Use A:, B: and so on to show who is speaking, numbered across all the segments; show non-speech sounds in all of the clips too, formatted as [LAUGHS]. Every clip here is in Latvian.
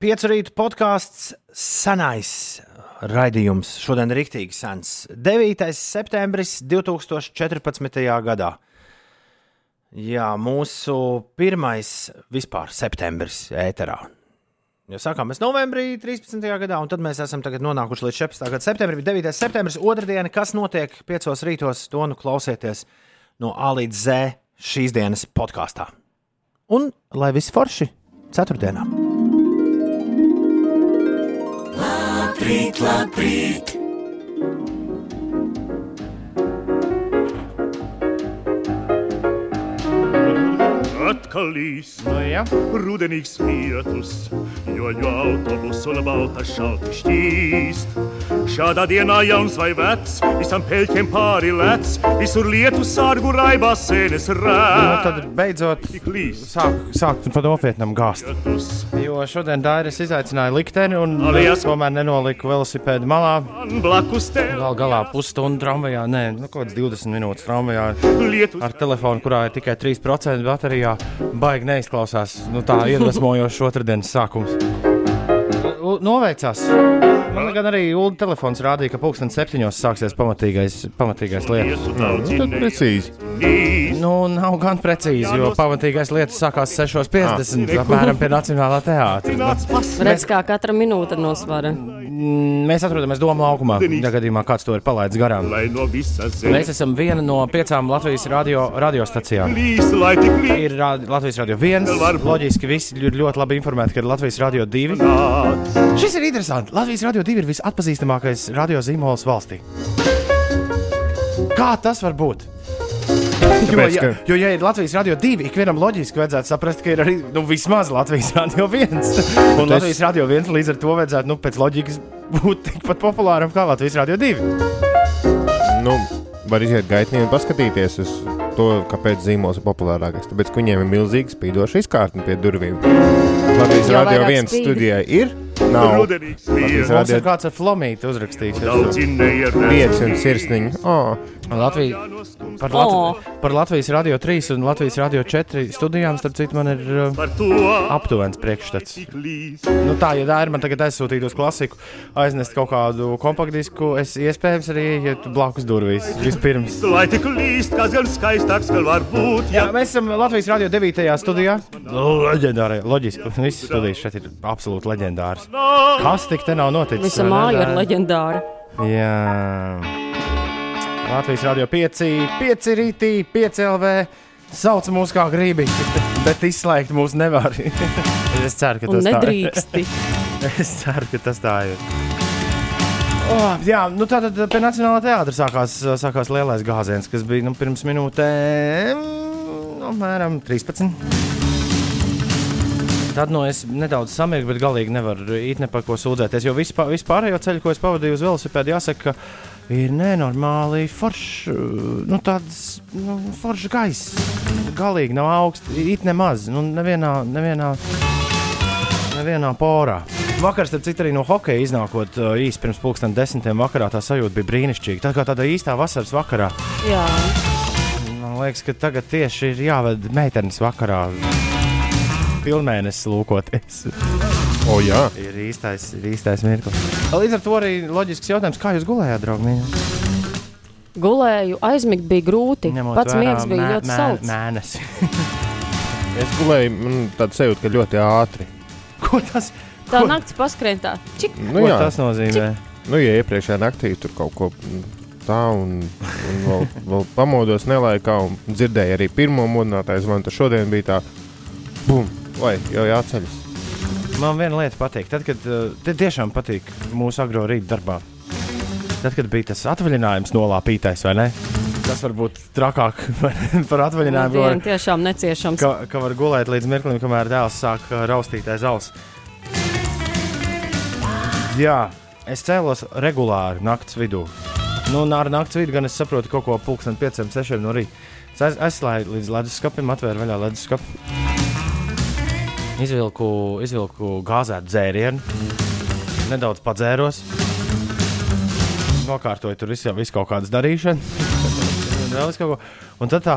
A: Piecu rītu podkāsts senais raidījums. Šodien ir rīktīgi sens. 9. septembris 2014. gadā. Jā, mūsu pirmais vispār septembris ēterā. Jo sākām mēs novembrī 13. gadā, un tad mēs esam nonākuši līdz 14. gada septembrim. 9. septembris, otrdiena, kas notiek 5. rītos, to nu klausieties no A līdz Z šīs dienas podkāstā. Un lai viss forši ceturtdienā! Labrīt, labrīt!
B: Atkal līs. No, nu ja. Rudenīgs lietus, jo, jo autobusu un balta šalti šķīst. Šādā dienā jauns vai vecs, visam peļķiem pāri lec, visur lietu sārgu raibā sēnes rēt.
A: Nu, tad beidzot sāk, sāk pa nopietnam gāzt. Jo šodien Dairis izaicināja likteni un Alias. tomēr nenoliku velosipēdu malā. Gal galā pusstundu tramvajā, nē, nu, kaut kāds 20 minūtes tramvajā ar telefonu, kurā ir tikai 3% baterijā baigi neizklausās. Nu, tā iedvesmojošs otrdienas sākums. Noveicās. Man gan arī Ulu telefons rādīja, ka pulksten septiņos sāksies pamatīgais, pamatīgais lietus.
C: Nu, tad precīzi.
A: Nu, nav gan precīzi, jo pamatīgais lietus sākās 6.50. apmēram pie Nacionālā teātra.
D: Redz, kā katra minūte nosvara.
A: Mm, mēs atrodamies Doma laukumā. Ja gadījumā kāds to ir palaidis garām, mēs esam viena no piecām Latvijas radio, radiostacijām. Ir Latvijas radio viens. Loģiski, visi ir ļoti labi informēti, ka ir Latvijas radio divi. Šis ir interesants. Latvijas radio divi ir visatpazīstamākais radio zīmols valstī. Kā tas var būt? Jo, ja, jo, ja ir Latvijas radio divi, ikvienam loģiski vajadzētu saprast, ka ir arī nu, vismaz Latvijas [LAUGHS] radio viens. [LAUGHS] Un Tas... Latvijas radio viens līdz ar to vajadzētu nu, pēc loģikas [LAUGHS] būt tikpat populāram kā Latvijas radio divi.
C: Nu, var iziet gaitnī un paskatīties uz to, kāpēc zīmols ir populārākais. Tāpēc, ka viņiem ir milzīga spīdoša izkārtne pie durvīm. Latvijas radio viens studijā ir. Nav.
A: Mums ir kāds ar flomīti uzrakstījis.
C: Pieci un sirsniņi. Oh.
A: Latvija, par, Latv oh. par Latvijas Radio 3 un Latvijas Radio 4 studijām, starp citu, man ir uh, aptuvens priekšstats. Nu, tā, ja tā ir, man tagad aizsūtīt uz klasiku, aiznest kaut kādu kompaktdisku, es iespējams arī ietu blakus durvīs vispirms. Lai tik līst, kas gan skaistāks vēl var būt. Jā, mēs esam Latvijas Radio 9. studijā. Leģendārai, loģiski, visas studijas šeit ir absolūti leģendāras. Kas tik te nav noticis?
D: Visa māja ir leģendāra.
A: Jā. Latvijas Rādio 5, 5 rītī, 5 LV. Sauc mūs kā gribi, bet izslēgt mūs nevar. [LAUGHS] es ceru, ka tas
D: nedrīksti.
A: tā ir. [LAUGHS] es ceru, ka tas tā ir. Oh, jā, nu tātad pie Nacionālā teātra sākās, sākās lielais gāziens, kas bija nu, pirms minūtēm, nu, apmēram 13. Tad nu, es nedaudz samirgu, bet galīgi nevaru īstenībā ne par ko sūdzēties. Jo vispār, vispārējo ceļu, ko es pavadīju uz velosipēdu, jāsaka, ka ir nenormāli foršs, nu, tāds nu, foršs gaiss. Galīgi nav augsts, it nemaz, nu, nevienā, nevienā, nevienā porā. Vakar, starp citu, arī no hokeja iznākot īsi pirms pusdienas desmitiem vakarā, tā sajūta bija brīnišķīga. Tā kā tāda īstā vasaras vakarā.
D: Jā.
A: Man liekas, ka tagad tieši ir jāved meitenes vakarā pilnmēnesis lūkoties.
C: O, jā.
A: Ir īstais, ir īstais mirklis. Līdz ar to arī loģisks jautājums, kā jūs gulējāt, draugi?
D: Gulēju, aizmigt bija grūti. Ņemot Pats miegs bija mē, ļoti sauts.
A: Mēnesi. [LAUGHS]
C: es gulēju, man tāda sajūta, ka ļoti ātri.
A: Ko tas?
D: Tā ko? naktis paskrien tā.
A: Čik. Nu, jā, tas nozīmē. Čik.
C: Nu, ja iepriekšējā naktī tur kaut ko tā, un, un vēl, vēl pamodos nelaikā, un dzirdēju arī pirmo modinātāju zvanu, tad šodien bija tā, bum, vai jau jāceļas.
A: Man viena lieta patīk. Tad, kad uh, tiešām patīk mūsu agro rīta darbā, tad, kad bija tas atvaļinājums nolāpītais, vai ne? Tas var būt trakāk [LAUGHS] par atvaļinājumu.
D: Tas var, tiešām neciešams.
A: Ka, ka var gulēt līdz mirklim, kamēr dēls sāk uh, raustīt aiz auss. Jā, es cēlos regulāri naktas vidū. Nu, ar naktas vidu gan es saprotu kaut ko pulksten 5, 6 no rīta. Es aizslēdzu līdz leduskapim, atvēru vaļā leduskapu Izvilku, izvilku gāzētu dzērienu, nedaudz padzēros, nokārtoju tur visu, visu kaut kādas darīšanas. vēl kaut ko. Un tad tā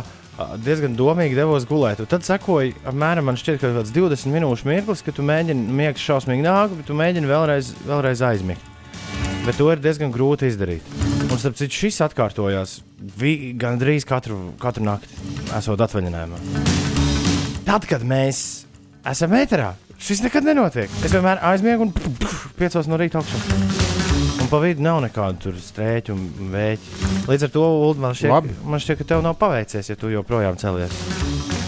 A: diezgan domīgi devos gulēt. Un tad sekoja apmēram šķiet, kaut kāds 20 minūšu mirklis, kad tu mēģini miegs šausmīgi nāk, bet tu mēģini vēlreiz, vēlreiz aizmigt. Bet to ir diezgan grūti izdarīt. Un starp citu, šis atkārtojās gandrīz katru, katru nakti, esot atvaļinājumā. Tad, kad mēs esam metrā, šis nekad nenotiek. Es vienmēr aizmiegu un piecos no rīta augšā pa vidu nav nekādu strēķu un vēķu. Līdz ar to, Ulu, man šķiet, man šķiet, ka tev nav paveicies, ja tu joprojām celies.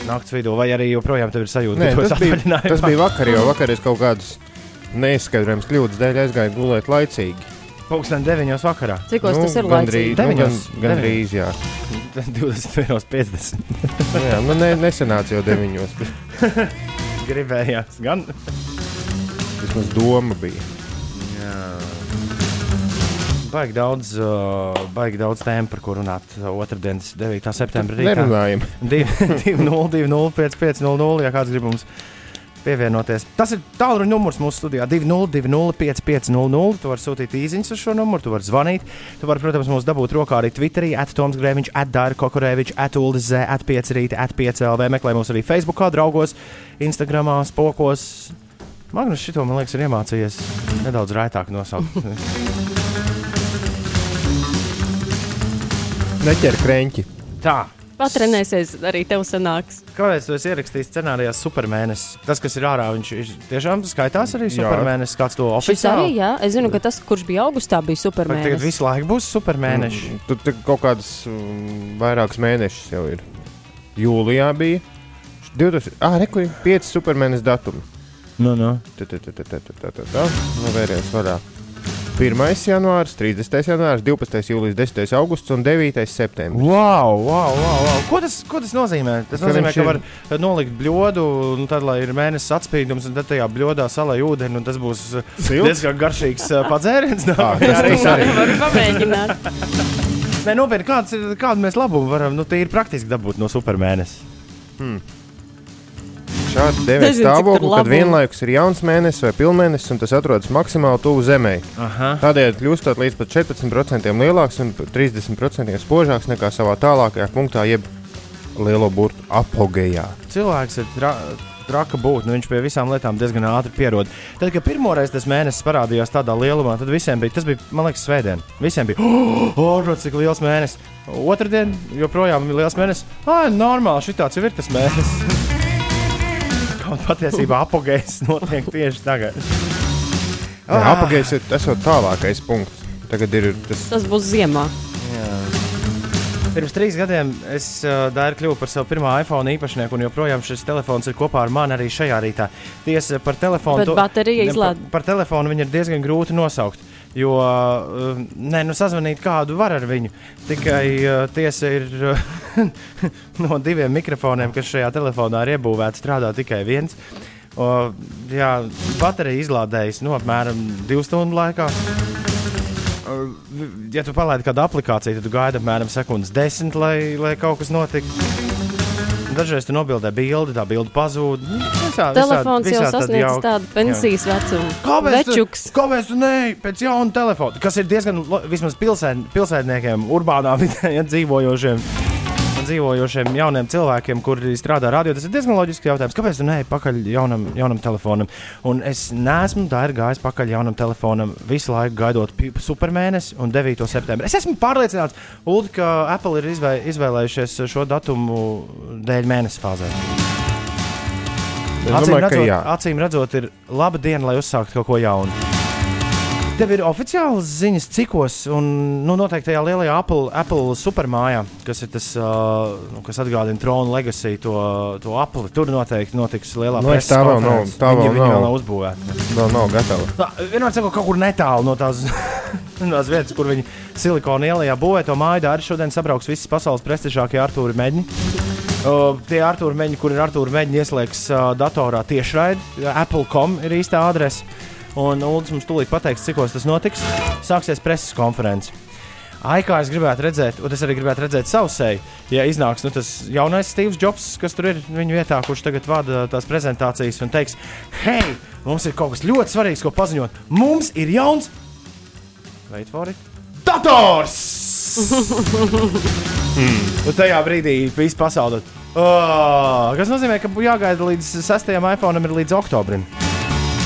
A: Nakts vidū, vai arī joprojām tev ir sajūta,
C: Nē, ka tas bija, tas bija vakar, jo vakar es kaut kādas neizskaidrojamas kļūdas dēļ aizgāju gulēt laicīgi.
A: Pūksteni 9 vakarā.
D: Cik nu, tas ir laicīgi?
A: 9.
C: Nu, gan, gan drīz, jā.
A: 21.50. [LAUGHS]
C: jā, man ne, nesenāca jau 9. [LAUGHS]
A: Gribējās gan.
C: Vismaz doma bija
A: baigi daudz, uh, baigi daudz tēmu, par ko runāt. Otradienas 9. septembrī.
C: Nerunājam.
A: 2-0-2-5-5-0, ja kāds grib mums pievienoties. Tas ir tālruņa numurs mūsu studijā 2-0-2-0-5-5-0. Tu vari sūtīt īsiņas uz šo numuru, tu vari zvanīt. Tu vari, protams, mums dabūt rokā arī Twitterī, attoms grēviņš, atdāra kokorēviņš, atuldes zē, atpiecrīti, atpiecēlv. Meklē mūs arī Facebookā, draugos, Instagramā, spokos. Magnus šito, man liekas, ir iemācījies nedaudz raitāk nosaukt. [LAUGHS]
C: Neķer krēķi.
A: Tā.
D: Patrenēsies, arī tev sanāks.
A: Kāpēc tu esi ierakstījis scenārijā supermēnesis? Tas, kas ir ārā, viņš ir tiešām skaitās arī supermēnesis. Kāds to oficiāli?
D: Arī, jā, es zinu, ka tas, kurš bija augustā, bija supermēnesis.
A: Tagad visu laiku būs supermēnesis. Mm,
C: tur mm, kaut kādas mm, vairākas mēnešus jau ir. Jūlijā bija 20, ah, ir 5 supermēnesis datumi.
A: Nu, nu.
C: Tā, tā, tā, tā, tā, tā, tā, tā. Nu, vēries vaļā. 1. janvārs, 30. janvārs, 12. jūlijas, 10. augusts un 9. septembris.
A: Wow, wow, wow, wow. Ko, tas, ko tas nozīmē? Tas ka nozīmē, ka var ir... nolikt bļodu, un tad, lai ir mēnesis atspīdums, un tad tajā bļodā salai ūdeni, un tas būs uh, Silts? diezgan garšīgs uh, padzēriens. [LAUGHS]
C: Tas arī
D: arī var pamēģināt.
A: Nē, nopietni, kāds ir, kādu mēs labumu varam, nu, tīri praktiski dabūt no supermēnesis. Hmm
C: šādu [LAUGHS] deviņu stāvokli, kad vienlaikus ir jauns mēnesis vai pilnmēnesis, un tas atrodas maksimāli tuvu Zemē. Tādēļ kļūstot līdz pat 14% lielāks un 30% spožāks nekā savā tālākajā punktā, jeb lielo burbuļu apogejā.
A: Cilvēks ir tra traka būt. Nu, viņš pie visām lietām diezgan ātri pierod. Tad, kad pirmoreiz tas mēnesis parādījās tādā lielumā, tad visiem bija, tas bija, man liekas, svētdien. Visiem bija, [GASPS] oh, oh cik liels mēnesis. Otradien joprojām ir liels mēnesis. Ah, normāli, šī tāds jau ir tas mēnesis. [LAUGHS] Kaut patiesībā apgājis notiek tieši tagad.
C: Ah. Apgājis ir tas jau tālākais punkts. Tagad ir tas.
D: Tas būs ziemā. Jā.
A: Pirms trīs gadiem es uh, Dārzu kļuvu par savu pirmā iPhone īpašnieku, un joprojām šis telefons ir kopā ar mani arī šajā rītā. Tiesa par telefonu.
D: Bet baterija izlaiž.
A: Par, par telefonu viņu ir diezgan grūti nosaukt. Jo uh, nē, nu, sazvanīt kādu var ar viņu. Tikai uh, tiesa ir uh, [LAUGHS] no diviem mikrofoniem, kas šajā telefonā ir iebūvēts, strādā tikai viens. Uh, jā, baterija izlādējas nu, apmēram divu stundu laikā. Uh, ja tu palaidi kādu aplikāciju, tad gaidi apmēram sekundes desmit, lai, lai kaut kas notiktu. Dažreiz tu nobildē bildi, tā bilde pazūd. Nu,
D: visā, Telefons visā, jau sasniedz tādu pensijas vecumu.
A: Kāpēc? Kāpēc ne pēc jauna telefona? Kas ir diezgan vismaz pilsēd, pilsētniekiem, urbānā vidē ja, dzīvojošiem dzīvojošiem jauniem cilvēkiem, kuri strādā radio, tas ir diezgan loģisks jautājums. Kāpēc gan ne pakaļ jaunam, jaunam telefonam? Un es neesmu tā ir gājis pakaļ jaunam telefonam visu laiku gaidot supermēnesi un 9. septembrī. Es esmu pārliecināts, Ulu, ka Apple ir izvē, izvēlējušies šo datumu dēļ mēnesi fāzē. Acīm redzot, acīm redzot, ir laba diena, lai uzsāktu kaut ko jaunu. Tev ir oficiāls ziņas, cikos, un nu, noteikti tajā lielajā Apple, Apple supermājā, kas ir tas, uh, kas atgādina tronu legacy, to, to Apple. Tur noteikti notiks lielā
C: no, nu, tā vēl nav. Tā
A: vēl
C: nav.
A: vēl nav uzbūvēta.
C: Vēl nav gatava.
A: Tā, vienmēr sakot, kaut kur netālu no tās, [LAUGHS] tās vietas, kur viņi silikona ielā būvē to māju. Arī šodien sabrauks visas pasaules prestižākie Artūri Meģņi. Uh, tie Artūri Meģņi, kur ir Artūri Meģņi ieslēgs uh, datorā tiešraidi, Apple.com ir īstā adrese. Un Ulas mums tūlīt pateiks, cikos tas notiks. Sāksies preses konferences. Ai, kā es gribētu redzēt, un es arī gribētu redzēt savu seju. Ja iznāks nu, tas jaunais Steve's Jobs, kas tur ir viņa vietā, kurš tagad vada tās prezentācijas un teiks, hei, mums ir kaut kas ļoti svarīgs, ko paziņot. Mums ir jauns, it, dators! [LAUGHS] Mm. Un tajā brīdī viss pasaule. Oh, kas nozīmē, ka jāgaida līdz 6. iPhone ir līdz oktobrim.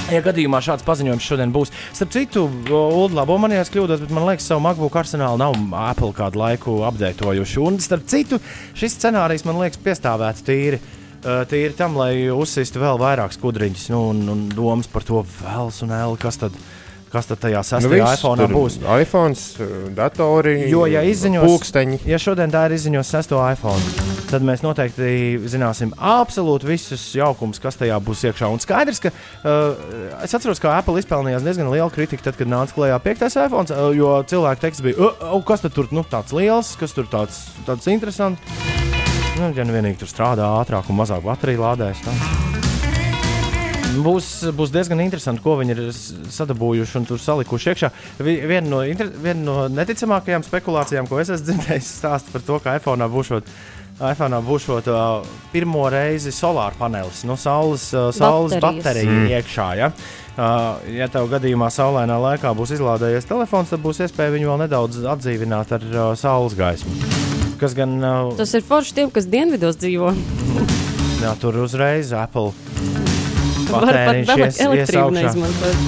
A: Ja gadījumā šāds paziņojums šodien būs, starp citu, Ulu, labo man kļūdos, bet man liekas, savu MacBook arsenālu nav Apple kādu laiku apdeitojuši. Un starp citu, šis scenārijs man liekas piestāvēts tīri. Tīri tam, lai uzsīstu vēl vairāk skudriņus nu, un, un domas par to, vēls un ēlu, kas tad ir Kas tad tajā sastajā nu, iPhone būs?
C: iPhone, datori,
A: jo, ja izziņos,
C: pulksteņi.
A: Ja šodien tā ir izziņos sesto iPhone, tad mēs noteikti zināsim absolūti visus jaukumus, kas tajā būs iekšā. Un skaidrs, ka uh, es atceros, ka Apple izpelnījās diezgan lielu kritiku, tad, kad nāca klajā piektais iPhone, uh, jo cilvēku teksts bija, uh, uh, kas tur nu, tāds liels, kas tur tāds, tāds interesants. Nu, ja nu vienīgi tur strādā ātrāk un mazāk bateriju lādēs. Tā. Būs, būs diezgan interesanti, ko viņi ir sadabūjuši un tur salikuši iekšā. Viena no, vien no neticamākajām spekulācijām, ko es esmu dzirdējis, [LAUGHS] stāsta par to, ka iPhone būšot. iPhone būšot uh, pirmo reizi solāra panelis, no saules, uh, saules baterija mm. iekšā. Ja? Uh, ja tev gadījumā saulainā laikā būs izlādējies telefons, tad būs iespēja viņu vēl nedaudz atdzīvināt ar uh, saules gaismu. Gan, uh,
D: Tas ir forši tiem, kas dienvidos dzīvo. [LAUGHS]
A: jā, tur uzreiz Apple patēriņš ies, ies augšā.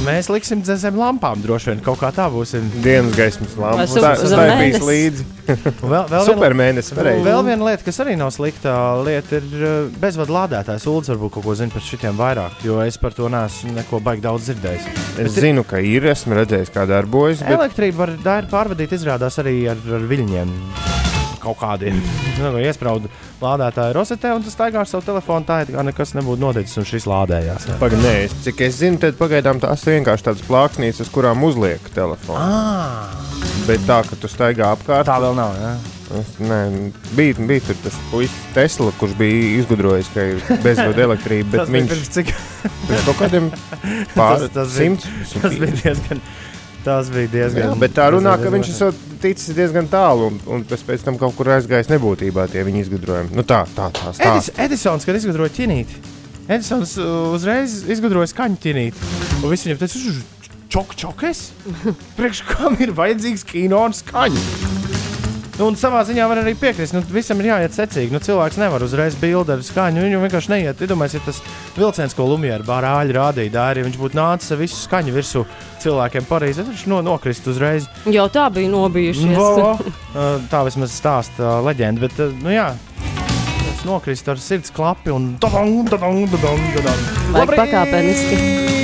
A: Mēs liksim zem lampām droši vien kaut kā tā būsim.
C: Dienas gaismas lampas. Tā, tā ir bijis līdzi. [LAUGHS] vēl, vēl Supermēnesis varēja.
A: Vēl viena lieta, kas arī nav slikta lieta, ir uh, bezvadu lādētājs. Ulds varbūt kaut ko zina par šitiem vairāk, jo es par to neesmu neko baigi daudz dzirdējis.
C: Es bet, zinu, ka ir, esmu redzējis, kā darbojas.
A: Bet... Elektrība var pārvadīt izrādās arī ar, ar viļņiem kaut kādiem. Nu, iesprādu lādētāju rozetē, un tas staigā ar savu telefonu. Tā ir kā nekas nebūtu noticis, un šis lādējās.
C: Pagaidām, cik es zinu, tad pagaidām tās vienkārši tādas plāksnītes, uz kurām uzliek telefonu.
A: Ah.
C: Bet tā, ka tu staigā apkārt,
A: tā vēl nav. Ja?
C: Es, nē, bija, bija tur tas puisis Tesla, kurš bija izgudrojis, ka ir bezvadu elektrība. viņš
A: pirms cik?
C: Pirms kaut kādiem pāris [LAUGHS] simtiem.
A: Tas bija diezgan. Tas bija diezgan. Jā,
C: bet tā runā, ka viņš ir ticis diezgan tālu, un, un tas pēc tam kaut kur aizgājis nebūtībā tie viņa izgudrojumi. Nu, tā, tā, tā
A: Edis, Edisons, kad izgudroja ķinīti, Edisons uh, uzreiz izgudroja skaņu ķinīti. Un visi viņam teica, čok, čokes? [LAUGHS] Priekš kam ir vajadzīgs kino un skaņa? Nu, un savā ziņā var arī piekrist. Nu, visam ir jāiet secīgi. Nu, cilvēks nevar uzreiz bildi ar skaņu. Viņu vienkārši neiet. Iedomājieties, ja tas vilciens, ko Lumija bārāļi rādīja, dārī, viņš būtu nācis ar visu skaņu virsū cilvēkiem Parīzē. Viņš no, nokrist uzreiz.
D: Jau tā bija nobijušies.
A: Vo, [LAUGHS] tā vismaz stāsta leģenda. Bet, nu jā. Nokrītu ar sirds klapi un tādā
D: veidā pakāpeniski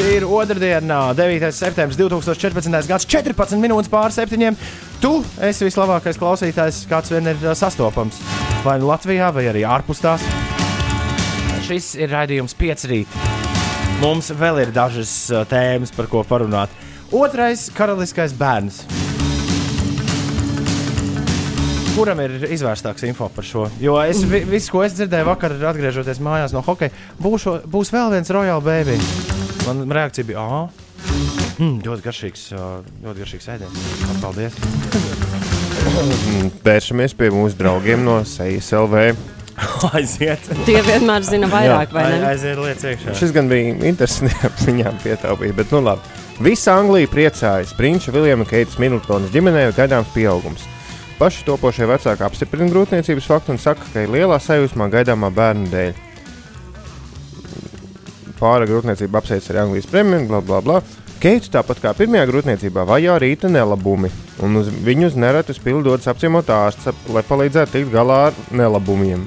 A: ir otrdiena, 9. septembris 2014. gads, 14 minūtes pār septiņiem. Tu esi vislabākais klausītājs, kāds vien ir sastopams. Vai nu Latvijā, vai arī ārpus tās. Šis ir raidījums 5 rīt. Mums vēl ir dažas tēmas, par ko parunāt. Otrais - karaliskais bērns. Kuram ir izvērstāks info par šo? Jo es visu, ko es dzirdēju vakar, atgriežoties mājās no hokeja, būšu, būs vēl viens Royal Baby. Man reakcija bija, ah, mm, ļoti garšīgs, ļoti garšīgs ēdiens. Paldies!
C: Vēršamies pie mūsu draugiem no Sejas LV. [LAUGHS]
A: Aiziet.
D: Tie vienmēr zina vairāk, Jā, vai ne?
A: Aiziet lietas iekšā.
C: Šis gan bija interesants, [LAUGHS] viņām pietaupīja, bet nu labi. Visa Anglija priecājas. Prinča Viljama Keitas Middletonas ģimenē ir gaidāms pieaugums. Paši topošie vecāki apstiprina grūtniecības faktu un saka, ka ir lielā sajūsmā gaidāmā bērna dēļ pāra grūtniecība apsveic ar Anglijas premjeru, bla, bla, bla. Keitu tāpat kā pirmajā grūtniecībā vajā rīta nelabumi, un uz viņus nereti spildotas apciemot ārsts, lai palīdzētu tikt galā ar nelabumiem.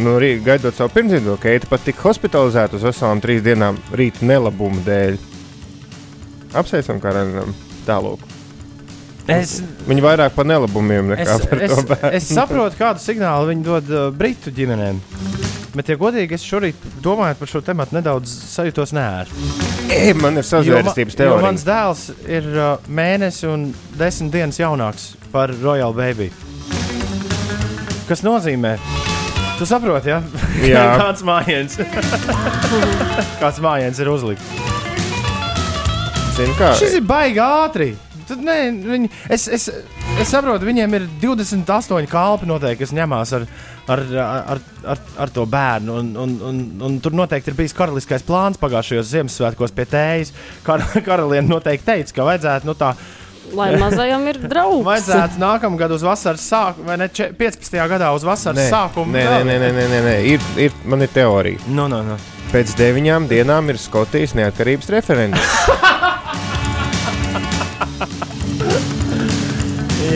C: Nu, rī, gaidot savu pirmsdzimumu, Keita pat tika hospitalizēta uz veselām trīs dienām rīta nelabumu dēļ. Apsveicam, kā redzam, tālāk. Es, viņi vairāk par nelabumiem nekā es, par
A: es,
C: to bērnu.
A: Es saprotu, kādu signālu viņi dod uh, Britu ģimenēm. Bet, ja godīgi, es šorīt domāju par šo tēmu, nedaudz sajūtos nērti.
C: Man ir sazvērstības teorija.
A: Mans dēls ir uh, mēnesis un desmit dienas jaunāks par Royal Baby. Kas nozīmē? Tu saproti, ja? Jā, [LAUGHS] kāds mājiņš. [LAUGHS] kāds mājiņš ir uzlikts.
C: Zini, kā?
A: Šis ir baigi ātri. Tad, nē, viņi, es, es, es saprotu, viņiem ir 28 kalpi noteikti, kas ņemās ar, ar, ar, ar, ar to bērnu. Un, un, un, un tur noteikti ir bijis karaliskais plāns pagājušajos Ziemassvētkos pie tējas. Kar, karaliene noteikti teica, ka vajadzētu nu, tā
D: Lai mazajam ir draugs.
A: Vajadzētu nākamgad uz vasaras sākumu, vai ne 15. gadā uz vasaras nē, sākumu.
C: Nē, nē, nē, nē, nē, nē. Ir, ir, man ir teorija.
A: No, no, no.
C: Pēc deviņām dienām ir Skotijas neatkarības referendums. [LAUGHS]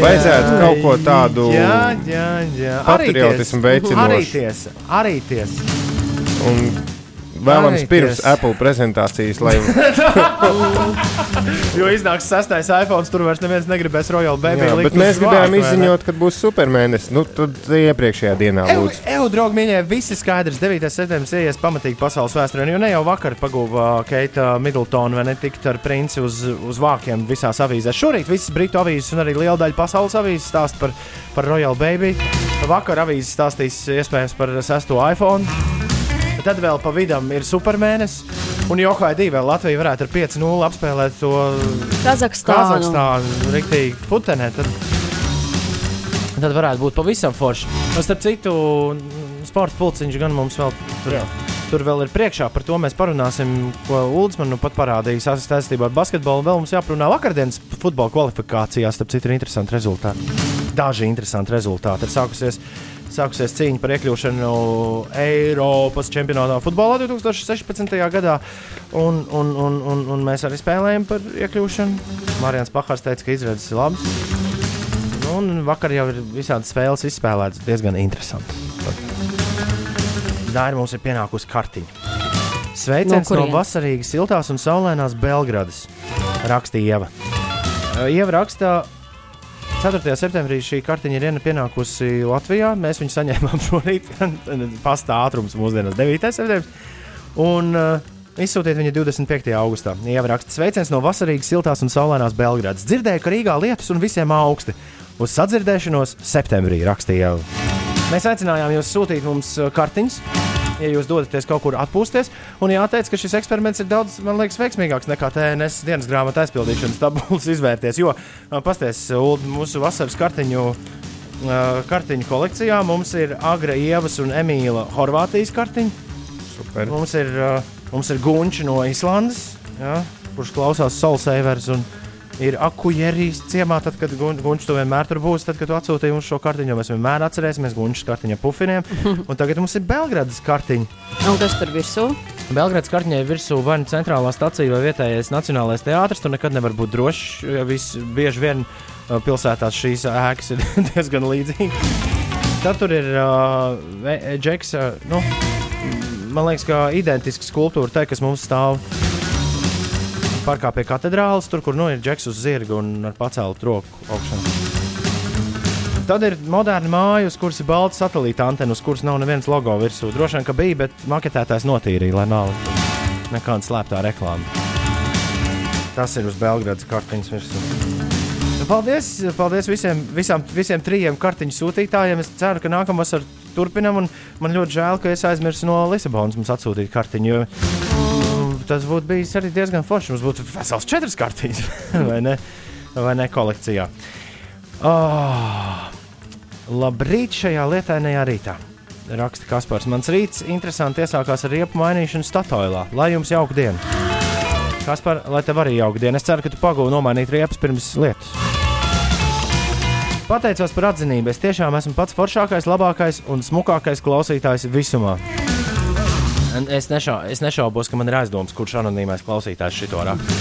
C: Vajadzētu kaut ko tādu
A: jā, jā, jā.
C: patriotismu veicinošu.
A: Arī tiesa, arī tiesa.
C: Un Vēlams pirms Apple prezentācijas, lai. [LAUGHS]
A: jo iznāks sastais iPhone, tur vairs neviens negribēs Royal Baby. Jā,
C: bet mēs gribējām izziņot, ka būs supermēnesis. Nu, tad iepriekšējā dienā lūdzu.
A: Eju, draugi, mīļie, viss ir skaidrs. 9. septembris ies pamatīgi pasaules vēsturē. Jo ne jau vakar pagūva Keita Middletona vai ne tikt ar princi uz, uz vākiem visās avīzēs. Šorīt visas britu avīzes un arī liela daļa pasaules avīzes stāsta par, par Royal Baby. Vakar avīzes stāstīs iespējams par sesto iPhone. Tad vēl pa vidam ir supermēnesis. Un Johai 2 vēl Latvija varētu ar 5-0 apspēlēt to
D: Kazahstānu.
A: Kazahstānu rīktīgi futenē. Tad, tad varētu būt pavisam forši. Un starp citu, sporta pulciņš gan mums vēl tur. Jā. Tur vēl ir priekšā, par to mēs parunāsim, ko Ulrichs man nu pat parādīja saistībā ar basketbolu. Vēl mums jāparunā vakardienas futbola kvalifikācijās, starp citu, ir interesanti rezultāti. Daži interesanti rezultāti ir sākusies sākusies cīņa par iekļūšanu Eiropas čempionātā futbolā 2016. gadā. Un, un, un, un, un mēs arī spēlējam par iekļūšanu. Marijans Pahārs teica, ka izredzes ir labas. Un vakar jau ir visādi spēles izspēlētas diezgan interesanti. Dāri mums ir pienākusi kartiņa. Sveiciens no, no vasarīgas, siltās un saulainās Belgradas, rakstīja Ieva. Ieva raksta, 4. septembrī šī kartiņa ir pienākusi Latvijā. Mēs viņu saņēmām [LAUGHS] šorīt. Pastā ātrums mūsdienās 9. septembris. Un uh, izsūtiet viņu 25. augustā. Ieraksts sveiciens no vasarīgas, siltās un saulainās Belgrādas. Dzirdēju, ka Rīgā lietus un visiem augsti. Uz sadzirdēšanos septembrī rakstīja. Mēs aicinājām jūs sūtīt mums uh, kartiņas ja jūs dodaties kaut kur atpūsties. Un jāteic, ka šis eksperiments ir daudz, man liekas, veiksmīgāks nekā TNS dienas grāmatas aizpildīšanas tabulas [LAUGHS] izvērties. Jo pasties, mūsu vasaras kartiņu. Kartiņu kolekcijā mums ir Agra, Ievas un Emīla Horvātijas kartiņa. Super. Mums ir, mums ir Gunčs no Islandes, ja, kurš klausās Solsavers. Un, ir akujērijas ciemā, tad, kad Gunčs to vienmēr tur būs. Tad, kad tu atsūtīji mums šo kartiņu, mēs vienmēr atcerēsimies Gunčs kartiņu pufiniem. [LAUGHS] Un tagad mums ir Belgradas kartiņa.
D: Un kas tur virsū?
A: Belgradas kartiņai virsū vai nu centrālā stācija vai vietējais nacionālais teātris. Tur nekad nevar būt drošs. Ja bieži vien uh, pilsētās šīs ēkas ir [LAUGHS] diezgan līdzīgas. Tad tur ir uh, Džeks. Uh, nu, man liekas, ka identiska skulptūra tai, kas mums stāv parkā pie katedrāles, tur, kur nu, ir džeks uz zirga un ar paceltu roku augšā. Tad ir moderna māja, uz kuras ir balta satelīta antena, uz kuras nav nevienas logo virsū. Droši vien, ka bija, bet maketētājs notīrīja, lai nav nekāda slēptā reklāma. Tas ir uz Belgradas kartiņas virsū. Nu, paldies, paldies visiem, visām, visiem trijiem kartiņu sūtītājiem. Es ceru, ka nākamā vasarā turpinam. Man ļoti žēl, ka es aizmirsu no Lisabonas mums atsūtīt kartiņu. Jo tas būtu bijis arī diezgan forši. Mums būtu vesels četras kartītes, [LAUGHS] vai ne? Vai ne kolekcijā? Oh, labrīt šajā lietainajā rītā. Raksta Kaspars. Mans rīts interesanti iesākās ar riepu mainīšanu Statoilā. Lai jums jauka diena! Kaspar, lai tev arī jauka diena. Es ceru, ka tu pagūsi nomainīt riepas pirms lietus. Pateicos par atzinību. Es tiešām esmu pats foršākais, labākais un smukākais klausītājs visumā. Es, nešau, es nešaubos, ka man ir aizdoms, kurš anonīmais klausītājs šito raksta.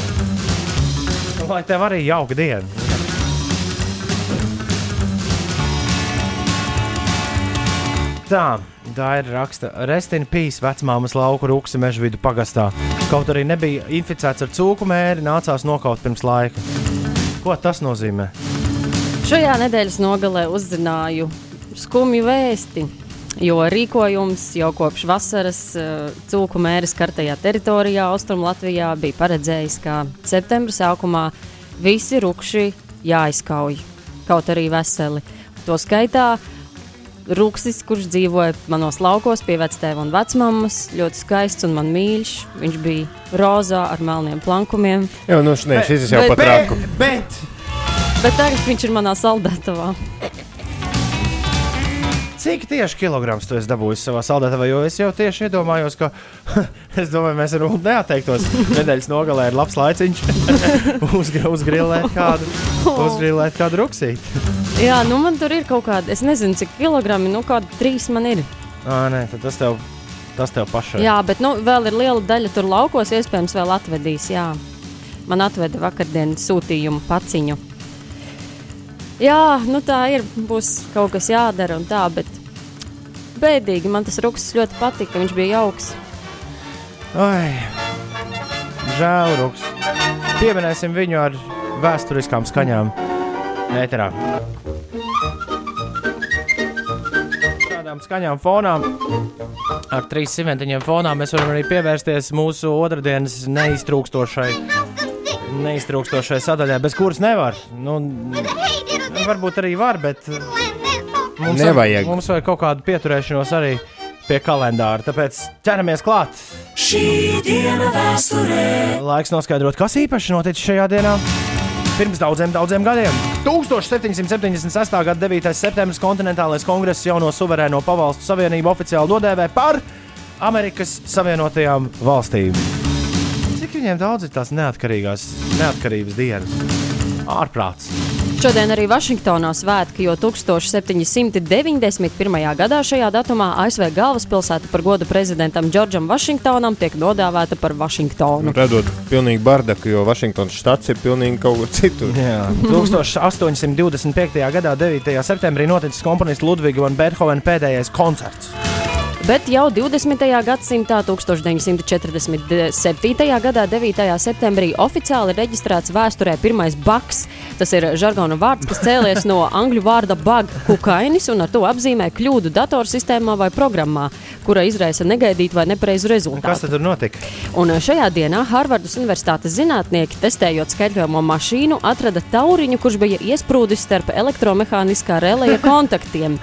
A: Lai tev arī jauka diena! Tā, tā ir raksta. Restina Pīs, vecmāmas lauku rūksa meža vidu pagastā. Kaut arī nebija inficēts ar cūku mēri, nācās nokaut pirms laika. Ko tas nozīmē?
D: Šajā nedēļas nogalē uzzināju skumju vēsti Jo rīkojums jau kopš vasaras eh, cūku mēras kartajā teritorijā, Austrum Latvijā, bija paredzējis, ka septembra sākumā visi rupši jāizkauj, kaut arī veseli. To skaitā Rūksis, kurš dzīvoja manos laukos pie vectēva un vecmāmas, ļoti skaists un man mīļš. Viņš bija rozā ar melniem plankumiem.
C: Jā, nu, šne, šis ir jau pat raku.
A: Bet,
D: bet tagad viņš ir manā saldētavā.
A: Cik tieši kilograms tu esi dabūjis savā saldētavā? Jo es jau tieši iedomājos, ka [LAUGHS] es domāju, mēs varam neatteiktos. Nedēļas nogalē ir labs laiciņš [LAUGHS] uzgr uzgrilēt kādu, uzgrilēt kādu ruksīti.
D: Jā, nu man tur ir kaut kāda, es nezinu, cik kilogrami, nu kādi trīs man ir.
A: Ā, nē, tad tas tev, tas tev pašai.
D: Jā, bet nu, vēl ir liela daļa tur laukos, iespējams, vēl atvedīs. Jā. Man atveda vakardienas sūtījumu paciņu. Jā, nu tā ir. Būs kaut kas jādara un tā, bet bēdīgi. Man tas rūksts ļoti patika. Viņš bija jauks.
A: Ai, žēl, Ruks. Pieminēsim viņu ar vēsturiskām skaņām. Ēterā. Šādām skaņām fonā, ar trīs simentiņiem fonā, mēs varam arī pievērsties mūsu otrdienas neiztrūkstošai, neiztrūkstošai sadaļai, bez kuras nevar. Nu, varbūt arī var, bet mums
C: Nevajag.
A: mums vajag kaut kādu pieturēšanos arī pie kalendāra. Tāpēc ķeramies klāt.
E: Šī diena vēsturē.
A: Laiks noskaidrot, kas īpaši noticis šajā dienā. Pirms daudziem, daudziem gadiem. 1776. gada 9. septembris kontinentālais kongress jauno suverēno pavalstu savienību oficiāli nodēvē par Amerikas Savienotajām valstīm. Cik viņiem daudz ir tās neatkarīgās, neatkarības dienas? Ārprāts.
D: Šodien arī Vašingtonā svētki, jo 1791. gadā šajā datumā ASV galvaspilsēta par godu prezidentam Džordžam Vašingtonam tiek nodāvēta par Vašingtonu.
C: Radot pilnīgi bardaku, jo Vašingtonas štats ir pilnīgi kaut kur citur.
A: Jā. [LAUGHS] 1825. gadā 9. septembrī noticis komponists Ludviga un Beethovena pēdējais koncerts.
D: Bet jau 20. gadsimtā, 1947. gadā, 9. septembrī, oficiāli reģistrēts vēsturē pirmais baks. Tas ir žargona vārds, kas cēlies no angļu vārda bug, kukainis, un ar to apzīmē kļūdu datorsistēmā vai programmā, kura izraisa negaidītu vai nepareizu
A: Kas
D: rezultātu.
A: tad tur notika?
D: Un šajā dienā Harvardas Universitātes zinātnieki, testējot skaitļojumu mašīnu, atrada tauriņu, kurš bija iesprūdis starp elektromehāniskā relēja kontaktiem.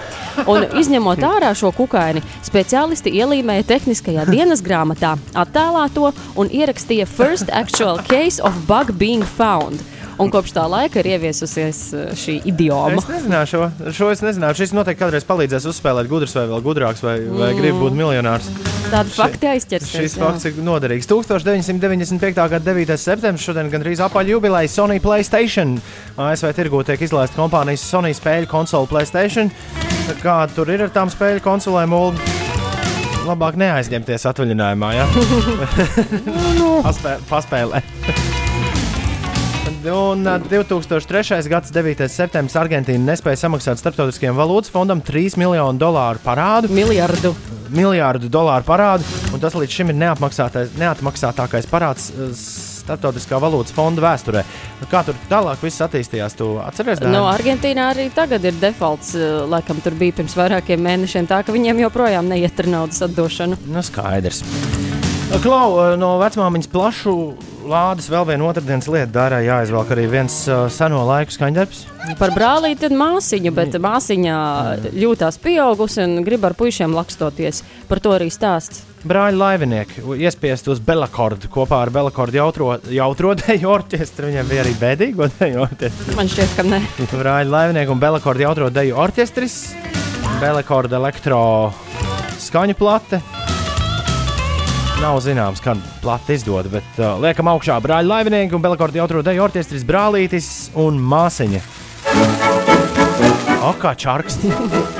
D: Un, izņemot ārā šo kukaini, speciālisti ielīmēja tehniskajā dienas grāmatā, attēlā to un ierakstīja First Actual Case of Bug Being Found. Un kopš tā laika ir ieviesusies uh, šī idioma.
A: Es nezināju šo. Šo es nezināju. Šis noteikti kādreiz palīdzēs uzspēlēt gudrs vai vēl gudrāks, vai, vai grib būt miljonārs.
D: Tāda fakti aizķers.
A: Šis fakts ir noderīgs. 1995. gada 9. septembris šodien gandrīz apaļ jubileja Sony Playstation. ASV tirgū tiek izlaista kompānijas Sony spēļu konsole Playstation. Kā tur ir ar tām spēļu konsolēm? Ulu? Labāk neaizņemties atvaļinājumā, ja? [LAUGHS] Paspē, paspēlē. [LAUGHS] Un ā, 2003. gada 9. septembris Argentīna nespēja samaksāt starptautiskajam valūtas fondam 3 miljonu dolāru parādu.
D: Miliardu.
A: Miljārdu dolāru parādu, un tas līdz šim ir neapmaksātais- neatmaksātākais parāds Startautiskā valūtas fonda vēsturē. Nu, Kā tur tālāk viss attīstījās? Atceries?
D: No Argentīnā arī tagad ir defaults, uh, laikam tur bija pirms vairākiem mēnešiem, tā ka viņiem joprojām neiet ar naudas atdošanu.
A: Nu, skaidrs. Klau, no vecmāmiņas plašu lādes vēl viena otrdienas lieta dārā jāizvelk arī viens uh, seno laiku skaņdarbs.
D: Par brālīti ir māsiņa, bet māsiņa jūtās pieaugusi un grib ar puišiem lakstoties. Par to arī stāsts.
A: Brāļi laivinieki iespiest uz Belakordu kopā ar Belakordu jautro, jautro deju orķestru. Viņam bija arī bēdīgo deju orķestru.
D: Man šķiet, ka ne.
A: Brāļi laivinieki un Belakordu jautro deju orķestris, Belakorda elektro skaņu plate. Nav zināms, kad plati izdod, bet uh, liekam augšā brāļi laivinieki un Belakorda jautro deju orķestris, brālītis un māsiņa. O, kā čārksti! [LAUGHS]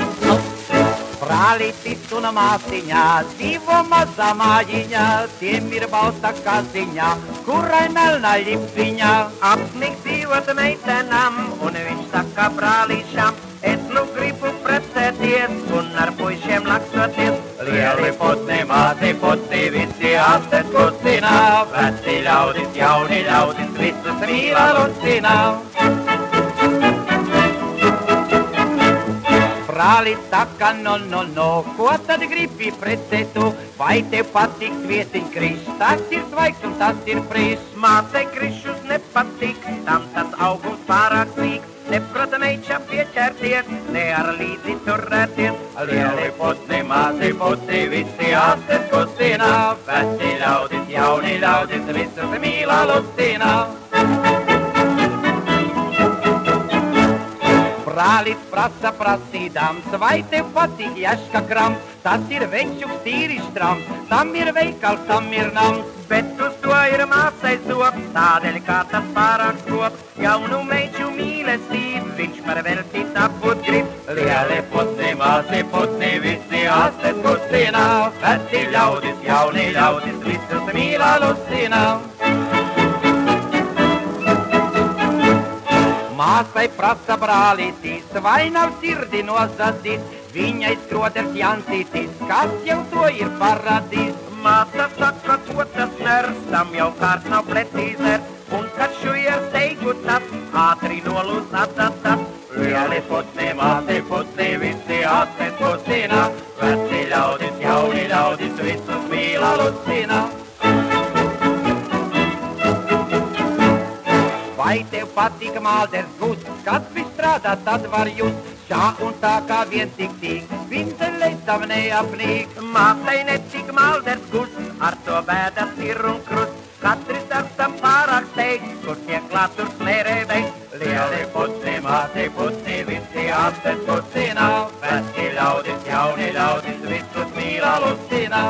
F: Brālītis un māsiņā, divu mazā mājiņā, tiem ir balta kaziņā, kurai melna lipiņā. Apsnīgs dzīvot meitenam, un viņš saka brālīšam, es nu gribu precēties un ar puišiem lakstoties. Lieli putni, mazi putni, visi ases kustina, veci ļaudis, jauni ļaudis, visus mīla lucina. Brālis saka, no, no, no, ko tad gribi precēt tu? Vai tev patīk kvietiņkrišs? Tas ir svaigs un tas ir prīšs. Māte krišus nepatīk, tam tas augums pārāk sīks. Neprata meiča pieķerties, ne ar līdzi turēties. Lieli putni, mazi putni, visi ases kustina. Veci ļaudis, jauni ļaudis, visus mīla lucina. Brālis prasa prasīdams, vai tev patīk jaška krams, tas ir večuks tīri štrams, tam ir veikals, tam ir nams, bet uz to ir māsai zops, tādēļ kā tas pārāk skops, jaunu meiču mīlestību, viņš par veltīt apbūt grib. Lieli putni, māsi putni, visi astes kustina, veci ļaudis, jauni ļaudis, visus mīlā lucina. Māsai prasa brālītis, vai nav sirdi nozadzis, viņai skroders Jansītis, kas jau to ir paradis. Māsa saka, ko tas ners, tam jau kārs nav precīzers, un kad šujies teiku tas, ātri nolūs atsatas. Lieli putni, māsi putni, visi ases kustina, veci ļaudis, jauni ļaudis, visus mīlā lucina. Vai tev patīk mālders gūst, kad viss strādā, tad var just. Šā un tā kā viens tik tīk, vinzelē tam neapnīk. Māsai netik mālders gūst, ar to bēdas ir un krust. Katrs darbs tam pārāk steigts, kur tiek klāt tur smērē beigts. Lieli putni, māsi putni, visi apses kustina. Veci ļaudis, jauni ļaudis, visus mīlā lucina.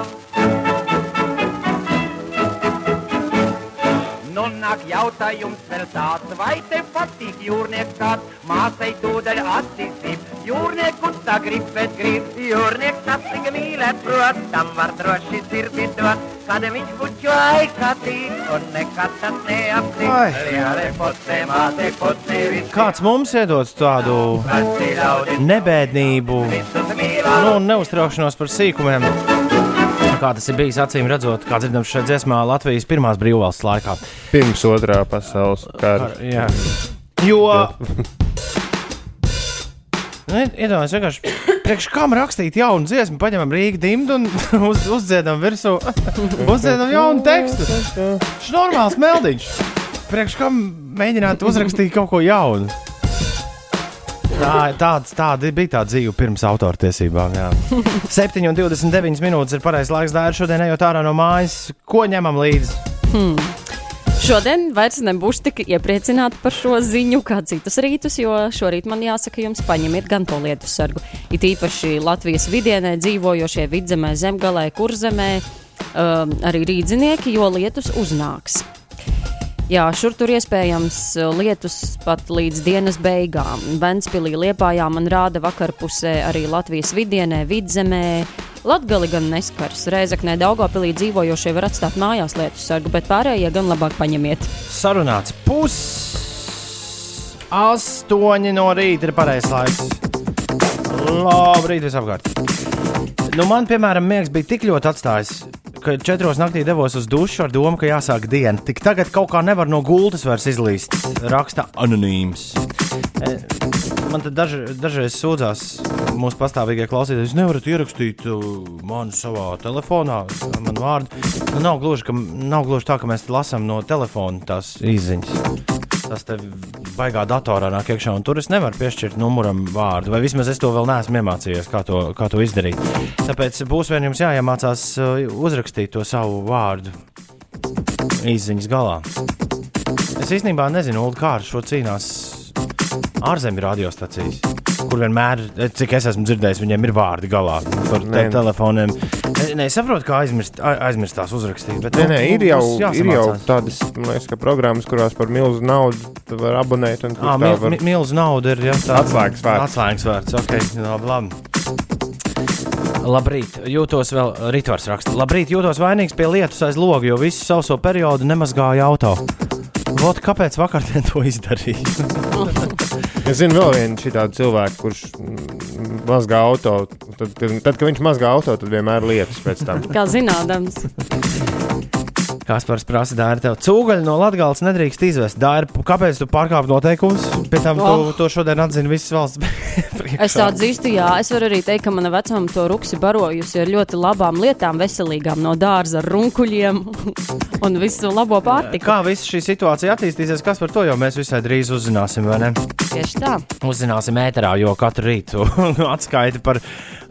F: Jautājums vēl tāds, vai te patīk jūrnieks kāds, māsai tūdaļ acīs zib, jūrniekus tā grib, bet grib, jūrnieks tas tik mīlēt, prot, tam var droši sirdi dot, kad viņš bučo aikatīt, un nekad tas visi
A: Kāds mums iedod tādu
F: mīlā.
A: nu, neuztraukšanos par sīkumiem? Kā tas ir bijis acīm redzot, kā dzirdams šajā dziesmā Latvijas pirmās brīvvalsts laikā.
C: Pirms otrā pasaules kara.
A: Jā. Jo. Nu, Iedomājieties, vienkārši priekš kam rakstīt jaunu dziesmu, paņemam Rīgas dimdu un [LAUGHS] uz, uzdziedam virsū, [LAUGHS] uzdziedam jaunu tekstu. Šis normāls meldiņš. Priekš kam mēģināt uzrakstīt kaut ko jaunu? Tā, tāds, tāda bija tā dzīve pirms autortiesībām. jā. [LAUGHS] 7,29 minūtes ir pareizais laiks dārgi šodien, ejot ārā no mājas. Ko ņemam līdzi?
D: Šodien vairs nebūšu tik iepriecināta par šo ziņu, kā citus rītus, jo šorīt man jāsaka, jums paņemiet gan to lietu sargu. It īpaši Latvijas vidienē dzīvojošie vidzemē, zemgalē, kurzemē, um, arī rīdzinieki, jo lietus uznāks. Jā, šur tur iespējams uh, lietus pat līdz dienas beigām. Ventspīlī liepājā man rāda vakarpusē arī Latvijas vidienē, vidzemē. Latgali gan neskars. Reizeknē Daugopilī dzīvojošie var atstāt mājās lietus sargu, bet pārējie gan labāk paņemiet.
A: sarunāts. Pus astoņi no rīta ir pareizais laiks. Labrīt, visapkārt. Nu, man, piemēram, miegs bija tik ļoti atstājis, ka četros naktī devos uz dušu ar domu, ka jāsāk diena. Tik tagad kaut kā nevar no gultas vairs izlīst. Raksta anonīms. E, Man te daž, dažreiz sūdzās mūsu pastāvīgie klausītāji, jūs nevarat ierakstīt uh, mani savā telefonā, manu vārdu. Nu, nav, gluži, ka, nav gluži tā, ka mēs lasām no telefona tās izziņas. Tas baigā datorā nāk iekšā, un tur es nevaru piešķirt numuram vārdu. Vai vismaz es to vēl neesmu iemācījies, kā to, kā to izdarīt. Tāpēc būs vien jums jāiemācās uh, uzrakstīt to savu vārdu izziņas galā. Es īstenībā nezinu, Ulu, kā ar šo cīnās ārzemju radiostacijas, kur vienmēr, cik es esmu dzirdējis, viņiem ir vārdi galā par te
C: Nē.
A: telefoniem. Nē, es saprotu, kā aizmirst, aizmirst tās uzrakstīt. Bet,
C: Nē,
A: nu,
C: nē, ir jau, ir jau tādas liekas, ka programmas, kurās par milzu naudu tu vari abonēt. kur
A: Ah,
C: tā
A: mil,
C: var-
A: mi- milzu nauda ir ja, tā,
C: Atslēgas vārds.
A: Atslēgas vārds. Okay, labi, labi. Labrīt, jūtos vēl Ritvars raksta. Labrīt, jūtos vainīgs pie lietus aiz loga, jo visu sauso periodu nemazgāju auto. Vot, kāpēc vakar [LAUGHS] to izdarīju?
C: Es zinu, vēl vienu šādu cilvēku, kurš mazgā auto. Tad, tad, tad, kad viņš mazgā auto, tad vienmēr lietas pēc tam.
D: Kā zināms,
A: Kaspars prasa, dārgi, tev cūgaļu no Latvijas nedrīkst izvest. Dārgi, kāpēc tu pārkāp noteikumus? Pēc tam
D: Oh.
A: to, to šodien atzina visas valsts. [LAUGHS]
D: es tā atzīstu, jā, es varu arī teikt, ka mana vecuma to ruksi barojusi ar ļoti labām lietām, veselīgām no dārza runkuļiem [LAUGHS] un visu labo pārtiku.
A: Kā visa šī situācija attīstīsies, kas par to jau mēs visai drīz uzzināsim, vai ne?
D: Tieši tā.
A: Uzzināsim ēterā, jo katru rītu [LAUGHS] atskaiti par,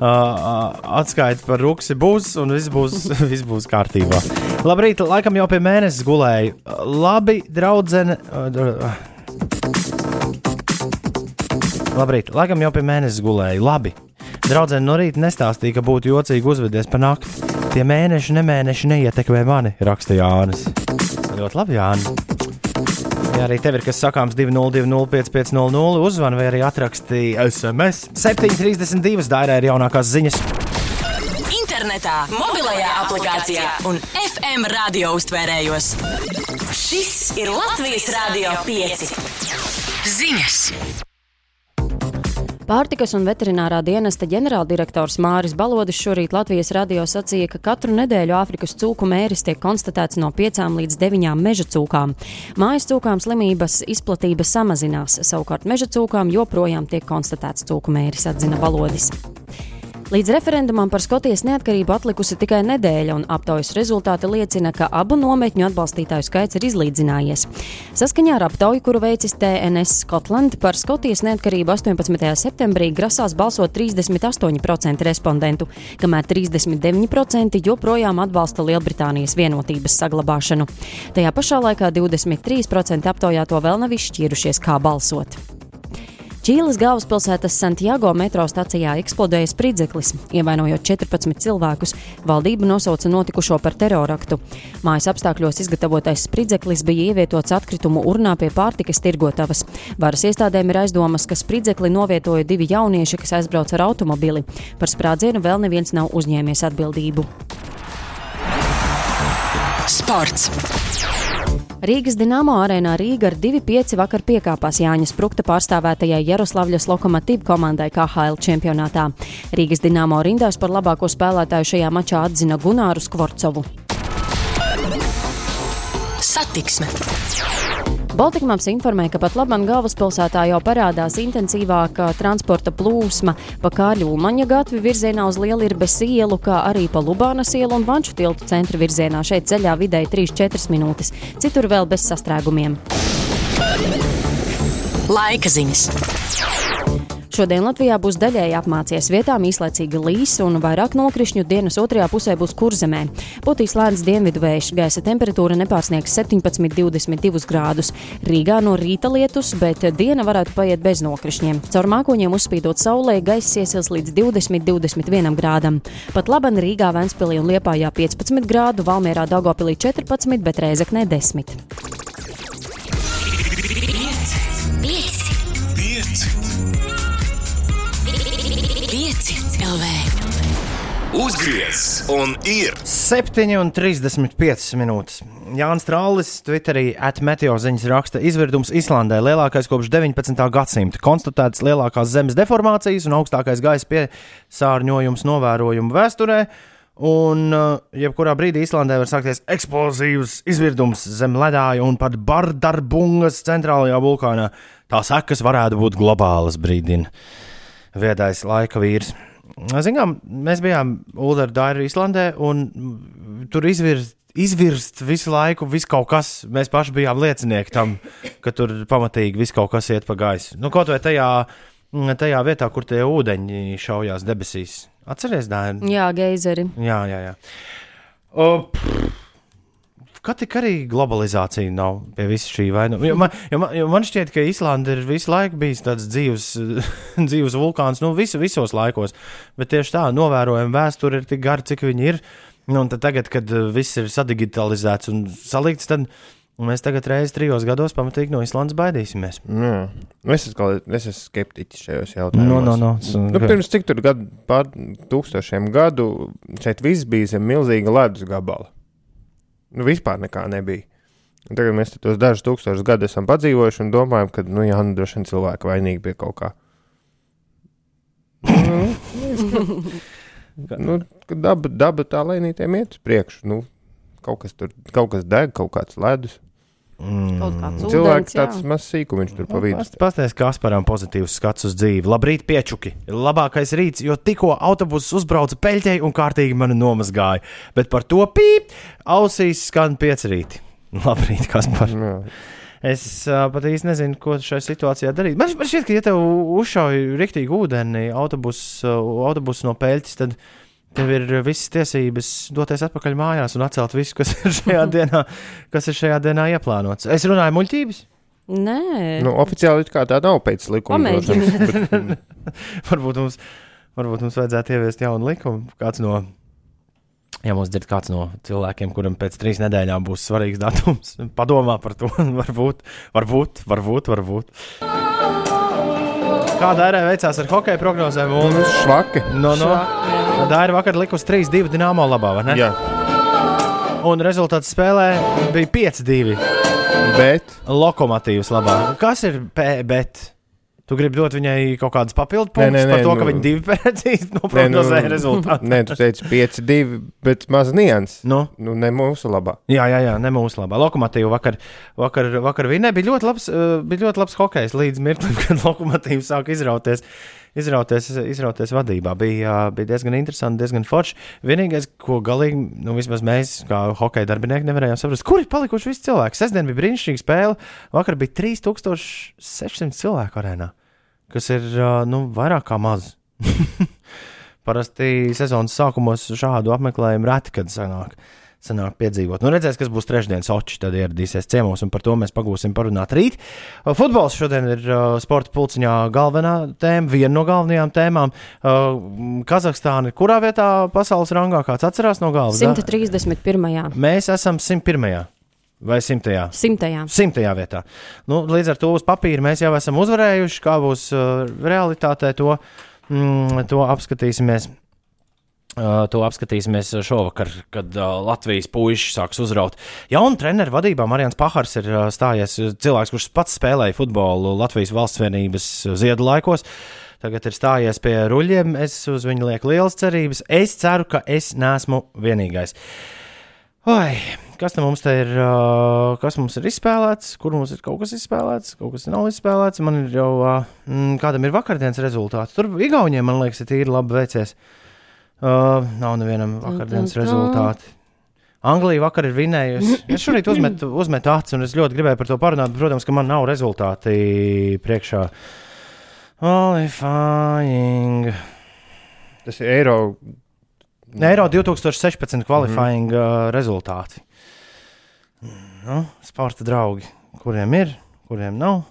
A: uh, atskaiti par ruksi būs un viss būs, [LAUGHS] viss būs kārtībā. Labrīt, laikam jau pie mēnesis gulēju. Labi, draudzene. Uh, Labrīt, laikam jau pie mēneša gulēju. Labi. Draudzene no rīta nestāstīja, ka būtu jocīgi uzvedies pa nakti. Tie mēneši, nemēneši neietekmē mani, raksta Jānis. Ļoti labi, Jānis. Ja arī tev ir kas sakāms 202-550, uzzvan vai arī atraksti SMS 732. dairā ir jaunākās ziņas.
E: Internetā, mobilajā aplikācijā un FM radio uztvērējos. Šis ir Latvijas Rādio 5. Ziņas!
D: Pārtikas un veterinārā dienesta ģenerāldirektors Māris Balodis šorīt Latvijas radio sacīja, ka katru nedēļu Āfrikas cūku mēris tiek konstatēts no 5 līdz 9 meža cūkām. Mājas cūkām slimības izplatība samazinās, savukārt meža cūkām joprojām tiek konstatēts cūku mēris, atzina Balodis. Līdz referendumam par Skotijas neatkarību atlikusi tikai nedēļa, un aptaujas rezultāti liecina, ka abu nometņu atbalstītāju skaits ir izlīdzinājies. Saskaņā ar aptauju, kuru veicis TNS Scotland, par Skotijas neatkarību 18. septembrī grasās balsot 38% respondentu, kamēr 39% joprojām atbalsta Lielbritānijas vienotības saglabāšanu. Tajā pašā laikā 23% aptaujāto vēl nav izšķīrušies, kā balsot. Čīles galvaspilsētas Santiago metro stacijā eksplodēja spridzeklis, ievainojot 14 cilvēkus. Valdība nosauca notikušo par teroraktu. Mājas apstākļos izgatavotais spridzeklis bija ievietots atkritumu urnā pie pārtikas tirgotavas. Varas iestādēm ir aizdomas, ka spridzekli novietoja divi jaunieši, kas aizbrauca ar automobili. Par sprādzienu vēl neviens nav uzņēmies atbildību.
E: Sports!
D: Rīgas Dienāmo arēnā Rīga ar 2-5 vakar piekāpās Jāņa Sprukta pārstāvētajai Jaroslavļas lokomotīvu komandai KHL čempionātā. Rīgas Dienāmo rindās par labāko spēlētāju šajā mačā atzina Gunāru Skvorcovu.
E: Satiksme!
D: Baltikmāps informē, ka pat Latvijas galvaspilsētā jau parādās intensīvāka transporta plūsma pa Kārļu Ulmaņa gatvi virzienā uz Lielirbes ielu, kā arī pa Lubānas ielu un Vanču tiltu centra virzienā. Šeit ceļā vidēji 3-4 minūtes, citur vēl bez sastrēgumiem.
E: Laika ziņas!
D: Šodien Latvijā būs daļēji apmācies vietām īslaicīgi līs un vairāk nokrišņu dienas otrajā pusē būs kurzemē. Būtīs lēns dienvidu vējš, gaisa temperatūra nepārsniegs 17,22 grādus. Rīgā no rīta lietus, bet diena varētu paiet bez nokrišņiem. Caur mākoņiem uzspīdot saulē, gaisa iesils līdz 20-21 grādam. Pat laban Rīgā, Vēnspilī un Liepājā 15 grādu, Valmierā Daugopilī 14, bet Reizeknē 10.
E: 5, 5, 5. CELV.
G: Uzgriez un ir
A: 7,35 minūtes. Jānis Trālis Twitterī atmeteo ziņas raksta, izvirdums Islandē lielākais kopš 19. gadsimta. Konstatēts lielākās zemes deformācijas un augstākais gaisa piesārņojums novērojumu vēsturē. Un eh, jebkurā brīdī Islandē var sākties eksplozīvs izvirdums zem ledāja un pat Bardarbungas centrālajā vulkānā. Tā sekas varētu būt globālas brīdina viedais laika vīrs. Zinām, mēs bijām Dārija Islandē, un tur izvirst, izvirst visu laiku viss kaut kas. Mēs paši bijām liecinieki tam, ka tur pamatīgi viss kaut kas iet pa gaisu. Nu, kaut vai tajā, tajā vietā, kur tie ūdeņi šaujās debesīs. Atceries, Dārija?
D: Jā, geizeri.
A: Jā, jā, jā. O, pff, Kā tik arī globalizācija nav pie visa šī vaina? Jo man, jo man, jo man šķiet, ka Islanda ir visu laiku bijis tāds dzīves, [LAUGHS] dzīves vulkāns, nu, visu, visos laikos. Bet tieši tā, novērojama vēsture ir tik gara, cik viņi ir. Nu, un tagad, kad uh, viss ir sadigitalizēts un salikts, tad mēs tagad reizes trijos gados pamatīgi no Islandes baidīsimies.
C: Jā. Nu, Es esmu, es esmu skeptiķis šajos jautājumos.
A: No, no, no.
C: Nu, pirms cik tur gadu, pār tūkstošiem gadu, šeit viss bija zem milzīga ledus gabala. Nu, vispār nekā nebija. Un tagad mēs tos dažus tūkstošus gadus esam padzīvojuši un domājam, ka, nu, jā, nu, droši vien cilvēki vainīgi pie kaut kā. [LAUGHS] Nu, daba, daba tā lēnītiem iet uz priekšu. Nu, kaut kas tur, kaut kas deg, kaut kāds ledus.
D: Kāds
C: Cilvēks tāds mazs sīkumiņš tur pa vidu.
A: Pastāstiet, kā Kasparam pozitīvs skats uz dzīvi. Labrīt, piečuki! Labākais rīts, jo tikko autobuss uzbrauca peļķei un kārtīgi mani nomazgāja. Bet par to pīp, ausīs skan piecerīti. [LAUGHS] Labrīt, Kaspar!
C: Jā.
A: Es uh, pat īsti nezinu, ko šajā situācijā darīt. Man, man šķiet, ka, ja tev uzšauj rīktīgi ūdeni autobusu uh, autobus no peļķes, tad tev ir visas tiesības doties atpakaļ mājās un atcelt visu, kas ir šajā [LAUGHS] dienā, kas ir šajā dienā ieplānots. Es runāju muļķības.
D: Nē,
C: Nu, oficiāli tā nav pēc.
D: Pamēģiniet.
C: bet, [LAUGHS]
A: varbūt, mums, varbūt mums vajadzētu ieviest jaunu likumu. Kāds no, ja mums dzird kāds no cilvēkiem, kuram pēc trīs nedēļām būs svarīgs datums, padomā par to. [LAUGHS] varbūt, varbūt, varbūt. varbūt. Kāda ērē veicās ar hokeja prognozēm? Un,
C: nu, švaki.
A: no, no, tā ir vakar likusi 3-2 Dienāmo labā, vai ne?
C: Jā,
A: Un rezultāts spēlē bija 5-2
C: bet
A: lokomotīvas labā. Kas ir P, bet? Tu gribi dot viņai kaut kādus papildu
C: Nē,
A: punktus
C: nē, nē,
A: par to, ka
C: nu-
A: viņi divi [LAUGHS] precīzi
C: Nē, nu,
A: noprognozēja rezultātu.
C: Nē, tu teici 5-2, bet maz nians.
A: Nu,
C: Nu, ne mūsu labā.
A: jā, jā, jā, ne mūsu labā. Lokomotīva vakar, vakar, vakar vinēja. Bija ļoti labs, uh, bija ļoti labs hokejs līdz mirklim, [LAUGHS] kad lokomotīva sāka izrauties. Izrauties, izrauties vadībā bija, uh, bija diezgan interesanti, diezgan forši. Vienīgais, ko galīgi, nu, vismaz mēs, kā hokeja darbinieki, nevarējām saprast, kur ir palikuši visi cilvēki. Sestdien bija brīnišķīga spēle. Vakar bija 3600 cilvēku arēnā, kas ir uh, nu, vairāk kā maz. [LAUGHS] Parasti sezonas sākumos šādu apmeklējumu reti, kad sanāk, sanāk piedzīvot. Nu, redzēs, kas būs trešdienas oči, tad ieradīsies ciemos, un par to mēs pagūsim parunāt rīt. Uh, Futbols šodien ir uh, sporta pulciņā galvenā tēma, viena no galvenajām tēmām. Uh, Kazahstāna, kurā vietā pasaules rangā kāds atcerās no galvas? Da-
D: 131.
A: Mēs esam 101. vai 100.
D: simtajā.
A: Simtajā vietā. Nu, līdz ar to uz papīra mēs jau esam uzvarējuši. Kā būs uh, realitātē, to, mm, to apskatīsimies. Uh, to apskatīsimies šovakar, kad uh, Latvijas puikas sāks uzraut. Jaunu treneru vadībā Marijans Pahars ir uh, stājies cilvēks, kurš pats spēlēja futbolu Latvijas valsts vienības ziedu laikos. Tagad ir stājies pie ruļļiem. Es uz viņu lieku lielas cerības. Es ceru, ka es neesmu vienīgais. Oi, kas mums te ir? Kas mums ir izspēlēts? Kur mums ir kaut kas izspēlēts? Kaut kas nav izspēlēts. Man ir jau, mm, kādam ir vakardienas rezultāti. Tur Igauniem, man liekas, ir tīri labi veicies. Uh, nav nevienam vakardienas rezultāti. Anglija vakar ir vinējusi. [CLEARS THROAT] Es šorīt uzmetu, uzmetu acis, un es ļoti gribēju par to parunāt. bet, Protams, ka man nav rezultāti priekšā. Qualifying.
C: Tas ir eiro.
A: Eiro 2016 qualifying mm. uh, rezultāti. Nu, sporta draugi, kuriem ir, kuriem nav.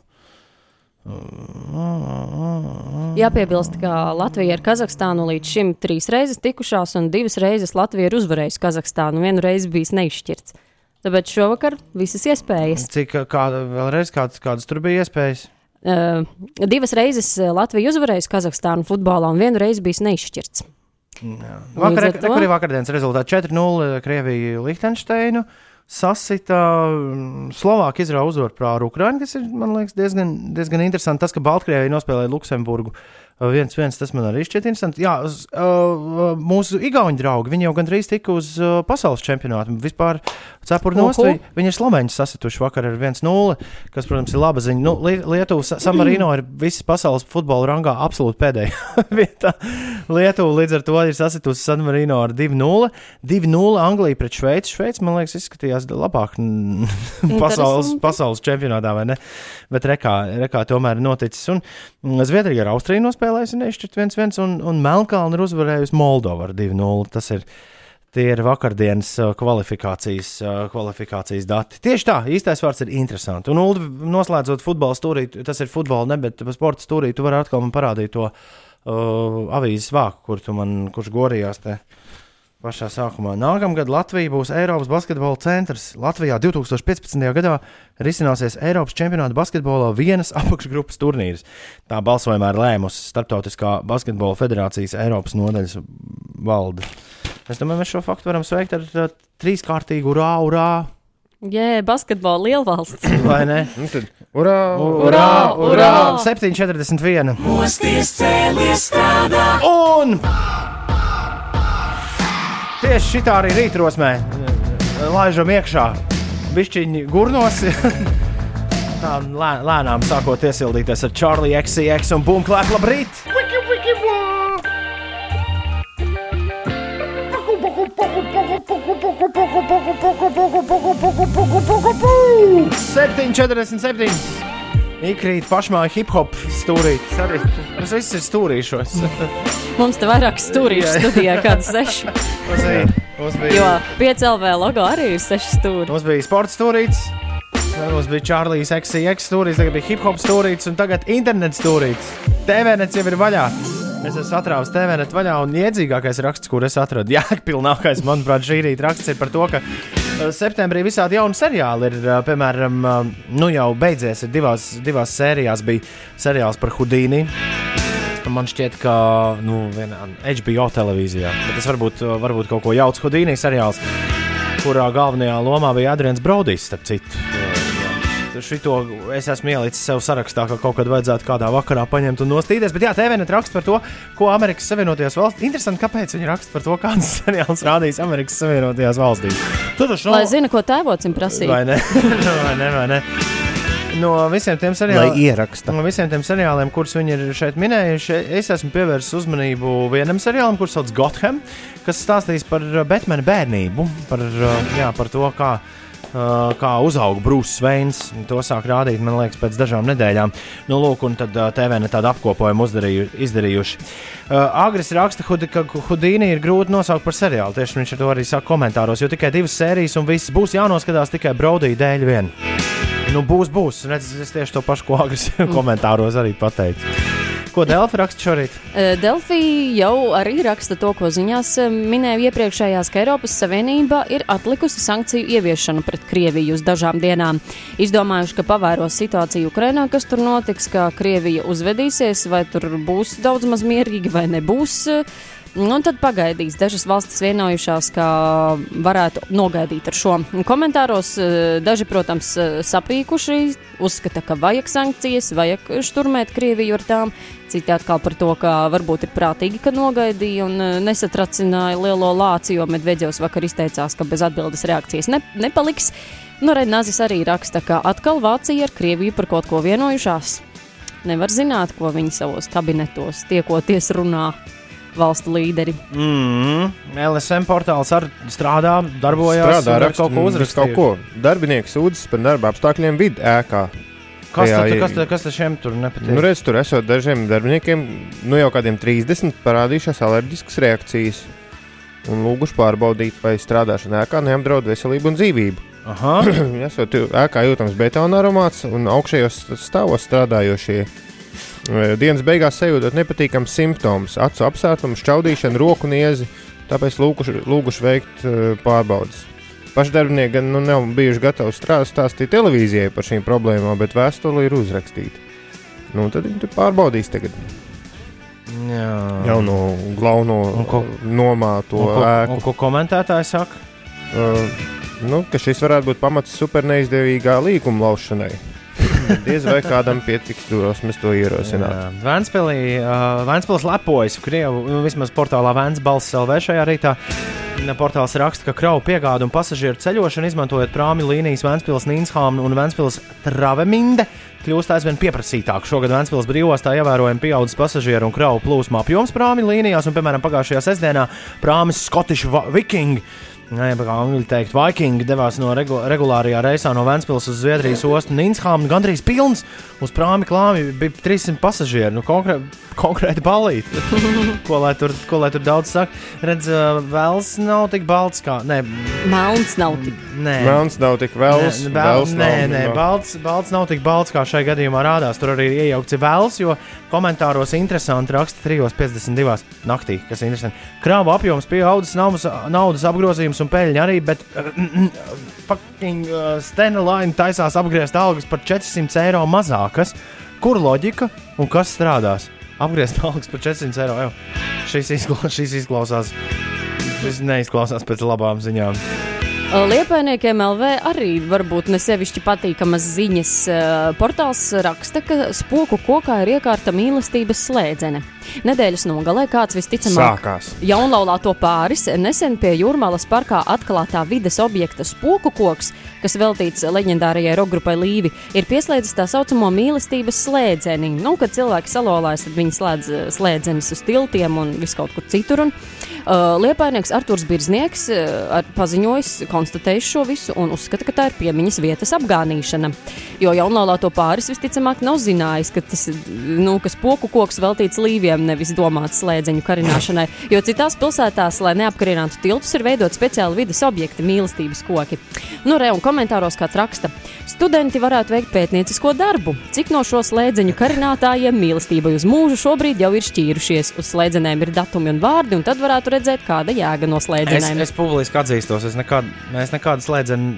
D: Jāpiebilst, ka Latvija ar Kazahstānu līdz šim trīs reizes tikušās, un divas reizes Latvija ir uzvarējusi Kazahstānu. Vienu reizi bijis neizšķirts. Tāpēc šovakar visas iespējas.
A: Cik kāda, vēlreiz, kādas, kādas tur bija iespējas?
D: Uh, divas reizes uh, Latvija uzvarējusi Kazahstānu futbolā, un vienu reizi bijis neizšķirts.
A: Vakar,
D: ar to?
A: vakardienas rezultāti? 4-0 Krievija Lihtenšteinu. Sasita mm, Slovākija izrauga uzvaru pār Ukraiņu, kas ir liekas, diezgan, diezgan interesanti. Tas, ka Baltkrievija nospēlēja Luksemburgu viens, viens, tas man arī šķiet interesanti. Jā, uz, uh, mūsu igauņu draugi, viņi jau gandrīz tika uz uh, pasaules čempionātu. Vispār cepuri nost,
D: Uhu.
A: vi- viņi ir sloveņi sasituši vakar ar 1-0, kas, protams, ir laba ziņa. Nu, Lie- Lietuva, Sa- San Marino ir visas pasaules futbola rangā absolūti pēdējā [LAUGHS] vietā. Lietuva līdz ar to ir sasitusi San Marino ar 2-0. 2-0 Anglija pret Šveici. Šveici, man liekas, izskatījās labāk [LAUGHS] pasaules, pasaules čempionātā, vai ne? Bet rekā, rekā tomēr ir noticis. Un mm, Zviedrija ar Austriju nospēlējusi nešķirt 1-1, un, un Melnkalna ir uzvarējusi Moldovu ar 2-0. Tas ir. Tie ir vakardienas uh, kvalifikācijas, uh, kvalifikācijas dati. Tieši tā, īstais vārds ir interesanti. Un, Ulu, noslēdzot futbola stūrī, tas ir futbola, ne, bet sporta stūrī, tu vari atkal man parādīt to uh, avīzes vāku, kur tu man, kurš gorījās te pašā sākumā. Nākamgad Latvija būs Eiropas basketbola centrs. Latvijā 2015. gadā risināsies Eiropas čempionāta basketbolā vienas [LAUGHS] apakšgrupas turnīrs. Tā balsojumā ir lēmusi Startautiskā basketbola federācijas Eiropas nodaļas valde. Es domāju, mēs šo faktu varam sveikt ar uh, trīskārtīgu urā, urā,
D: Jē, basketbola lielvalsts. [COUGHS]
A: vai ne?
C: Nu, urā,
A: Urā, urā!
D: urā!
A: 7,41.
E: Mosties cēlies strādā.
A: Un tieši šitā arī rītrosmē laižam iekšā bišķiņi gurnos. Tā lē, lēnām sākot iesildīties ar Charlie XCX un Bunklētu labrīt! Wiki, wiki, wā! 7,47. Ikrīt pašmāja hip hop. Arī tas viss ir stūrīšos.
D: Mums te vairāk stūrīšu studijā, kāda seši.
A: Mums bija, mums bija,
D: Jo 5LV logo arī ir seši stūri.
A: mums bija sports stūrītis. Mums bija Čārlīs, XCX stūrītis, tagad bija hip hop stūrītis un tagad internets stūrītis. TVNets jau ir vaļā. Es esmu atrādis TVNet vaļā un iedzīgākais raksts, kur es atradu. [LAUGHS] Jā, pilnākais, manuprāt, šī rīta raksts ir par to, ka septembrī visādi jauni seriāli ir, uh, piemēram, uh, nu jau beidzies, ir divās, divās sērijās bija seriāls par Hudīni. Man šķiet, ka nu, vienā HBO televīzijā, bet tas varbūt, varbūt kaut ko jauts Hudīnī seriāls, kurā galvenajā lomā bija Adrians Brodijs, starp citu šito es esmu ielicis sev sarakstā, ka kaut kad vajadzētu kādā vakarā paņemt un nostīties. Bet jā, TVNet raksta par to, ko Amerikas Savienotajās valstīs. Interesanti, kāpēc viņi raksta par to, kādas [LAUGHS] seriāls rādīs Amerikas Savienotajās valstīs.
D: Tu taču no... Lai zina, ko tēvocim prasīja.
A: Vai ne? [LAUGHS] vai ne, vai ne? No visiem tiem seriāliem, no visiem tiem seriāliem, kurus viņi ir šeit minējuši, es esmu pievērsis uzmanību vienam seriālam, kurš sauc Gotham, kas stāstīs par Batmana bērnību, par, jā, par to, kā Uh, kā uzauga Brūss Veins. To sāk rādīt, man liekas, pēc dažām nedēļām. Nu, lūk, un tad TV ne tādu apkopojumu uzdarīju, izdarījuši. Agris raksta, ka Hudīni ir grūti nosaukt par seriālu. Tieši viņš to arī saka komentāros, jo tikai divas sērijas un viss būs jānoskatās tikai Braudī dēļ vien. Nu, būs, būs. Redz, es tieši to pašu, ko Agris [LAUGHS] komentāros arī pateicu. Ko Delfi raksta šorīt?
D: Delfi jau arī raksta to, ko ziņās minēju iepriekšējās, ka Eiropas Savienība ir atlikusi sankciju ieviešanu pret Krieviju uz dažām dienām. Izdomājuši, ka pavēros situāciju Ukrainā, kas tur notiks, kā Krievija uzvedīsies, vai tur būs daudz maz mierīgi vai nebūs. Un tad pagaidīs. Dažas valstis vienojušās, ka varētu nogaidīt ar šo. Komentāros daži, protams, sapīkuši, uzskata, ka vajag sankcijas, vajag šturmēt Krieviju ar tām. Citi atkal par to, ka varbūt ir prātīgi, ka nogaidīja un nesatracināja lielo lāci, jo Medvedevs vakar izteicās, ka bez atbildes reakcijas ne, nepaliks. Nu, Renāzis arī raksta, ka atkal Vācija ar Krieviju par kaut ko vienojušās. Nevar zināt, ko viņi savos kabinetos tiekoties runā valstu līderi.
A: Mm, LSM portāls arī strādā, darbojas.
C: Strādā, raksta, kaut ko uzrakstīt. Kaut ko. Darbinieks sūdzas par darba apstākļiem vidu ēkā.
A: Kas, jā, tad, kas, tad, kas tad šiem tur nepatīk?
C: Nu, redz, tur esot dažiem darbiniekiem, nu jau kādiem 30 parādījušās alerģiskas reakcijas. Un lūguši pārbaudīt, vai strādāšana ēkā neapdraud veselību un dzīvību.
A: Aha. [CLEARS THROAT]
C: Esot ēkā jūtams betona aromāts un augšējos stāvos strādājošie Dienas beigās sajūtot nepatīkams simptoms, acu apsērtumu, šķaudīšanu, roku niezi, tāpēc lūguši, lūguši veikt pārbaudas. Paši darbinieki gan nu, nav bijuši gatavi strādāt, stāstīt televīzijai par šīm problēmām, bet vēstule ir uzrakstīta. Nu, tad viņi pārbaudīs tagad.
A: Jā.
C: Jau no galveno nomāto
A: un ko,
C: ēku.
A: Un ko komentētāji saka?
C: Uh, nu, ka šis varētu būt pamats super neizdevīgā līguma laušanai. [LAUGHS] Diez vai kādam pietiks drosmes to ierosināt.
A: Vēnspēlī, uh, Vēnspēlis lepojas, Krievu, nu, vismaz portālā Vēnsbalss LV šajā rītā. Portāls raksta, ka kravu piegādu un pasažieru ceļošanu izmantojot prāmi līnijas Vēnspils, Nīnshāma un Vēnspils Traveminde kļūst aizvien pieprasītāk. Šogad Vēnspils brīvostā ievērojami pieaudzis pasažieru un kravu plūsmu apjoms prāmi līnijās, un, piemēram, pagājušajā sestdienā prāmis Scottish Viking Jā, kā angļu teikt, Viking devās no regu regulārajā reisā no Vēncpils uz Zviedrijas ostu Ninshāmu. Gandrīz pilns uz prāmi klāmi bija 300 pasažieru. Nu, konkrē, konkrēti balīti. [LAUGHS] ko, lai tur, ko lai tur daudz saka? Redz, vēls nav tik balts kā. Nē,
D: melns nav tik.
A: Nē,
C: melns nav tik vēls.
A: Nē, vēls nē, nav, nē, balts, balts nav tik balts kā šai gadījumā rādās. Tur arī iejaukts vēls, jo komentāros interesanti raksta 3.52. naktī, kas ir interesanti. Krāva apjoms pieaudzis, naudas, naudas apgrozījums un peļņa arī, bet uh, fucking uh, Stenelaina taisās apgriezt algas par 400 eiro mazākas. Kur loģika un kas strādās? Apgriezt [LAUGHS] algas par 400 eiro. Jau. Šis, izkla šis izklausās, šis neizklausās pēc labām ziņām.
D: Liepainiekiem LV arī varbūt ne sevišķi patīkamas ziņas. Portāls raksta, ka spoku kokā ir iekārta mīlestības slēdzene. Nedēļas nogalē kāds visticamāk
C: Sākās.
D: jaunlaulāto pāris nesen pie Jūrmālas parkā atklātā vides objekta spoku koks, kas veltīts leģendārajai rokgrupai Līvi, ir pieslēdzis tā saucamo mīlestības slēdzeni. Nu, kad cilvēki salolājas, tad viņi slēdz slēdzenes uz tiltiem un viskaut kur citur. Un, uh, Liepainieks Arturs Birznieks uh, paziņojis, konstatējis šo visu un uzskata, ka tā ir piemiņas vietas apgānīšana. Jo jaunlaulāto pāris visticamāk nav zinājis, ka tas nu, ka spoku koks veltīts Līviem nevis domāti slēdzeņu karināšanai, jo citās pilsētās, lai neapkarinātu tiltus, ir veidot speciāli vidas objekti, mīlestības koki. Nu, re, un komentāros kāds raksta, studenti varētu veikt pētniecisko darbu. Cik no šo slēdzeņu karinātājiem mīlestībai uz mūžu šobrīd jau ir šķīrušies? Uz slēdzenēm ir datumi un vārdi, un tad varētu redzēt, kāda jēga no
A: Es,
D: slēdzenēm.
A: es publiski atzīstos, es nekad, mēs nekādu slēdzenu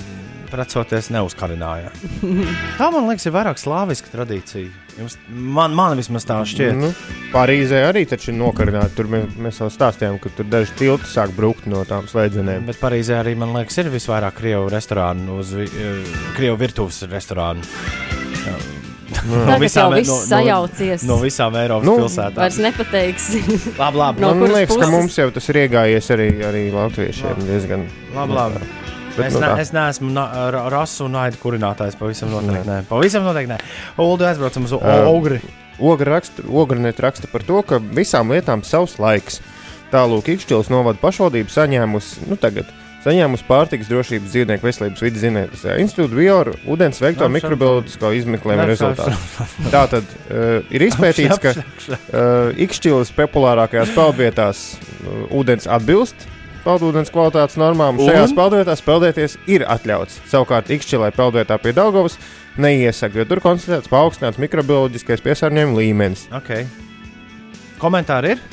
A: precoties neuzkarinājām. [LAUGHS] Tā man liekas, ir vairāk slāviska tradīcija. Jums, man, man vismaz tā šķiet.
C: Nu, Parīzē arī taču ir nokarināti. Tur mēs, mēs jau stāstījām, ka tur daži tilti sāk brukt no tām slēdzenēm.
A: Bet Parīzē arī, man liekas, ir visvairāk krievu restorānu, uz vi- eh, krievu virtuves restorānu. Jā.
D: Tagad jau viss sajaucies.
A: No, no visām Eiropas
C: Nu,
A: nu, pilsētām.
D: Vairs nepateiksi.
A: Labi, labi.
D: No
C: Man liekas, ka
D: puses?
C: mums jau tas ir iegājies arī, arī latviešiem diezgan.
A: labi, labi.
C: Bet,
A: Es,
C: nu,
A: ne,
C: tā.
A: es neesmu na, ra, rasu un naidu kurinātājs. Pavisam noteikti. Nē. Pavisam noteikti. Nē. Ulu aizbraucam uz. Ogri.
C: Ogra raksta, Ogranet raksta par to, ka visām lietām savs laiks. Tālūk, Ikšķils novada pašvaldība saņēmusi, nu tagad, saņēmusi pārtikas drošības dzīvnieku veselības vidas zinātniskā institūta bioru ūdens veikto mikrobioloģisko izmeklējumu rezultātu. Tātad uh, ir izpētīts, ka uh, Ikšķils populārākajās peldvietās uh, ūdens atbilst peldūdens kvalitātes normām.
A: Un?
C: Šajās peldvietās peldēties ir atļauts. Savukārt Ikšķilai peldvietā pie Daugavas neiesaka, jo tur konstatēts paaugstināts mikrobioloģiskais piesārņojuma līmenis.
A: Okay. Komentāri ir?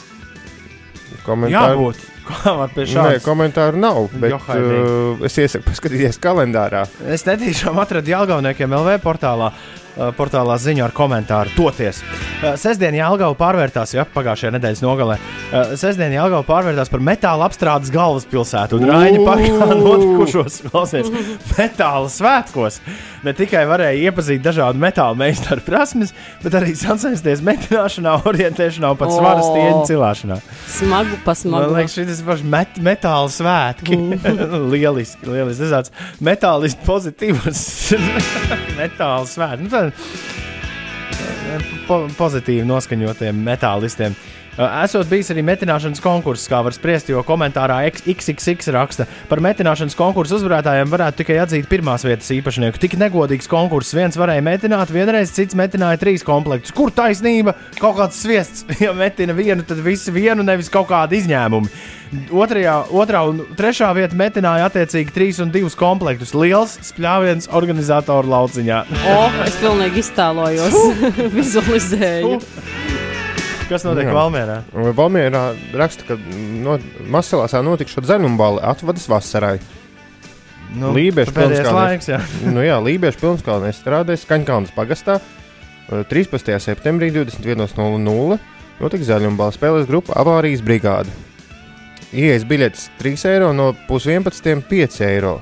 C: Komentāri,
A: Jābūt. Kā
C: Nē, komentāru nav. Bet, uh, es iesaku paskatīties kalendārā.
A: Es netīšām atradu Jālgauniekiem LV portālā. uh, Portālā ziņu ar komentāru toties. Uh, Sestdien Jālgava pārvērtās, ja pagājušajā nedēļas nogalē. uh, Sestdien Jālgava pārvērtās par metāla apstrādes galvaspilsētu un Raņa parkā notikušos klausies, metāla svētkos. Ne tikai varēja iepazīt dažādu metāla meistaru prasmes, bet arī sacensties metināšanā, orientēšanā un pat svara
D: O.
A: stieņu cilāšanā.
D: Smagu
A: Man
D: pasmagu.
A: liekas, šis ir met, metāla svētki. [LAUGHS] lieliski, lieliski. Tas tāds metālists pozitīvs [LAUGHS] metāla svētki. Nu, tad, po, pozitīvi noskaņotiem metālistiem. Uh, Esot bijis arī metināšanas konkurss, kā var spriest, jo komentārā XXX raksta, par metināšanas konkursu uzvarētājiem varētu tikai atzīt pirmās vietas īpašnieku. Tik negodīgs konkurss. Viens varēja metināt, vienreiz cits metināja trīs komplektus. Kur taisnība? Kaut kāds sviests. [LAUGHS] Ja metina vienu, tad visi vienu, nevis kaut kādi izņēmumi. Otrajā, otrā un trešā vieta metināja attiecīgi trīs un divus komplektus. Liels spļāviens organizatoru lauciņā.
D: O, es pilnīgi iztēlojos, [LAUGHS] vizualizēju.
A: Kas notiek?
C: Un Valmierā raksta, ka no, Masalāsā notikšot dzenumbāli atvadas vasarai.
A: Nu,
C: Lībiešu
A: laiks, jā. [LAUGHS]
C: nu, jā, Lībiešu pilnskalnē strādājas Kaņkaunas pagastā. Uh, 13. septembrī 21.00 notika zaļumbāla spēles grupa Avārijas brigāde. Ielas biļetes 3 eiro, no pusdienas 5 eiro.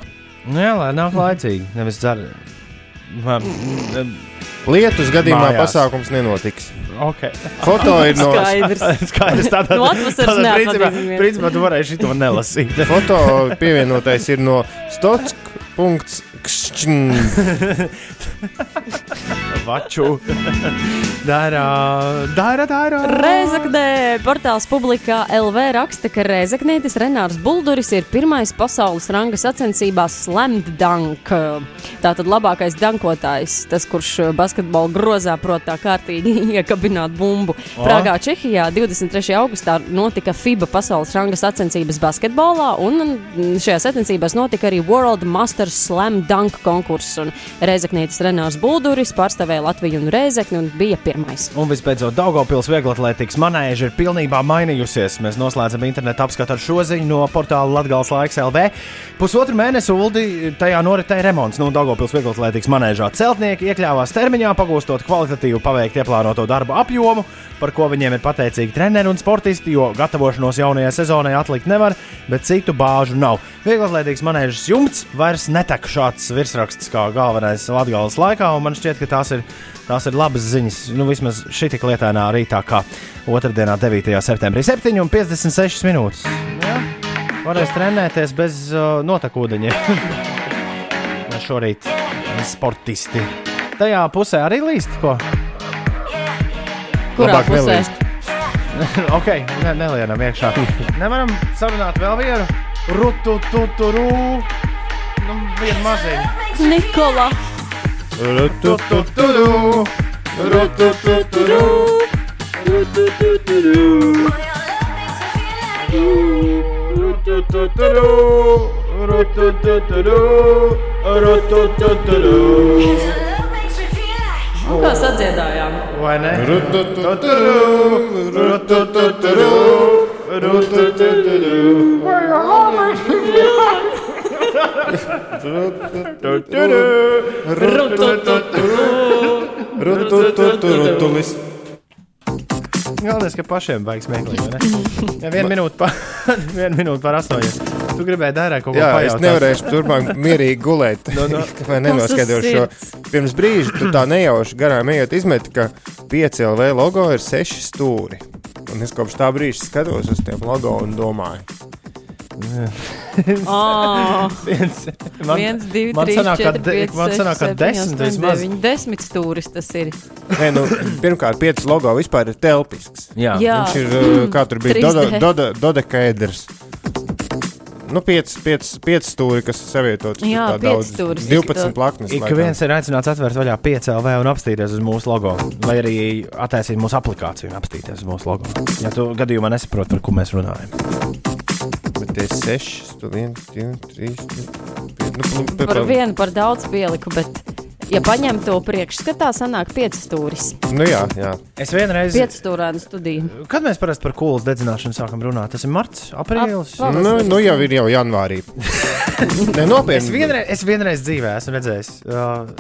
A: Nu, jā, lai nāk laicīgi. Nevis dzer.
C: Lietus gadījumā
A: Mājās.
C: pasākums nenotiks.
A: Ok.
C: Foto ir no,
D: Skaidrs. [LAUGHS]
A: Skaidrs, tādā
D: No
A: tādā principā, principā tu varēji šito nelasīt. [LAUGHS]
C: foto pievienotais ir no Stotsk.kšķn. [LAUGHS]
A: Vaču. Dara, dara, dara.
D: Reizeknē portāls publikā LV raksta, ka Reizeknētis Renārs Bulduris ir pirmais pasaules ranga sacensībās Slammed Dunk. Tātad labākais dankotājs, tas, kurš basketbolu grozā prot tā kārtīgi [LAUGHS] iekabināt bumbu. Prāgā, Čehijā 23. augustā notika FIBA pasaules ranga sacensības basketbolā, un šajā sacensībās notika arī World Masters Slam Dunk konkurss. Reizeknētis Renārs Bulduris pārstāvēja Latviju un Reizekni un bija pirmais.
A: Un visbeidzot, Daugopils vieglatlētikas manēža ir pilnībā mainījusies. Mēs noslēdzam internetu apskatu ar šo ziņu no portāla Latvijas laiks LV. Pusotru mēnesi Uldi tajā noritēja remonts no Daugopils vieglatlētikas manēžā. Celtnieki iekļāvās termiņā, pagūstot kvalitatīvu paveikt ieplānoto darbu apjomu, par ko viņiem ir pateicīgi treneri un sportisti, jo gatavošanos jaunajai sezonai atlikt nevar, bet citu bāžu nav. Vieglatlētikas manēžas jumts vairs netek šāds virsraksts kā galvenais Latvijas laikā, un man šķiet, ka tās ir Tās ir labas ziņas. Nu, vismaz šī tik lietainā rītā, kā otrdienā, 9. septembrī, 7,56 minūtes. Jā, varēs trenēties bez uh, notekūdeņiem. Mēs [LAUGHS] šorīt sportisti. Tajā pusē arī līst, ko?
D: Kurā
C: Labāk
D: pusē?
C: nelīst. [LAUGHS]
A: ok, ne, nelienam iekšā. Nevaram sarunāt vēl vienu. Rutu, tu, tu, ru. Nu, vienu maziņu.
D: Nikola! Nu, kā sadziedājām?
A: Vai ne?
C: Rutulis.
A: Galvenais, ka pašiem baigs smieklīgi. Ja viena minūte pār, [LAUGHS] viena minūte pār astoņiem. Tu gribēji dārēt kaut ko
C: Jā,
A: pajautāt.
C: es nevarēšu turpmāk mierīgi gulēt. [LAUGHS]
A: No, no. [LAUGHS]
C: Vai nenoskaidrošu šo? Pirms brīža tu tā nejauši garām ejot, izmeti, ka 5 LV logo ir 6 stūri. Un es kopš tā brīža skatos uz tiem logo un domāju, [LAUGHS]
D: Oh,
A: Viens, man,
D: viens, divi,
A: man
D: trīs,
A: sanāk,
D: četri, pieci,
A: man sanāk, ka desmit vismaz.
D: deviņi, Desmit stūris tas ir.
C: Nē, nu, [CLEARS THROAT] pirmkārt, 5 logo vispār ir telpisks.
A: Jā,
D: Jā.
C: Viņš ir, uh, kā tur bija,
D: 3D.
C: doda, doda, dodekaedrs. Nu, 5, 5, 5 stūri, kas ir savietots.
D: Jā,
C: tā
D: pieci
C: daudz.
D: stūris.
C: 12 plaknes.
A: Ik viens ir aicināts atvērt vaļā 5 LV un apstīties uz mūsu logo. Vai arī attaisīt mūsu aplikāciju un apstīties uz mūsu logo. Ja tu gadījumā nesaproti, par ko mēs runājam.
C: Bet tie 6, 1, 2, 3, 4. Nu, pa-
D: Par
C: pa-
D: vienu par daudz pieliku, bet, ja paņem to priekšskatā, sanāk pieci stūris.
C: Nu, jā, jā.
A: Es vienreiz,
D: Pieci stūrānu studiju.
A: kad mēs parasti par kūlas dedzināšanu sākam runāt, tas ir marts, aprīlis.
D: Ap-
C: Nu, nu jau ir jau janvārī. [LAUGHS] Nē,
A: Es
C: nopietni.
A: vienreiz, es vienreiz dzīvē esmu redzējis, uh,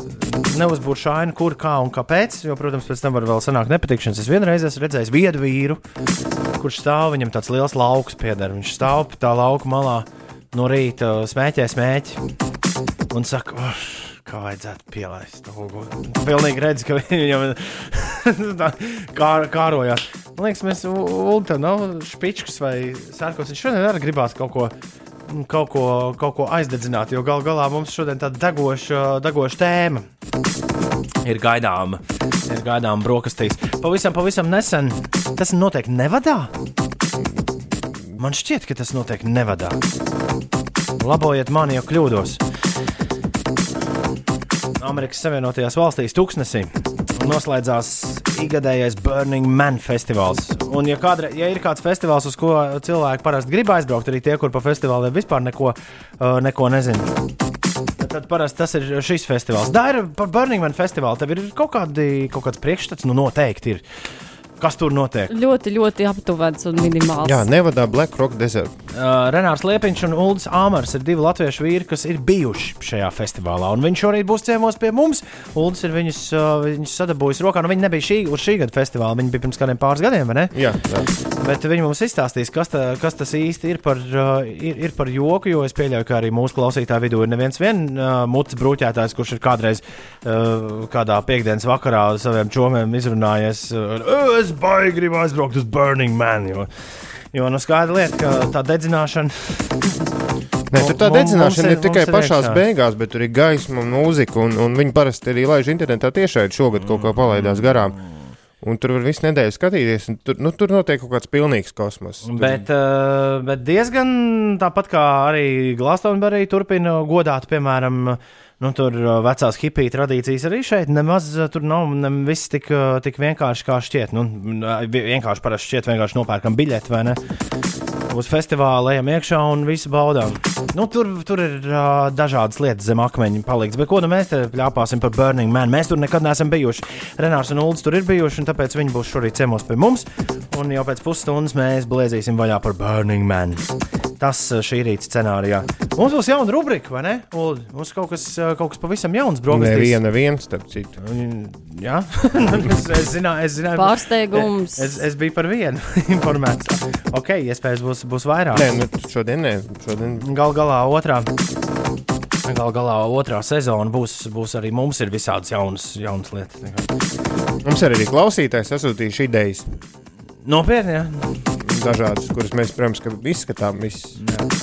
A: neuzbūvēju šādu, kur, kā un kāpēc. Jo, protams, pēc tam var vēl sanākt nepatikšanas. Es vienreiz esmu redzējis viedu vīru, kurš stāv, viņam tāds liels lauks pieder. Viņš stāv tā lauka malā no rīta, smēķē smēķi un saka, oh, kā vajadzētu pielaist uguni. Pilnīgi redz, ka [LAUGHS] viņam [LAUGHS] tā kā, kārojās. Man liekas, mēs Ulta nav špičkas vai sērkos. Viņš šodien arī gribās kaut ko kaut ko, kaut ko aizdedzināt, jo gal galā mums šodien tāda degoša, degoša tēma ir gaidāma. Ir gaidāma brokastīs. Pavisam, pavisam nesen tas notiek Nevadā. Man šķiet, ka tas notiek Nevadā. Labojiet mani, ja kļūdos. Amerikas Savienotajās valstīs Tuksnesī noslēdzās ikgadējais Burning Man festivāls. Un, ja, kādre, ja ir kāds festivāls, uz ko cilvēki parasti grib aizbraukt, arī tie, kur pa festivāliem vispār neko, uh, neko nezina, tad, parasti tas ir šis festivāls. Tā ir par Burning Man festivālu. Tev ir kaut, kādi, kaut kāds priekšstats, nu noteikti ir. Kas tur notiek?
D: Ļoti, ļoti aptuvens un minimāls.
C: Jā, nevadā Black Rock Desert.
A: Uh, Renārs Liepiņš un Ulris Āmers ir divi latviešu vīri, kas ir bijuši šajā festivālā. Un viņš šorīt būs ciemos pie mums. Ulris ir viņus, uh, viņus sadabūjis rokā. Nu, viņi nebija šī, uz šī gada festivāla. Viņi bija pirms kādiem pāris gadiem, vai ne?
C: Jā, jā.
A: Bet viņi mums izstāstīs, kas, ta, kas tas īsti ir par, uh, ir, ir par joku. Jo es pieļauju, ka arī mūsu klausītāju vidū ir neviens vien, uh, mutes brūķētājs, kurš ir kādreiz uh, kādā piekdienas vakarā ar saviem čomiem izrunājies. Uh, es baigi gribu aizbraukt uz Burning Man. Jo, jo nu skaidra lieta, ka tā dedzināšana.
C: Nē, tur tā dedzināšana
A: mums
C: ir tikai
A: mums
C: pašā beigās, bet tur ir gaisma mūzika. Un, un viņi parasti arī laiž internetā tiešai šogad kaut kā palaidās garām. Un tur var visu nedēļu skatīties. un Tur, nu, tur notiek kaut kāds pilnīgs kosmos. Tur,
A: Bet, uh, bet diezgan tāpat kā arī Glastonbury turpina godāt, piemēram, nu, tur vecās hipiju tradīcijas arī šeit. Nemaz tur nav ne viss tik, tik vienkārši kā šķiet. Nu, vi- vienkārši parasti šķiet, vienkārši nopērkam biļeti vai ne. Uz festivāla ejam iekšā un visu baudām. Nu, tur, tur ir uh, dažādas lietas zem akmeņa palikts. Bet ko nu mēs te plāpāsim par Burning Man? Mēs tur nekad neesam bijuši. Renārs un Ulds tur ir bijuši, un tāpēc viņi būs šorīt ciemos pie mums. Un jau pēc pusstundas mēs blēzīsim vaļā par Burning Man. Tas šī rīta scenārijā. Mums būs jauna rubrika, vai ne? Uldi? Mums kaut kas, kaut kas pavisam jauns, brokastīs.
C: Neviena viens, starp citu.
A: Jā, [LAUGHS] es, es zināju, es zināju.
D: Pārsteigums.
A: Es, es biju par vienu [LAUGHS] informēts. Ok, iespējams būs, būs vairāk.
C: Nē, nu, šodien nē. Šodien...
A: Gal galā otrā. Gal galā otrā sezona būs, būs arī mums ir visādas jaunas, jaunas lietas.
C: Mums ir arī klausītājs sasūtījuši idejas.
A: Nopietni, jā.
C: Dažādas, kuras mēs, protams, ka izskatām. Viss.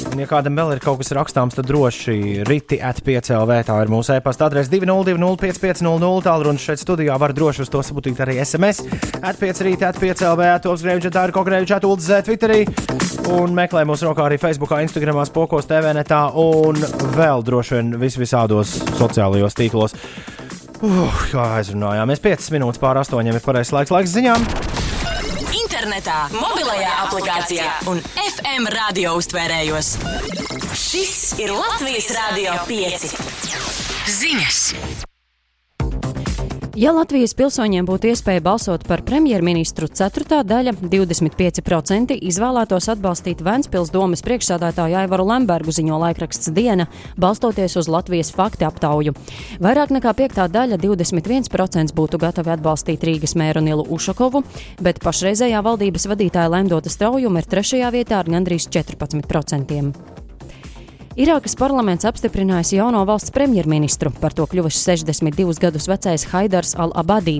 A: Un, ja kādam vēl ir kaut kas rakstāms, tad droši rīti atpiecēlv. Tā ir mūsu e-pasta adrese 202-550, tālrunis šeit studijā. Var droši uz to sūtīt arī SMS. Atpiecrīt, atpiecēlv, tos grēviņš, tā ir kaut grēviņš, atūlis Z Twitterī. Un meklē mūsu rokā arī Facebook, Instagram, Spokos, TV netā un vēl droši vien vis visādos sociālajos tīklos. Uh, kā aizrunājāmies, 5 minūtes pār 8 ir pareizais laiks, laiks ziņām.
E: Internetā, mobilajā aplikācijā un FM radio uztvērējos. Šis ir Latvijas Rādio 5. Ziņas!
D: Ja Latvijas pilsoņiem būtu iespēja balsot par premjerministru, ceturtā daļa - 25% izvēlētos atbalstīt Ventspils domas priekšsādātāju Aivaru Lembergu, ziņo laikraksts Diena, balstoties uz Latvijas faktu aptauju. Vairāk nekā piektā daļa - 21% būtu gatavi atbalstīt Rīgas mēru Nilu Ušakovu, bet pašreizējā valdības vadītāja Lemdota Straujuma ir trešajā vietā ar gandrīz 14%. Irākas parlaments apstiprinājis jauno valsts premjerministru, par to kļuvis 62 gadus vecais Haidars Al-Abadī.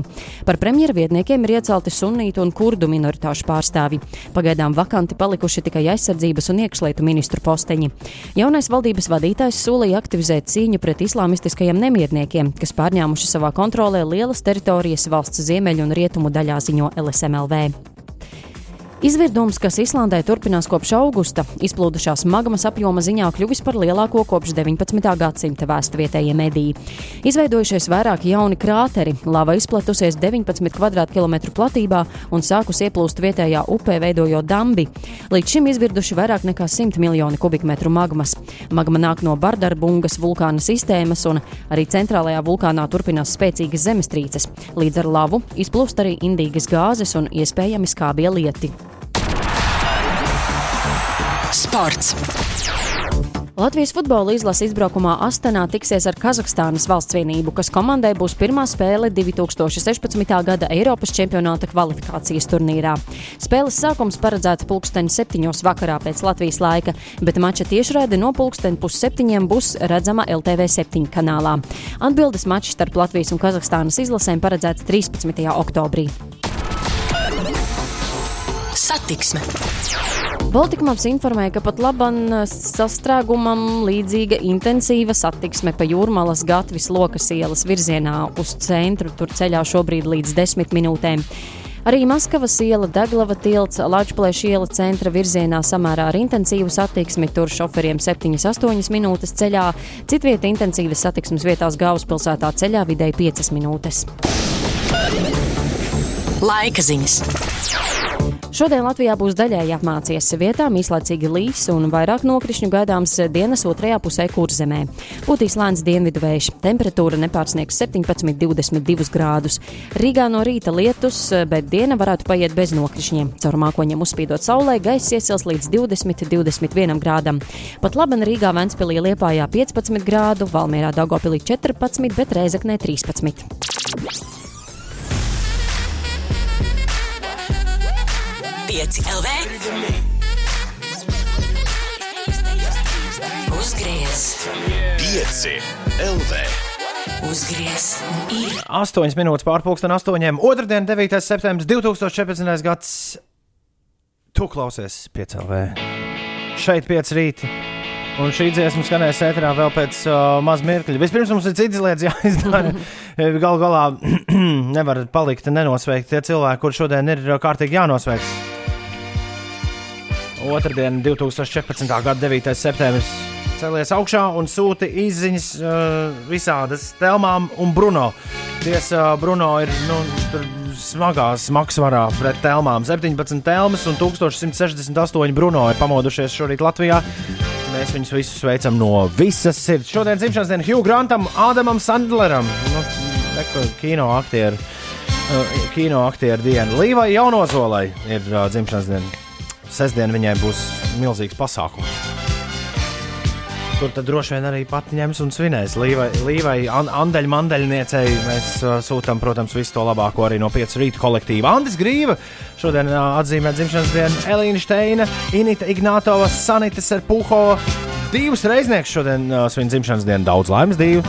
D: Par premjervietniekiem ir iecelti sunītu un kurdu minoritāšu pārstāvi. Pagaidām vakanti palikuši tikai aizsardzības un iekšlietu ministru posteņi. Jaunais valdības vadītājs solīja aktivizēt cīņu pret islāmistiskajiem nemierniekiem, kas pārņēmuši savā kontrolē lielas teritorijas valsts ziemeļu un rietumu daļā ziņo LSMLV. Izvirdums, kas Islandē turpinās kopš augusta, izplūdušās magmas apjoma ziņā kļuvis par lielāko kopš 19. gadsimta vēsta vietējie mediji. Izveidojušies vairāki jauni krāteri, lava izplatusies 19 km2 platībā un sākus ieplūst vietējā upē, veidojot dambi. Līdz šim izvirduši vairāk nekā 100 miljoni kubikmetru magmas. Magma nāk no Bardarbungas vulkāna sistēmas, un arī centrālajā vulkānā turpinās spēcīgas zemestrīces. Līdz ar lavu izplūst arī indīgas gāzes un iespējami skābie lieti.
E: Sports.
D: Latvijas futbola izlase izbraukumā Astanā tiksies ar Kazahstānas valsts vienību, kas komandai būs pirmā spēle 2016. gada Eiropas čempionāta kvalifikācijas turnīrā. Spēles sākums paredzēts pulksteni septiņos vakarā pēc Latvijas laika, bet mača tiešraide no pulksteni pusseptiņiem būs redzama LTV 7 kanālā. Atbildes mačs starp Latvijas un Kazahstānas izlasēm paredzēts 13. oktobrī.
E: Satiksme.
D: Baltikmaps informēja, ka pat labam sastrēgumam līdzīga intensīva satiksme pa jūrmalas gatvis lokas ielas virzienā uz centru. Tur ceļā šobrīd līdz 10 minūtēm. Arī Maskavas iela, Daglava tilts, Latvijas iela centra virzienā samērā ar intensīvu satiksmi. Tur šoferiem 7-8 minūtes ceļā, citvieta intensīvas satiksmes vietās galvaspilsētā ceļā vidēji 5 minūtes.
E: Laika ziņas.
D: Šodien Latvijā būs daļēji apmācies vietām, īslaicīgi līs un vairāk nokrišņu gaidāms dienas otrajā pusē kurzemē. Būtīs lēns dienvidu vējš, temperatūra nepārsniegs 17,22 grādus. Rīgā no rīta lietus, bet diena varētu paiet bez nokrišņiem. Caur mākoņiem uzspīdot saulē, gaiss iesils līdz 20-21 grādam. Pat labi Rīgā, Ventspīlī, Liepājā 15 grādu, Valmierā Daugopilī 14, bet Reizeknē 13.
E: 5 LV. Uzgriez,
G: 5 LV.
E: uzgriez un ir
A: 8 minūtes pārpusdien, 8. Otradien, 9. septembris 2014. gads. Tu klausies 5LV. Šeit 5 rīti. Un šī dziesma skanēs ēterā vēl pēc uh, maz mirkļa. Vispirms mums ir cits lietas [LAUGHS] jāizdara. Galu galā [CLEARS THROAT] nevar palikt nenosveikti tie cilvēki, kuriem šodien ir uh, kārtīgi jānosveic. Otradien, 2014. gada 9. septembris, cēlies augšā un sūta izziņas uh, visādas Telmām un Bruno. Tiesa, Bruno ir nu, smagā smagsvarā pret Telmām. 17 telmas un 1168 Bruno ir pamodušies šorīt Latvijā. Mēs viņus visus sveicam no visas sirds. Šodien dzimšanas diena Hugh Grantam, Ādamam Sandleram, nu, kino aktieru. Uh, kino aktieru diena. Līvai Jaunozolai ir uh, dzimšanas diena. Sestdien viņai būs milzīgs pasākums. Tur tad droši vien arī pati ņems un svinēs. Līvai, līvai an, Andeļa mandeļniecei mēs uh, sūtām, protams, visu to labāko arī no 5 rīta kolektīva. Andris Grīva šodien uh, atzīmē dzimšanas dienu, Elīna Steina, Inita Ignātova, Sanita Serpuho. Divas reiznieks šodien uh, svin dzimšanas dienu, daudz laimes divu.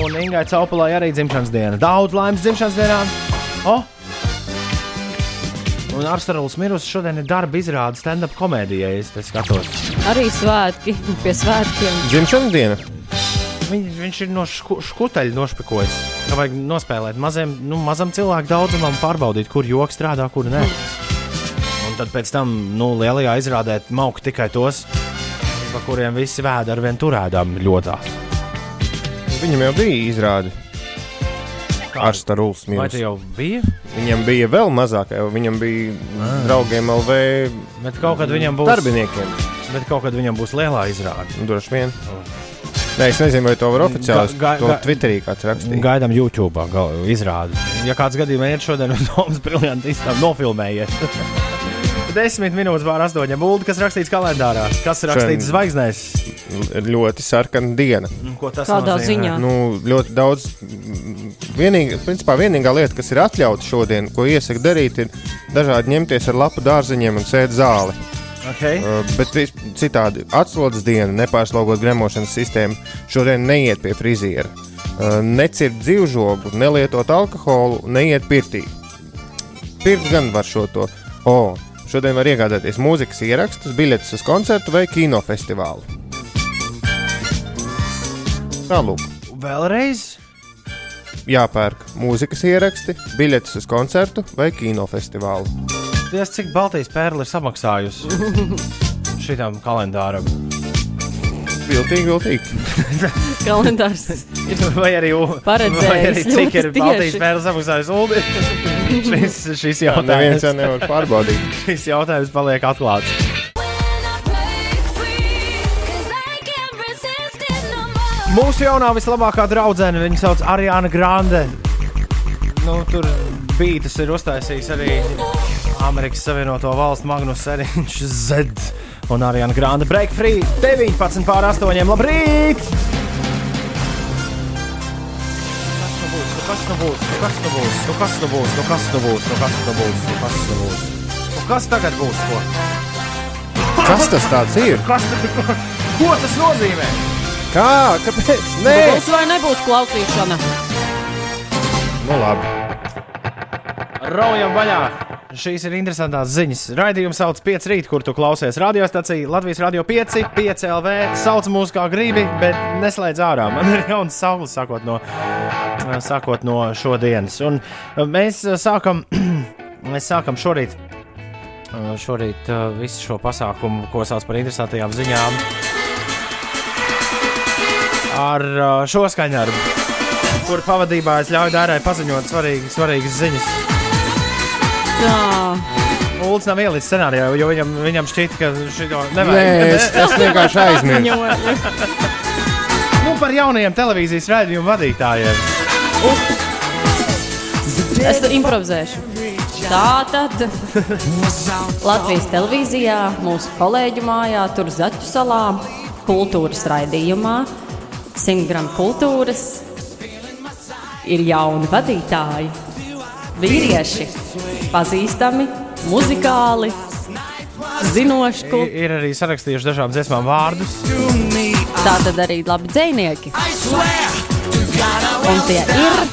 A: Un Ingai Caupulai arī dzimšanas diena. Daudz laimes dzimšanas dienā. Oh! Un Arsenāls Mirus šodien ir darba izrāde stand-up komēdijai. Es skatos.
D: Arī svētki pie svētkiem.
C: Dzimšanas diena.
A: Viņ, viņš ir no šku, škuteļa nošpekojis. Ka vajag nospēlēt maziem, nu, mazam cilvēku daudzumam, pārbaudīt, kur joks strādā, kur nē. Un tad pēc tam nu, lielajā izrādē maukt tikai tos, pa kuriem visi vēda ar vien turēdām ļotās.
C: Viņam jau bija izrāde. Ar Staruls
A: Vai tas jau bija?
C: Viņam bija vēl mazāk, viņam bija draugiem LV
A: Bet kaut kad viņam būs,
C: darbiniekiem.
A: bet kaut kad viņam būs lielā izrāde.
C: Nu, Droši vien. Nē, es nezinu, vai to var oficiāli.
A: Ga- ga- ga-
C: Twitterī kāds rakstīja.
A: Gaidām YouTube izrādi. Ja kāds gadījumā iet šodien uz Domas [LAUGHS] briljantu izstādi, nofilmējiet. [LAUGHS] Desmit minūtes pār astoņiem būtu, kas rakstīts kalendārā. Kas ir rakstīts
C: Šodien-
A: zvaigznēs?
C: Ļoti sarkana diena.
A: Ko tas
D: Kādā
A: nozīmē?
D: ziņā?
C: Nu, ļoti daudz. mm, Vienīga, principā, vienīgā lieta, kas ir atļauta šodien, ko iesaka darīt, ir dažādi ņemties ar lapu dārziņiem un sēt zāli.
A: Okay.
C: Uh, bet citādi atslodzes diena, nepārslaugot gremošanas sistēmu, šodien neiet pie friziera. Uh, Necirkt dzīvžogu, nelietot alkoholu, neiet pirtī. Pirkt gan var šo to. O, šodien var iegādāties mūzikas ierakstus, biļetes uz koncertu vai kinofestivālu. Tālāk,
A: Vēlreiz.
C: jāpērk mūzikas ieraksti, biļetes uz koncertu vai kinofestivālu.
A: Dievs, cik Baltijas pērle ir samaksājusi [LAUGHS] šitam kalendāram.
C: Viltīgi, viltīgi. [LAUGHS]
D: Kalendārs.
A: Vai arī,
D: Paredzējis
A: vai arī cik ir Baltijas
D: tieši.
A: pērle samaksājusi Uldi? [LAUGHS] šis, šis,
C: Jā, neviens
A: jautājums,
C: jau nevar pārbaudīt. [LAUGHS]
A: šis jautājums paliek atklāts. Mūsu jaunā vislabākā draudzene, viņu sauc Ariana Grande. Nu, tur bītas ir uztaisījis arī Amerikas Savienoto Valstu Magnus Seriņš Z un Ariana Grande Break Free 19 pār 8. Labrīt! Kas nu būs? Nu kas nu būs? Nu kas nu būs? Nu kas nu būs? Nu kas nu būs? Nu kas nu būs? Nu kas tagad būs? Ko?
C: Kas tas tāds ir?
A: Kas tad, ko tas nozīmē?
C: Kā? Kāpēc? Nē,
D: Būs vai nebūs klausīšana?
C: nu labi.
A: Raujam vaļā! Šīs ir interesantas ziņas. Raidījums sauc 5 rīt, kur tu klausies radiostacija Latvijas Radio 5, 5 LV. Sauc mūs kā gribi, bet neslēdz ārā. [LAUGHS] Man ir jauns saule, sākot no, sākot no šodienas. Un mēs uh, sākam, [CLEARS THROAT] mēs sākam šorīt, uh, šorīt uh, visu šo pasākumu, ko sauc par interesantajām ziņām, ar uh, šo skaņdarbu, kur pavadībā es ļauju Dārai paziņot svarīgas, svarīgas ziņas.
D: Tā.
A: Ulas nav ielicis scenārijā, jo viņam, viņam šķita, ka šito
C: Nē,
A: nevajag.
C: es, es [LAUGHS] vienkārši aizmirsu.
A: Nu, par jaunajiem televīzijas raidījumu vadītājiem.
D: Es tur improvizēšu. Tā tad Latvijas televīzijā, mūsu kolēģu mājā, tur Zaķu salā, kultūras raidījumā, 100 gramu kultūras, ir jauni vadītāji, vīrieši, pazīstami, muzikāli, zinoši,
A: I- Ir arī sarakstījuši dažām dziesmām vārdus.
D: tā tad arī labi dzinieki. Un tie ir.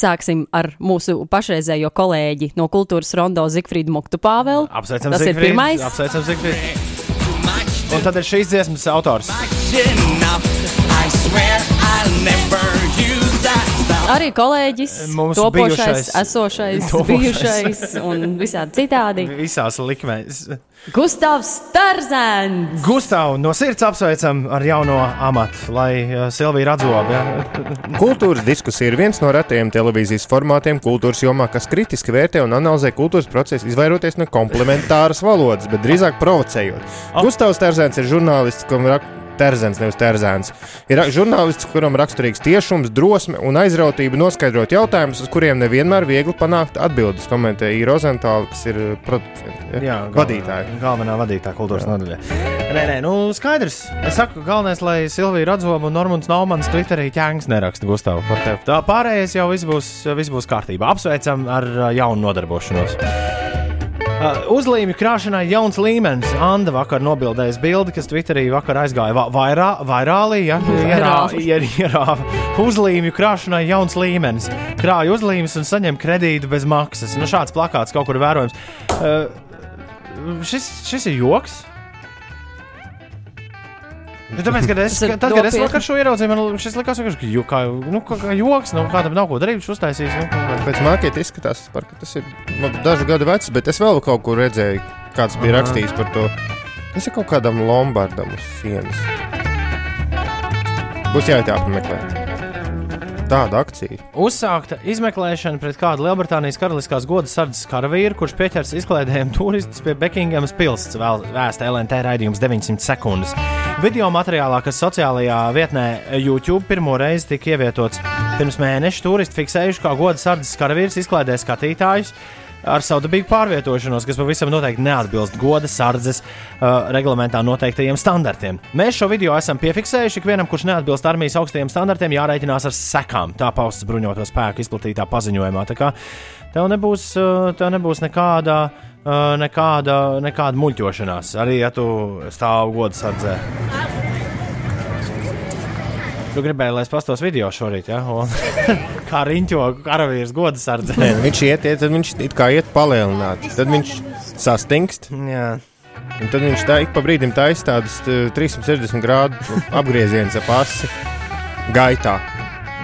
D: Sāksim ar mūsu pašreizējo kolēģi no kultūras rondo Zifrīdu Moktu Pāvelu.
A: Apsveicam,
D: Tas ir
A: Zigfrīd.
D: pirmais.
A: Apsveicam, Zigfrīd. Un tad ir šīs dziesmas autors.
D: Arī kolēģis,
A: Mums
D: topošais,
A: bijušais-
D: esošais,
A: topošais.
D: bijušais un visādi citādi.
A: Visās likmēs.
D: Gustavs Tarzēns!
A: Gustav, no sirds apsveicam ar jauno amatu, lai uh, Silvija Radzoba. Ja? [LAUGHS]
C: Kultūras diskusija ir viens no retajiem televīzijas formātiem kultūras jomā, kas kritiski vērtē un analizē kultūras procesu, izvairoties no komplementāras valodas, bet drīzāk provocējot. Gustavs Terzēns ir žurnālists, kam rak... Terzens, nevis Terzēns. Ir žurnālists, kuram raksturīgs tiešums, drosme un aizrautība noskaidrot jautājumus, uz kuriem nevienmēr viegli panākt atbildes. Komentēja Īra Rozentāla, kas ir uh, producents, ja? vadītāja.
A: Galvenā vadītāja kultūras nodaļā. Nē, nē, nu skaidrs. Es saku, galvenais, lai Silvija Radzoba un Normons Naumans Twitterī ķēngs neraksta Gustavu par tevi. Tā pārējais jau viss būs, viss būs kārtībā. Apsveicam ar uh, jaunu nodarbošanos. Uh, uzlīmju krāšanai jauns līmenis. Anna vakar nobildēja bildi, kas Twitterī vakar aizgāja va vairā, vairālī. Ja?
D: Vairāli.
A: Ierā, ierā, uzlīmju krāšanai jauns līmenis. Krāja uzlīmes un saņem kredītu bez maksas. Nu, šāds plakāts kaut kur vērojams. Uh, šis, šis ir joks. Nu, tāpēc, kad es, tad, kad es vakar šo ieraudzīju, man šis likās kā, jo- kā, nu, kā, kā joks. Nu, kādam nav ko darīt, viņš uztaisīs. Nu,
C: Pēc marķēta izskatās, par, ka tas ir nu, dažu gadu vecs, bet es vēl kaut kur redzēju, kāds bija
A: Aha.
C: rakstījis par to. Tas ir kaut kādam lombardam uz sienas. Būs jāiet apmeklēt. tāda akcija.
A: Uzsākta izmeklēšana pret kādu Lielbritānijas karaliskās godas sardzes karavīru, kurš pieķers izklaidējumu turistus pie Bekingamas pilsētas, vēl vēsta LNT raidījums 900 sekundes. Video materiālā, kas sociālajā vietnē YouTube pirmo reizi tika ievietots pirms mēneša, turisti fiksējuši, kā godas sardzes karavīrs izklaidē skatītājus ar savu dabīgu pārvietošanos, kas pavisam noteikti neatbilst goda sardzes uh, reglamentā noteiktajiem standartiem. Mēs šo video esam piefiksējuši. Ikvienam, kurš neatbilst armijas augstajiem standartiem, jārēķinās ar sekām. Tā pausts bruņoto spēku izplatītā paziņojumā. Tev nebūs, uh, tev nebūs nekāda. Uh, nekāda, nekāda muļķošanās, arī ja tu stāvi godu sardzē. Tu gribēji, lai es pastos video šorīt, ja? Un, [LAUGHS] kā riņķo karavīrs godu sardzē.
C: Nē, nu, viņš iet, iet, tad viņš it kā iet palielināt. Tad viņš sastingst.
A: Jā.
C: Un tad viņš tā ik pa brīdim taisa tādus t- 360 grādu apgriezienus ap asi gaitā.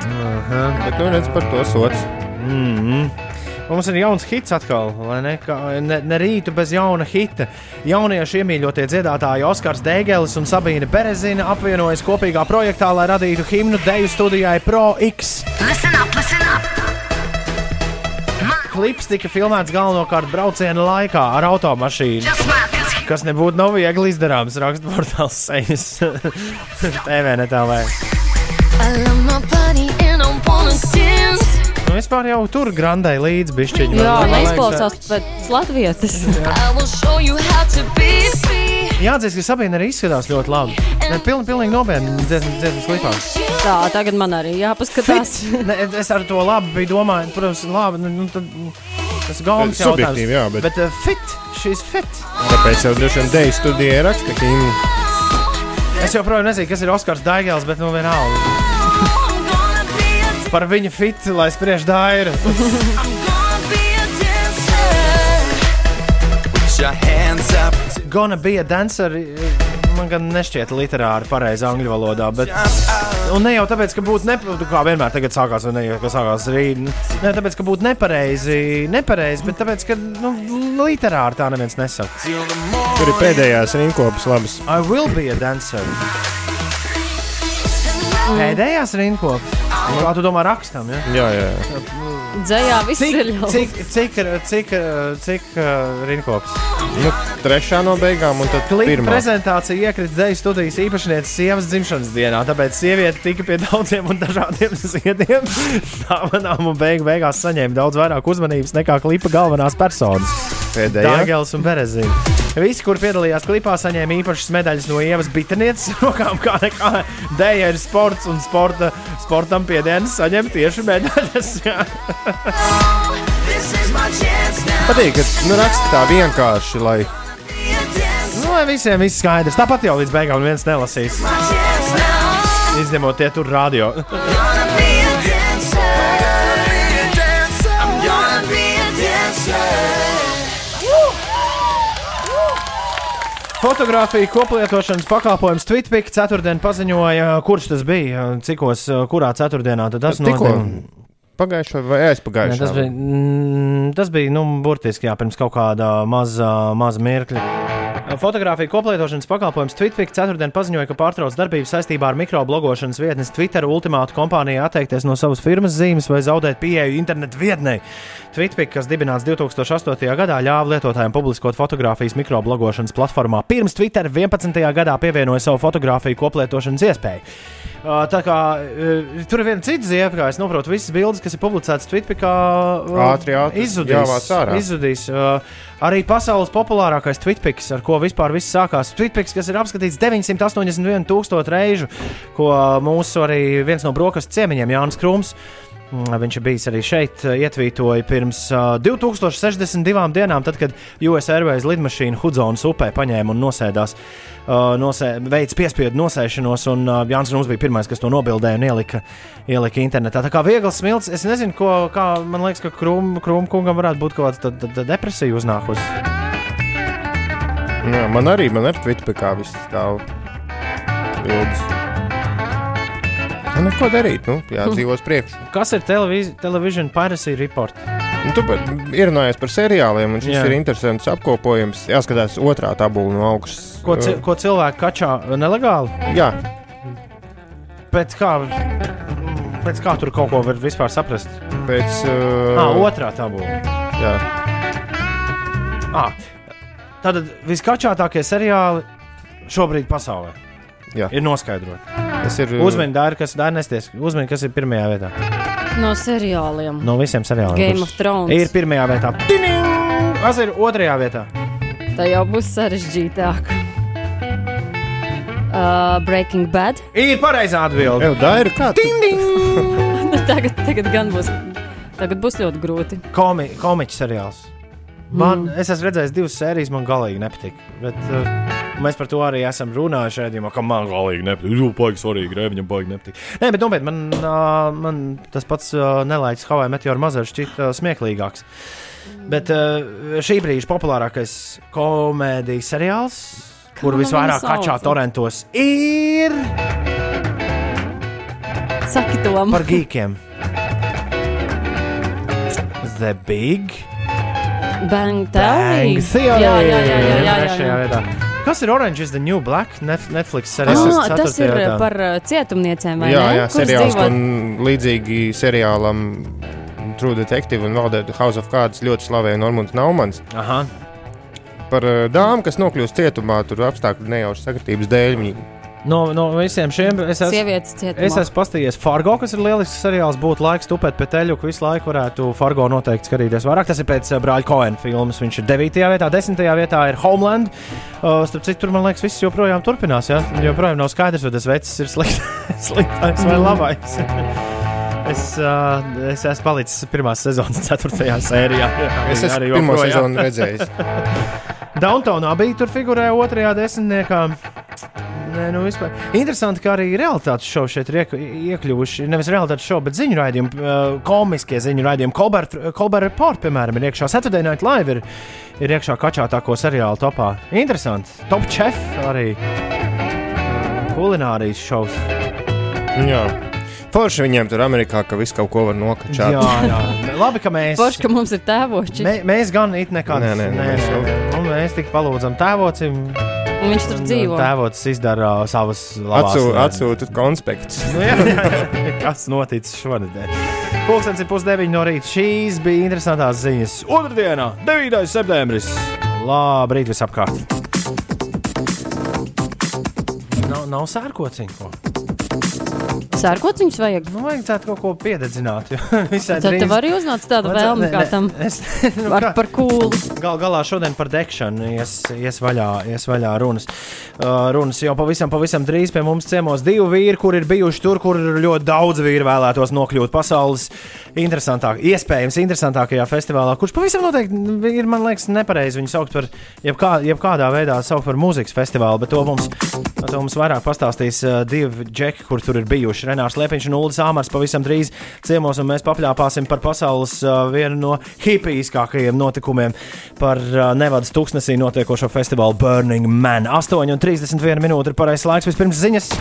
C: Bet, nu, redz, par to sots.
A: Mm -hmm. Mums ir jauns hits atkal, vai ne? Ne, ne rītu bez jauna hita. Jauniešu iemīļotie dziedātāji Oskars Dēgelis un Sabīna Berezina apvienojas kopīgā projektā, lai radītu himnu deju studijai Pro X.
E: Listen up, listen up.
A: Klips tika filmēts galvenokārt brauciena laikā ar automašīnu. Kas nebūtu nav viegli izdarāms, raksta portāls sejas [LAUGHS] TV netālē. Nu, vispār jau tur grandai līdzi bišķiņi.
D: Jā, neizklausās pēc
H: free.
A: Jāatzīst, ka Sabīna arī izskatās ļoti labi. Ne, piln, pilnīgi nopietni dziesmas dziesmas klipā.
D: Tā, tagad man arī jāpaskatās.
A: Ne, es ar to labi biju domājis, protams, labi. Nu, nu, tad, tas ir gaumas jautājums.
C: Subjektīvi, jā, bet-
A: bet uh, fit, šīs fit.
C: Tāpēc jau droši vien Deja studijā raksta, ka viņi
A: Es joprojām nezinu, kas ir Oskars Daigels, bet nu vienalga. Par viņa fit, lai spriež daira. [LAUGHS]
H: I'm gonna be a dancer.
A: Gonna be a dancer. Man gan nešķiet literāri pareizi angļu valodā, bet. Un ne jau tāpēc, ka būtu nepareizi, kā vienmēr tagad sākās, vai ne, jau, ka sākās rīt. Ne tāpēc, ka būtu nepareizi, nepareizi, bet tāpēc, ka nu, literāri tā neviens nesaka.
C: tur ir pēdējās rinkopas labas.
A: I will be a dancer. Pēdējās rinkopas. Kā tu domā, rakstam? Ja?
C: Jā, jā, jā.
D: Dzējā viss
A: Cik,
D: ir jau.
A: cik, cik, cik, cik uh, rinkopas?
C: Nu, trešā no beigām, un tad
A: Klipa
C: pirmā.
A: prezentācija iekrita Deju studijas īpašnieces sievas dzimšanas dienā, tāpēc sieviete tika pie daudziem un dažādiem [LAUGHS] ziediem. Dāvanām un beigu, beigās saņēma daudz vairāk uzmanības nekā klipa galvenās personas.
C: Pēdējā.
A: Dārgels un Berezina. Visi, kur piedalījās klipā, saņēma īpašas medaļas no Ievas Bitanietes rokām, [LAUGHS] kā nekā dēļa ir sports un sporta, sportam piedienas saņem tieši medaļas. [LAUGHS]
C: Patīk, ka nu, raksta tā vienkārši, lai
A: nu, lai visiem viss skaidrs. Tāpat jau līdz beigām viens nelasīs. Izņemot tie tur radio. [LAUGHS] Fotogrāfija koplietošanas pakalpojums Twitpik ceturtdien paziņoja, kurš tas bija, cikos, kurā ceturtdienā tas notika.
C: Pagājušā vai aizpagājušā.
A: tas bija, mm, tas bija nu, burtiski jā, pirms kaut kāda maza, maza mirkļa. Fotogrāfija koplietošanas pakalpojums Twitpik ceturtdien paziņoja, ka pārtrauc darbību saistībā ar mikroblogošanas vietnes Twitter ultimātu kompānijai atteikties no savas firmas zīmes vai zaudēt pieeju internetu vietnei. Twitpik, kas dibināts 2008. gadā, ļāva lietotājiem publiskot fotogrāfijas mikroblogošanas platformā. Pirms Twitter 11. gadā pievienoja savu fotogrāfiju koplietošanas iespēju. Tā kā tur ir viena cita ziņa, kā es saprotu, visas bildes, kas ir publicētas Twitterā,
C: Ātri, ātri
A: izzudīs. izzudīs. Uh, arī pasaules populārākais Twitter's, ar ko vispār viss sākās. Twitter's, kas ir apskatīts 981,000 reižu, ko mūsu arī viens no brokastu ciemiņiem, Jānis Krūms. mm, Viņš ir bijis arī šeit, uh, ietvītoja pirms uh, 2062 dienām, tad, kad US Airways lidmašīna Hudzonas upē paņēma un nosēdās, uh, nosē, veids piespiedu nosēšanos, un uh, Jānis Krūms bija pirmais, kas to nobildēja un ielika, ielika internetā. Tā kā viegls smilts, es nezinu, ko, kā man liekas, ka Krūm, Krūm kungam varētu būt kaut kāda depresija uznākusi.
C: Jā, man arī, man ir Twitter kā viss stāv. Ilgs. Nu, neko darīt, nu, jādzīvos [LAUGHS] priekšā.
A: Kas ir television piracy report?
C: Nu, tu ierunājies par seriāliem, un šis
A: Jā.
C: Ir interesants apkopojums. Jāskatās otrā tabula no augšas.
A: Ko, ci, ko cilvēki kačā nelegāli?
C: Jā,
A: Pēc kā Pēc kā tur kaut ko var vispār saprast?
C: Pēc uh,
A: Ah, otrā tabula.
C: jā,
A: Ah, tātad viskačātākie seriāli šobrīd pasaulē
C: jā.
A: ir noskaidroti.
C: Tas ir.
A: Uzmini, Dārgi, kas. Uzmini, kas ir pirmajā vietā.
D: No seriāliem.
A: No visiem seriāliem.
D: Game of Thrones.
A: Ir pirmajā vietā. Kas ir otrajā vietā?
D: Tā jau būs sarežģītāk. Uh, Breaking Bad.
A: Ir pareizā atbilde.
C: Ev, Daira, kā tu? [LAUGHS]
D: Nu, tagad, tagad gan būs. Tagad būs ļoti grūti.
A: Komi, komiķis seriāls. Man, mm. Es esmu redzējis divas sērijas, man galīgi nepatīk. Bet, uh, mēs par to arī esam runājuši. Redzījumā, ka man galīgi nepatīk. Jū, baigi svarīgi, Rēviņam baigi nepatīk. Nē, bet nopietni, man, uh, man tas pats uh, nelaiķis Hawaii Meteor Mazars šķiet uh, smieklīgāks. Bet uh, šī brīža populārākais komēdijas seriāls,
D: Kā
A: kuru
D: lai
A: visvairāk
D: viņu sauc?
A: kačā torentos, ir
D: Saki to
A: par geekiem. The Big
D: Bang Theory. Jā, jā, jā, jā, jā,
A: Trešajā
D: jā.
A: vietā. Kas ir Orange is the New Black? Netflix seriāls.
D: Ah, tas ir
A: vietā.
D: par uh, cietumniecēm, vai
C: Jā,
D: ne?
C: jā,
D: Kuras
C: seriāls,
D: dzīvo-
C: un līdzīgi seriālam True Detective un vēl House of Cards ļoti slavēja Normons Naumans.
A: Aha.
C: Par uh, dāmu, kas nokļūst cietumā, tur apstākļu nejaušas sakritības dēļ. Viņi
A: No, no visiem šiem es esmu.
D: Sievietes cietumā.
A: Es esmu paskatījies Fargo, kas ir lielisks seriāls. Būtu laiks tupēt pēc teļu, ka visu laiku varētu Fargo noteikti skatīties vairāk. Tas ir pēc uh, brāļa Coena filmas. Viņš ir 9. vietā, 10. vietā ir Homeland. Uh, starp citu, tur man liekas, viss joprojām turpinās. Ja? Joprojām nav skaidrs, vai tas vecs ir slikt, [LAUGHS] sliktais vai labais. [LAUGHS] Es, uh, es esmu palicis pirmās sezonas 4. sērijā. [LAUGHS] Jā,
C: Es esmu
A: arī
C: pirmo
A: joprojām.
C: sezonu redzējis. [LAUGHS]
A: Downtownā bija tur figurēja otrajā desmitniekā. Nē, nu vispār. Interesanti, ka arī realitātes šovi šeit ir iek iekļuvuši. Nevis realitātes šovi, bet ziņu raidījumi, komiskie ziņu raidījumi. Colbert, Colbert Report, piemēram, ir iekšā. Saturday Night Live ir, ir iekšā kačātāko seriālu topā. Interesanti. Top Chef arī. Kulinārijas šovs.
C: Jā. Forši viņiem tur Amerikā, ka visu kaut ko var nokačāt.
A: Jā, jā. Labi, ka mēs.
D: Forši, ka mums ir tēvoči.
A: Mē, mēs gan it nekādas.
C: Nē, nē, nē, mēs jau-
A: Un mēs tik palūdzam tēvocim.
D: Un viņš tur dzīvo.
A: Tēvots izdara uh, savas labās lietas.
C: atsūtīt konspektus.
A: Nu. [LAUGHS] Kas noticis šonadēļ? Pūkstens ir pusdeviņi no rīta. Šīs bija interesantas ziņas. Otradienā, 9. septembris. Labrīt, visapkārt! Nav, nav sērkociņu.
D: Sērkociņus vajag.
A: Nu, vajadzētu kaut ko piededzināt. [LAUGHS]
D: Tad
A: drīz-
D: tev arī uznāca tāda vēlme kā tam. [LAUGHS]
A: Es, [LAUGHS] nu,
D: Ar par kūlu.
A: Gal galā šodien par degšanu ies, ies, vaļā, ies vaļā runas. Uh, runas jau pavisam, pavisam drīz pie mums ciemos divi vīri, kur ir bijuši tur, kur ļoti daudz vīru vēlētos nokļūt pasaules interesantāk, iespējams interesantākajā festivālā, kurš pavisam noteikti ir, man liekas, nepareizi viņu saukt par jebkā, jebkādā veidā saukt par mūzikas festivālu, bet to mums, to mums vairāk pastāstīs uh, divi džeki, kur tur ir bijuši. Renārs Liepiņš un Uldis Āmars pavisam drīz ciemos, un mēs papļāpāsim par pasaules uh, vienu no hipijskākajiem notikumiem, par uh, Nevadas tūkstnesī notiekošo festivālu Burning Man. 8,31 minūte ir pareizais laiks, vispirms ziņas.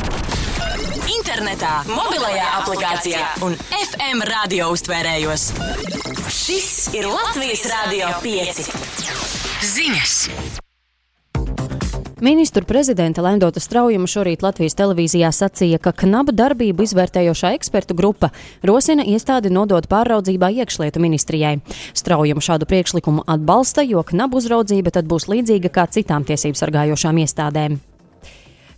E: Internetā, mobilajā aplikācijā un FM radio uztvērējos. Šis ir Latvijas Rādio 5. Ziņas!
D: Ministru prezidenta Lendota Straujuma šorīt Latvijas televīzijā sacīja, ka knabu darbību izvērtējošā ekspertu grupa rosina iestādi nodot pāraudzībā iekšlietu ministrijai. Straujuma šādu priekšlikumu atbalsta, jo knabu uzraudzība tad būs līdzīga kā citām tiesību sargājošām iestādēm.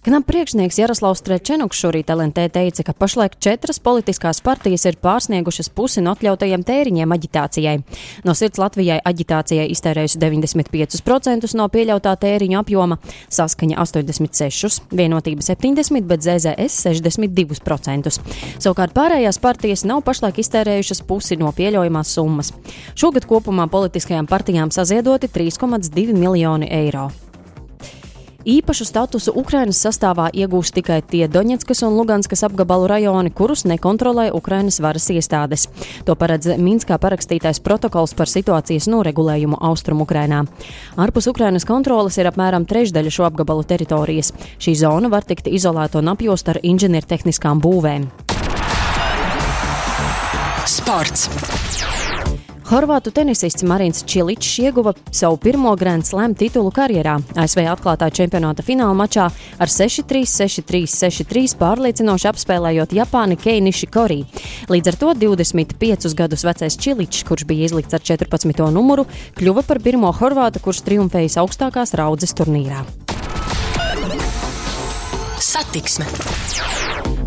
D: Knapu priekšnieks Jaroslavs Strečenuks šorīt LNT teica, ka pašlaik četras politiskās partijas ir pārsniegušas pusi no atļautajiem tēriņiem aģitācijai. No sirds Latvijai aģitācijai iztērējusi 95% no pieļautā tēriņa apjoma, saskaņa 86%, vienotība 70%, bet ZZS 62%. Savukārt pārējās partijas nav pašlaik iztērējušas pusi no pieļaujamās summas. Šogad kopumā politiskajām partijām saziedoti 3,2 miljoni eiro. Īpašu statusu Ukrainas sastāvā iegūs tikai tie Doņetskas un Luganskas apgabalu rajoni, kurus nekontrolē Ukrainas varas iestādes. To paredz Minskā parakstītais protokols par situācijas noregulējumu Austrum Ukrainā. Ārpus Ukrainas kontrolas ir apmēram trešdaļa šo apgabalu teritorijas. Šī zona var tikt izolēta un apjosta ar inženiertehniskām būvēm.
E: Sports!
D: Horvātu tenisists Marins Čiličs ieguva savu pirmo Grand Slam titulu karjerā. ASV atklātā čempionāta fināla mačā ar 6-3, 6-3, 6-3 pārliecinoši apspēlējot Japāni Keiniši Korī. Līdz ar to 25 gadus vecais Čiličs, kurš bija izlikts ar 14. numuru, kļuva par pirmo horvātu, kurš triumfējis augstākās raudzes turnīrā.
E: Satiksme.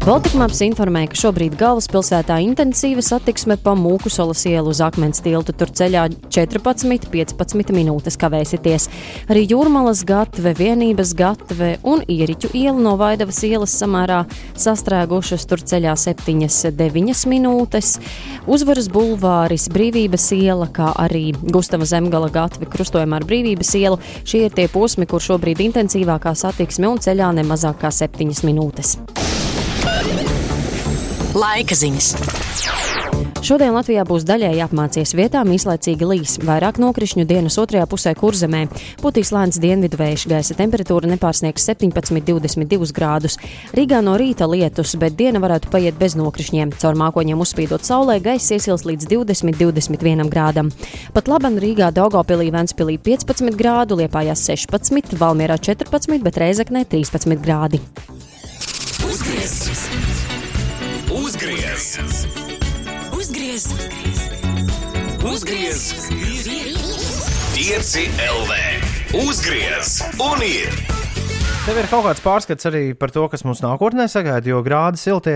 D: Baltikmaps informēja, ka šobrīd galvaspilsētā intensīva satiksme pa Mūkusolas ielu uz akmens tiltu. Tur ceļā 14-15 minūtes kavēsieties. Arī Jūrmalas gatve, vienības gatve un ieriķu iela no Vaidavas ielas samērā sastrēgušas. Tur ceļā 7-9 minūtes. Uzvaras bulvāris, Brīvības iela, kā arī Gustava Zemgala gatve krustojumā ar Brīvības ielu. Šie ir tie posmi, kur šobrīd intensīvākā satiksme un ceļā ne mazāk kā 7 minūtes.
E: Laika ziņas.
D: Šodien Latvijā būs daļēji apmācies vietām īslaicīgi līs, vairāk nokrišņu dienas otrajā pusē kurzemē. Putīs lēns dienvidu vējš, gaisa temperatūra nepārsniegs 17,22 grādus. Rīgā no rīta lietus, bet diena varētu paiet bez nokrišņiem. Caur mākoņiem uzspīdot saulē, gaisa iesils līdz 20-21 grādam. Pat laban Rīgā Daugopilī Ventspilī 15 grādu, Liepājās 16, Valmierā 14, bet Reizeknē 13 grādi.
G: Uzgriez! Uzgriez!
E: Uzgriez!
G: Uzgriez! Pieci LV! Uzgriez! Un ir!
A: Tev ir kaut kāds pārskats arī par to, kas mums nākotnē sagaida, jo grādi siltie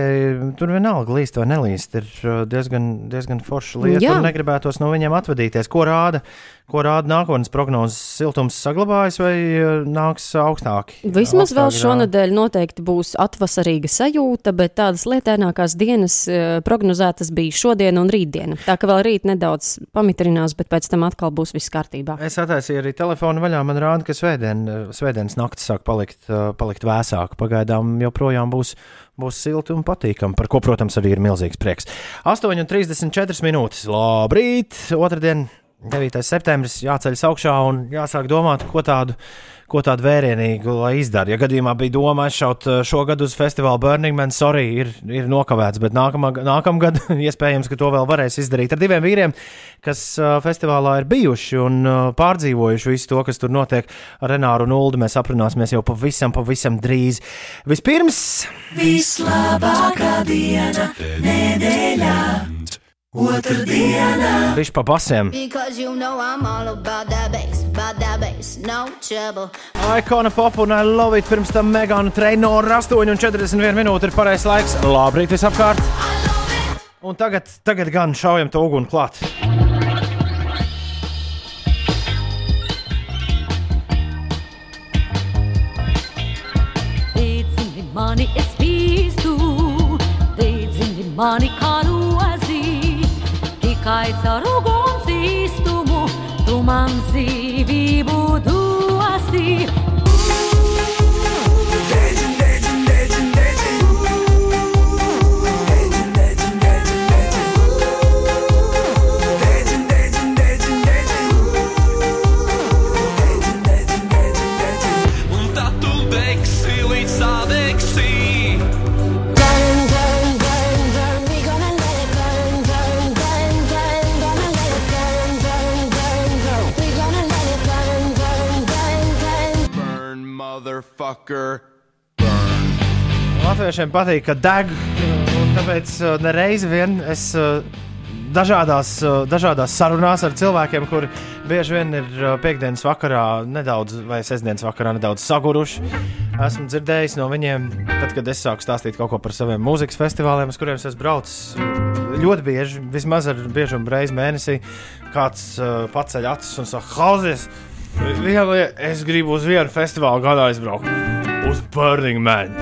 A: tur vienalga līst vai nelīst. Ir uh, diezgan, diezgan forša lieta. Tur negribētos no viņiem atvadīties. Ko rāda, ko rāda nākotnes prognozes? Siltums saglabājas vai uh, nāks augstāk?
D: Vismaz vēl šonadēļ noteikti būs atvasarīga sajūta, bet tādas lietainākās dienas eh, prognozētas bija šodien un rītdiena. Tā ka vēl rīt nedaudz pamitrinās, bet pēc tam atkal būs viss kārtībā.
A: Es attaisīju arī telefonu vaļā. Man rāda, ka svētdien, svētdienas naktis sāk palikt, palikt vēsāk. Pagaidām joprojām būs, būs silti un patīkami, par ko, protams, arī ir milzīgs prieks. 8,34 minūtes. Labrīt! Otradien, 9. septembris, jāceļas augšā un jāsāk domāt, ko tādu. Ko tādu vērienīgu lai izdara? Ja gadījumā bija doma aizšaut uh, šogad uz festivālu Burning Man, sorry, ir, ir nokavēts, bet nākamā, nākamgad [LAUGHS] iespējams, ka to vēl varēs izdarīt ar diviem vīriem, kas uh, festivālā ir bijuši un uh, pārdzīvojuši visu to, kas tur notiek ar Renāru un Ulu. Mēs aprunāsimies jau pavisam, pavisam drīz. Vispirms,
I: Vislabākā diena nedēļā.
A: Viņš pa basiem.
H: Because you know I'm all about that bass, about that bass, no trouble.
A: Ikona pop un I love it. Pirms tam Megana Trainora 8,41 minūte ir pareizais laiks. Labrīt, visapkārt! Un tagad, tagad gan šaujam to uguni klāt.
J: Mani es bīstu, deidzini mani kā tikai caur uguns īstumu tu man dzīvību dosi.
K: Motherfucker.
A: Latviešiem patīk, ka deg. un Tāpēc uh, nereizi vien es uh, dažādās, uh, dažādās sarunās ar cilvēkiem, kuri bieži vien ir piekdienas vakarā nedaudz, vai sestdienas vakarā nedaudz saguruši. Esmu dzirdējis no viņiem, tad, kad es sāku stāstīt kaut ko par saviem mūzikas festivāliem, uz kuriem es braucis. Ļoti bieži, vismaz ar biežumu reizi mēnesī, kāds uh, paceļ acis un saka, Hausies, viena lieta, es gribu uz vienu festivālu gadā aizbraukt. Uz Burning Man.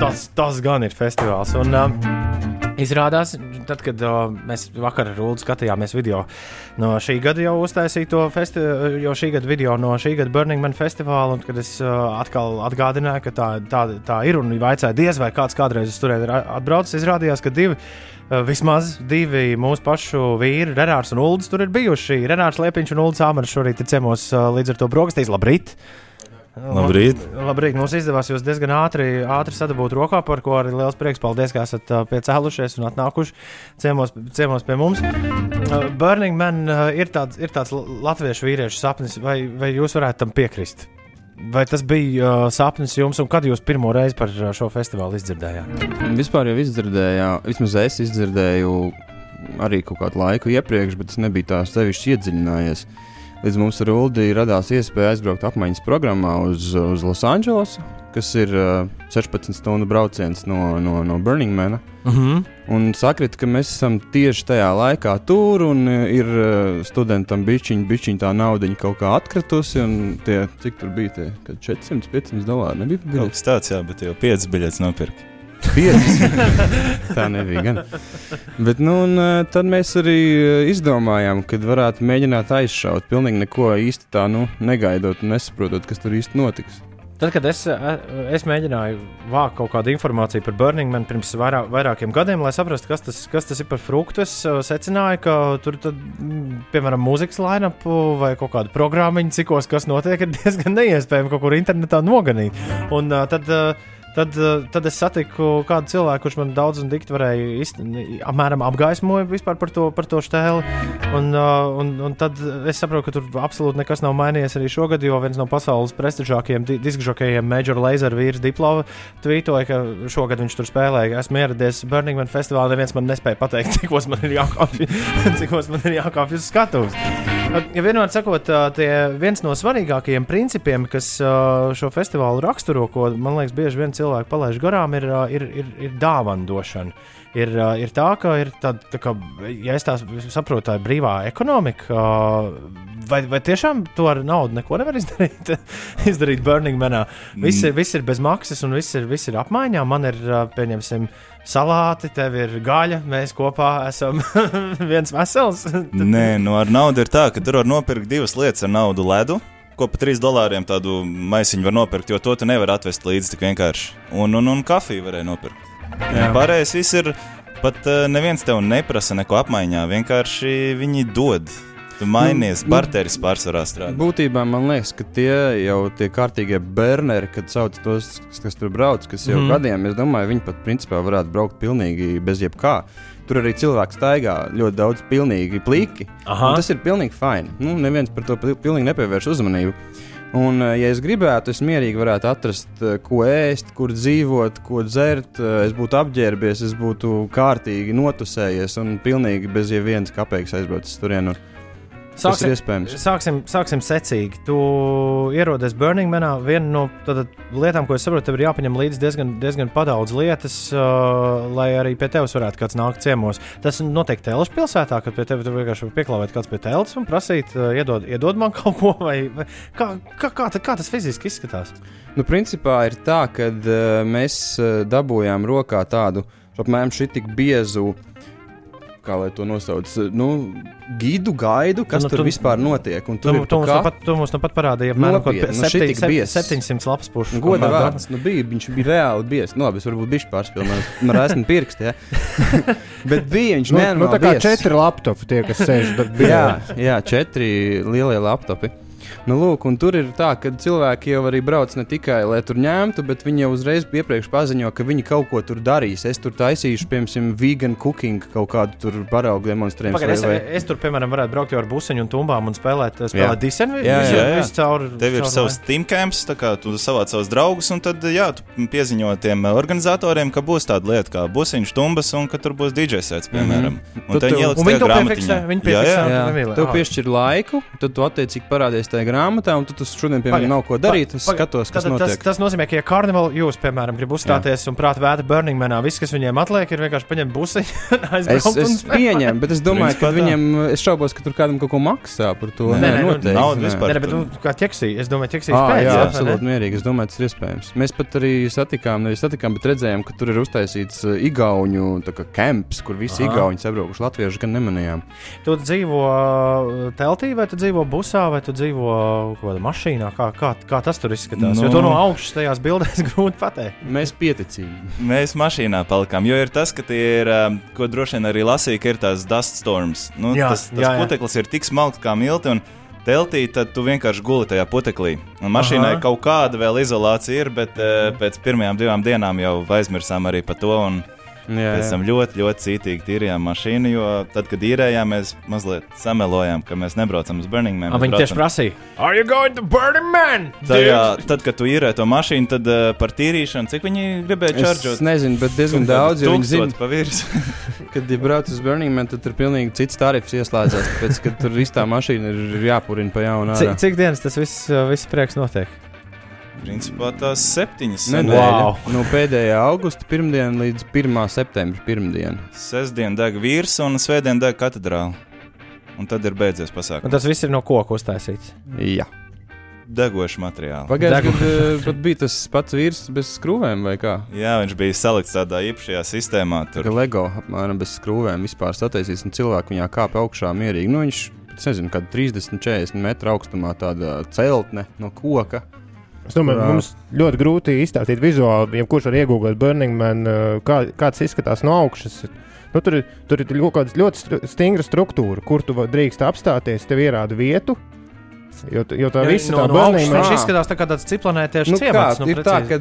A: Tas, tas gan ir festivāls. Un, uh, izrādās, tad, kad uh, mēs vakar ar Ulu skatījāmies video no šī gada jau uztaisīto festivālu, jau šī gada video no šī gada Burning Man festivāla, un kad es uh, atkal atgādināju, ka tā, tā, tā ir un vaicāju, diez vai kāds kādreiz turieni ir atbraucis, izrādījās, ka divi. uh, Vismaz divi mūsu pašu vīri, Renārs un Ulrichs, tur ir bijuši. Renārs Liepiņš un Ulrichs Āmers šorīt ir ciemos uh, līdz ar to brokastīs. Labrīt!
L: Labrīt.
A: Labrīt. Mums izdevās jūs diezgan ātri, ātri sadabūt rokā, par ko arī liels prieks. Paldies, ka esat uh, piecēlušies un atnākuši ciemos, ciemos pie mums. Uh, Burning Man uh, ir tāds, ir tāds latviešu vīriešu sapnis, vai, vai jūs varētu tam piekrist? Vai tas bija uh, sapnis jums, un kad jūs pirmo reizi par uh, šo festivālu izdzirdējāt?
M: Vispār jau izdzirdēju, vismaz es izdzirdēju arī kaut kādu laiku iepriekš, bet es nebiju tā sevišķi iedziļinājies. Līdz mums ar Ulu radās iespēja aizbraukt apmaiņas programmā uz, uz Losandželosu, kas ir uh, 16 stundu brauciens no, no, no Burning Man.
A: Uh -huh.
M: Un sakrit, ka mēs esam tieši tajā laikā tur, un uh, ir uh, studentam bišķiņa, bišķiņa tā nauda kaut kā atkritusi. un Tie, cik tur bija tie, kad 400, 500 dolāri nebija?
L: Kaut kas tāds, jā, bet jau 5 biļetes nopirkt.
M: Tā nebija gan. Bet, nu, un, eh, tad mēs arī eh, izdomājām, ka varētu mēģināt aizšaut. Pilnīgi neko īsti tā nu, negaidot un nesaprotot, kas tur īsti notiks.
A: Tad, kad es, eh, es mēģināju vākt kaut kādu informāciju par Burning Man pirms vairāk, vairākiem gadiem, lai saprastu, kas tas, kas tas ir par fruktu, es secināju, ka tur, tad, mm, piemēram, mūzikas line-upu vai kaut kādu programmu, cikos, kas notiek, ir [LAUGHS] diezgan neiespējami kaut kur internetā noganīt. Un tad. Uh, Tad, uh, tad es satiku kādu cilvēku, kurš man daudz un dikti varēja izt, apmēram apgaismoja vispār par to, par to stēli. Un, uh, un, un tad es saprotu, ka tur absolūti nekas nav mainījies arī šogad, jo viens no pasaules prestižākajiem di diskžokējiem, Major Laser vīrs Diplova, tvītoja, ka šogad viņš tur spēlēja. Esmu ieradies Burning Man festivālā, neviens man nespēja pateikt, [LAUGHS] cikos man ir jākāpj, [LAUGHS] cikos man ir jākāpj uz skatuves. Ja vienmēr sakot, uh, tie viens no svarīgākajiem principiem, kas uh, šo festivālu raksturo, ko man liekas, bieži vien cilvēki palaiž garām, ir, uh, ir, ir, ir dāvana došana. Ir, uh, ir tā, ka ir tāda, tā kā, ja es tā saprotu, tā ir brīvā ekonomika. Uh, vai, vai tiešām to ar naudu neko nevar izdarīt? [LAUGHS] izdarīt Burning Manā. Viss ir, viss ir bez maksas un viss ir, viss ir apmaiņā. Man ir, uh, pieņemsim, salāti, tev ir gaļa, mēs kopā esam [LAUGHS] viens vesels.
L: Nē, nu ar naudu ir tā, ka tur var nopirkt divas lietas ar naudu ledu. Ko par 3 dolāriem tādu maisiņu var nopirkt, jo to tu nevari atvest līdzi tik vienkārši. Un, un, un kafiju varēja nopirkt.
M: Jā.
L: Pārējais viss ir. Pat uh, neviens tev neprasa neko apmaiņā. Vienkārši viņi dod. Tu mainies,
M: Nu,
L: barteris pārsvarā strādā.
M: Būtībā man liekas, ka tie jau tie kārtīgie bērneri, kad sauc tos, kas, tur brauc, kas jau mm. gadiem, es domāju, viņi pat principā varētu braukt pilnīgi bez jebkā. Tur arī cilvēks staigā ļoti daudz pilnīgi plīki. Un Tas ir pilnīgi fini. Nu, neviens par to pil- pilnīgi nepievērš uzmanību. Un, eh, ja es gribētu, es mierīgi varētu atrast, eh, ko ēst, kur dzīvot, ko dzert. eh, Es būtu apģērbies, es būtu kārtīgi notusējies un pilnīgi bez jebienas kapeikas aizbraucis turienu. Tas ir iespējams.
A: Sāksim, sāksim secīgi. Tu ierodies Burning Manā. Viena no lietām, ko es saprotu, tev ir jāpaņem līdzi diezgan, diezgan padaudz lietas, uh, lai arī pie tevis varētu kāds nākt ciemos. Tas notiek Tēlas pilsētā, kad pie tevis vienkārši pieklāvēt kāds pie Tēlas un prasīt, uh, iedod, iedod man [LAUGHS] kaut ko, vai, vai kā, kā, kā, kā tas fiziski izskatās?
M: Nu, principā ir tā, ka uh, mēs uh, dabūjām rokā tādu apmēram šī tik biezu. Kā lai to nosauc? Nu, gidu gaidu, kas
A: Nu,
M: nu, tur
A: tu-
M: vispār notiek. Un
A: Tu,
M: tur ir
A: tu,
M: pa
A: mums nu pat, tu mums nu pat parādīji, apmēram kaut
M: Nopietni, nu,
A: kādā
M: šitik biezs.
A: 700 lapas pušu.
M: Goda
A: komandā.
M: vārds, nu bija, viņš bija reāli biezs. Nu, labi, es varbūt bišķi pārspīlēju, man, man rēsni pirksti, ja? [LAUGHS] Bet bija viņš
C: Nu, nu, tā kā
M: biezs.
C: četri laptopi tie, kas sēž [LAUGHS]
M: jā, jā, četri lielie laptopi. Nu, lūk, un tur ir tā, ka cilvēki jau arī brauc ne tikai lai tur ņemtu, bet viņi jau uzreiz iepriekš paziņo, ka viņi kaut ko tur darīs. Es tur taisīšu, piemēram, vegan cooking, kaut kādu tur paraugu demonstrējumu.
A: Pagaid, es, es tur, piemēram, varētu braukt ar busiņu un tumbām un spēlēt,
L: Jā.
A: spēlēt disenu.
L: Jā, jā, jā.
A: Caur,
L: Tev ir
A: caur
L: savs team camps, tā kā tu savāc savus draugus, un tad, jā, tu pieziņo tiem organizatoriem, ka būs tāda lieta kā busiņš, tumbas, un ka tur būs DJ sets, piemēram. Mm -hmm. Un viņi
A: to piefiksē, viņi
L: Jā,
A: piefiksē.
L: jā.
A: Jā. Emīlija,
M: Tev piešķir laiku, tad tu attiecīgi parādies tajā grāmatā, un tu tur šodien, piemēram, nav ko darīt. Es skatos, kas
A: tas,
M: notiek.
A: tas nozīmē, ka, ja karnevālā jūs, piemēram, gribat uzstāties un prātā vēta Burning Manā, viss, kas viņiem atliek, ir vienkārši paņemt busiņu, [LAUGHS]
M: Es,
A: un
M: es pieņemu, bet es domāju, ka viņiem, es šaubos, ka tur kādam kaut ko maksā par to.
A: Nē, nē, nu,
M: noteikti, nē.
L: vispār.
A: Nē, nē, bet nu, kā ķeksī, es domāju, ķeksīs
M: Ah,
A: pēc.
M: jā, absolūti mierīgi. Es domāju, tas ir iespējams. Mēs pat arī satikām, nevis satikām, bet redzējām, ka tur ir uztaisīts igauņu camps, kur visi igauņi sabraukuši. Latvieši gan nemanījām.
A: Tu dzīvo teltī, vai tu dzīvo busā, vai tu dzīvo kaut kādā mašīnā? Kā, kā, kā tas tur izskatās? No. Jo
L: Nu.
A: to no augšas tajās bildēs [LAUGHS] grūti pateikt.
M: Mēs pieticīgi.
L: Mēs mašīnā palikām, jo ir tas, ka tie ir, um, ko droši vien arī lasīja, ka ir tās dust storms. Nu,
A: Jā,
L: tas tas
A: jā, jā.
L: puteklis ir tik smalks kā milti. un teltī, tad tu vienkārši guli tajā puteklī. Un mašīnai
A: Aha.
L: kaut kāda vēl izolācija ir, bet uh, pēc pirmajām divām dienām jau aizmirsām arī par to. Un,
M: Jā,
L: Pēc
M: jā.
L: tam ļoti, ļoti cītīgi tīrījām mašīnu, jo tad, kad īrējām, mēs mazliet samelojām, ka mēs nebraucam uz Burning Man.
A: A,
L: mēs
A: Viņi tieši
L: braucam-
A: prasīja, Are you going to Burning Man?
L: Tajā, tad, kad tu īrē to mašīnu, tad uh, par tīrīšanu, cik viņi gribēja
M: Es
L: čaržot?
M: nezinu, bet diezgan daudz, jo viņi zina,
L: tūkstotu pa virsmu. [LAUGHS]
M: kad ja brauc uz Burning Man, tad tur pilnīgi cits tarifs ieslēdzas. Tāpēc, ka tur viss tā mašīna ir jāpurina pa jaunu.
A: Cik,
M: ārā.
A: cik dienas tas viss, viss prieks notiek?
L: Principā tās septiņas
M: Nedēļa.
A: Wow.
M: No pēdējā augusta pirmdiena līdz 1. septembra pirmdiena.
L: Sestdien deg vīrs un svētdien deg katedrāle. Un tad ir beidzies
A: Un
L: pasākums.
A: tas viss ir no koka uztaisīts.
M: Jā.
L: Degošs materiāls.
M: Pagājušajā gadā uh, pat bija tas pats vīrs bez skrūvēm vai kā?
L: Jā, viņš bija salikts tādā īpašajā sistēmā.
M: Tur
L: Tur
M: LEGO apmēram bez skrūvēm vispār sataisīs, un cilvēki viņā kāpa augšā mierīgi. Nu, viņš, es nezinu, kāda 30, 40 metru augstumā tāda celtne no koka.
C: Es domāju,
M: Kurā-
C: mums ļoti grūti izstāstīt vizuāli, ja kurš var iegūt Burning Man, uh, kā, kāds izskatās no augšas. Nu, tur, tur ir ļoti, kāda ļoti stingra struktūra, kur tu drīkst apstāties, tev ierāda vietu. Jo, jo tā visa
A: no,
C: tā
A: no
C: Man
A: viņš izskatās tā kā tāds ciplanētiešu
M: Nu,
A: ciemats.
M: kā, ir tā, ka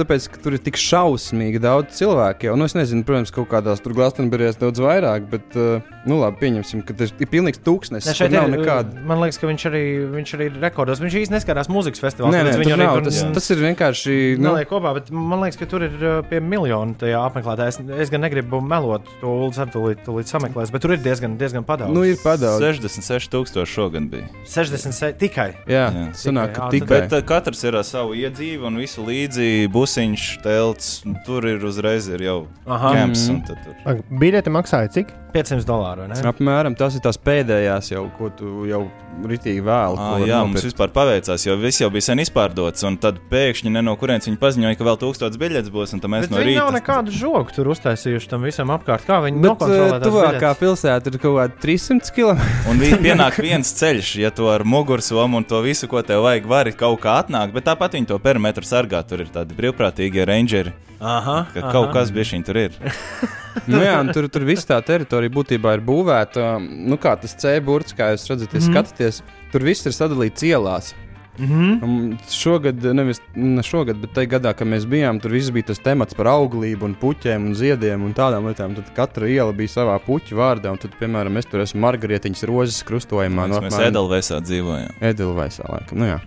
M: tāpēc, ka tur ir tik šausmīgi daudz cilvēku. Jau, nu, es nezinu, protams, kaut kādās tur Glastonburijās daudz vairāk, bet, uh, nu, labi, pieņemsim, ka tas ir pilnīgs tūkstnesis.
A: Ne, šeit
M: nav
A: ir,
M: nekāda.
A: Man liekas, ka viņš arī, viņš arī ir rekordos. Viņš īstenībā neskatās mūzikas festivālā.
M: Nē, nē, tur
A: arī
M: nav.
A: tur
M: Tas,
A: n-
M: tas ir vienkārši. Nu,
A: Neliek kopā, bet man liekas, ka tur ir pie miljonu tajā apmeklētājā. Es, es gan negribu melot, to Zem tūlīt, tūlīt sameklēs, bet tur ir diezgan, diezgan padaudz.
M: nu, ir padaudz.
L: 66,000 šogad bija.
A: 60 tikai.
M: Jā,
L: Jā.
M: sanāk, ka
A: Tikai,
M: tikai.
L: Bet uh, katrs ir ar savu iedzīvi un visu līdzi busiņš, telts. Tur ir uzreiz ir jau
A: Aha.
L: camps. Un tad tur-
C: Ak, Biļete maksāja cik?
A: 500 dolāru. vai ne?
M: Apmēram tas ir tās pēdējās jau, ko tu jau ritīgi vēl.
L: Ah, jā, mums vispār paveicās, jo viss jau bija sen izpārdots. Un tad pēkšņi ne no kurienes viņi paziņoja, ka vēl tūkstots biļetes būs. Un tad mēs
A: Bet
L: no
A: viņi
L: rīta.
A: nav nekādu žogu tur uztaisījuši tam visam apkārt. Kā viņi
M: Bet
A: nokontrolē tās
M: tuvākā pilsēta ir kaut kāda 300 km.
L: Un [LAUGHS] vi- pienāk viens ceļš, ja tu ar mugursomu un to visu, ko tev vajag, vari kaut kā atnākt. Bet tāpat viņi to perimetru sargā. Tur ir tādi brīvprātīgie rangeri.
A: Aha,
L: Ka
A: aha.
L: kaut kas bija šī tur ir. [LAUGHS]
M: nu, jā, un tur, tur viss tā teritorija būtībā ir būvēta. Nu, kā tas C-burts, kā jūs redzat, mm. -hmm. skatāties, tur viss ir sadalīts ielās.
A: Mhm.
M: Un Šogad, nevis ne šogad, bet tajā gadā, kad mēs bijām, tur viss bija tas temats par auglību, un puķiem un ziediem un tādām lietām. Tad katra iela bija savā puķu vārdā, un tad, piemēram, es tur esmu margarietiņas rozes krustojumā.
L: Mēs, mēs Edelveisā dzīvojam.
M: Edelveisā, laikam. Nu, jā.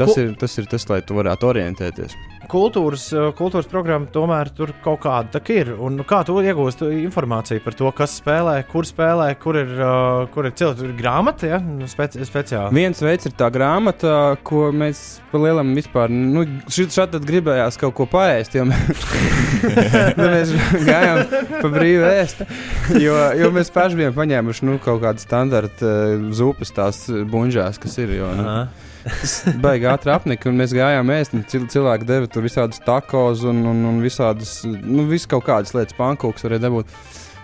M: tas,
A: Ko-
M: ir, tas ir tas, lai tu varētu orientēties.
A: Kultūras, uh, kultūras programma tomēr tur kaut kāda tā ir. Un kā tu iegūsti informāciju par to, kas spēlē, kur spēlē, kur ir, uh, kur ir cilvēki? Tur ir grāmata, ja? Nu, Speci speciāli.
M: Viens veids ir tā grāmata, ko mēs pa lielam vispār, nu, šādi tad gribējās kaut ko paēst, jo mēs, [LAUGHS] nu, mēs gājām pa brīvu ēst, jo, jo mēs paši bijām paņēmuši, nu, kaut kādu standarta uh, zupas tās bunžās, kas ir, jo, nu,
A: Aha.
M: Tas baigi ātri apnika, un mēs gājām ēst, cil cilvēki deva tur visādus takos un, un, un visādas, nu, visu kaut kādas lietas, pankūks varēja dabūt.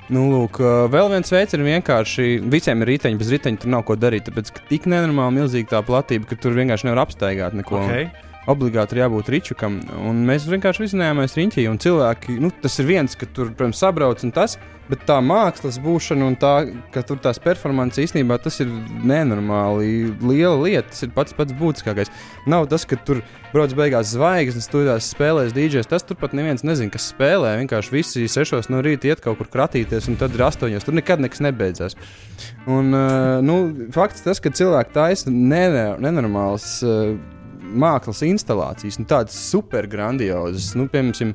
M: Nu, lūk, vēl viens veids ir vienkārši. Visiem ir riteņi, bez riteņa tur nav ko darīt. Tāpēc, tik nenormāli milzīga tā platība, ka tur vienkārši nevar apstaigāt neko.
A: Okay.
M: Obligāti ir jābūt rīčukam. Un mēs vienkārši izzinājāmies riņķī. Un cilvēki, nu, tas ir viens, ka tur, protams, sabrauc un tas, bet tā mākslas būšana un tā, ka tur tās performances īstenībā tas ir nenormāli liela lieta. Tas ir pats pats būtiskākais. Nav tas, ka tur brauc beigās zvaigznes, tur tās spēlēs dīdžers. Tas turpat neviens nezina, kas spēlē. Vienkārši visi sešos no rīta iet kaut kur kratīties, un tad ir astoņos. Tur nekad nekas nebeidzās. Un, uh, nu, fakts tas, ka cilvēki taisa nenormāls. Uh, mākslas instalācijas, nu, tādas super grandiozas. Nu, piemēram,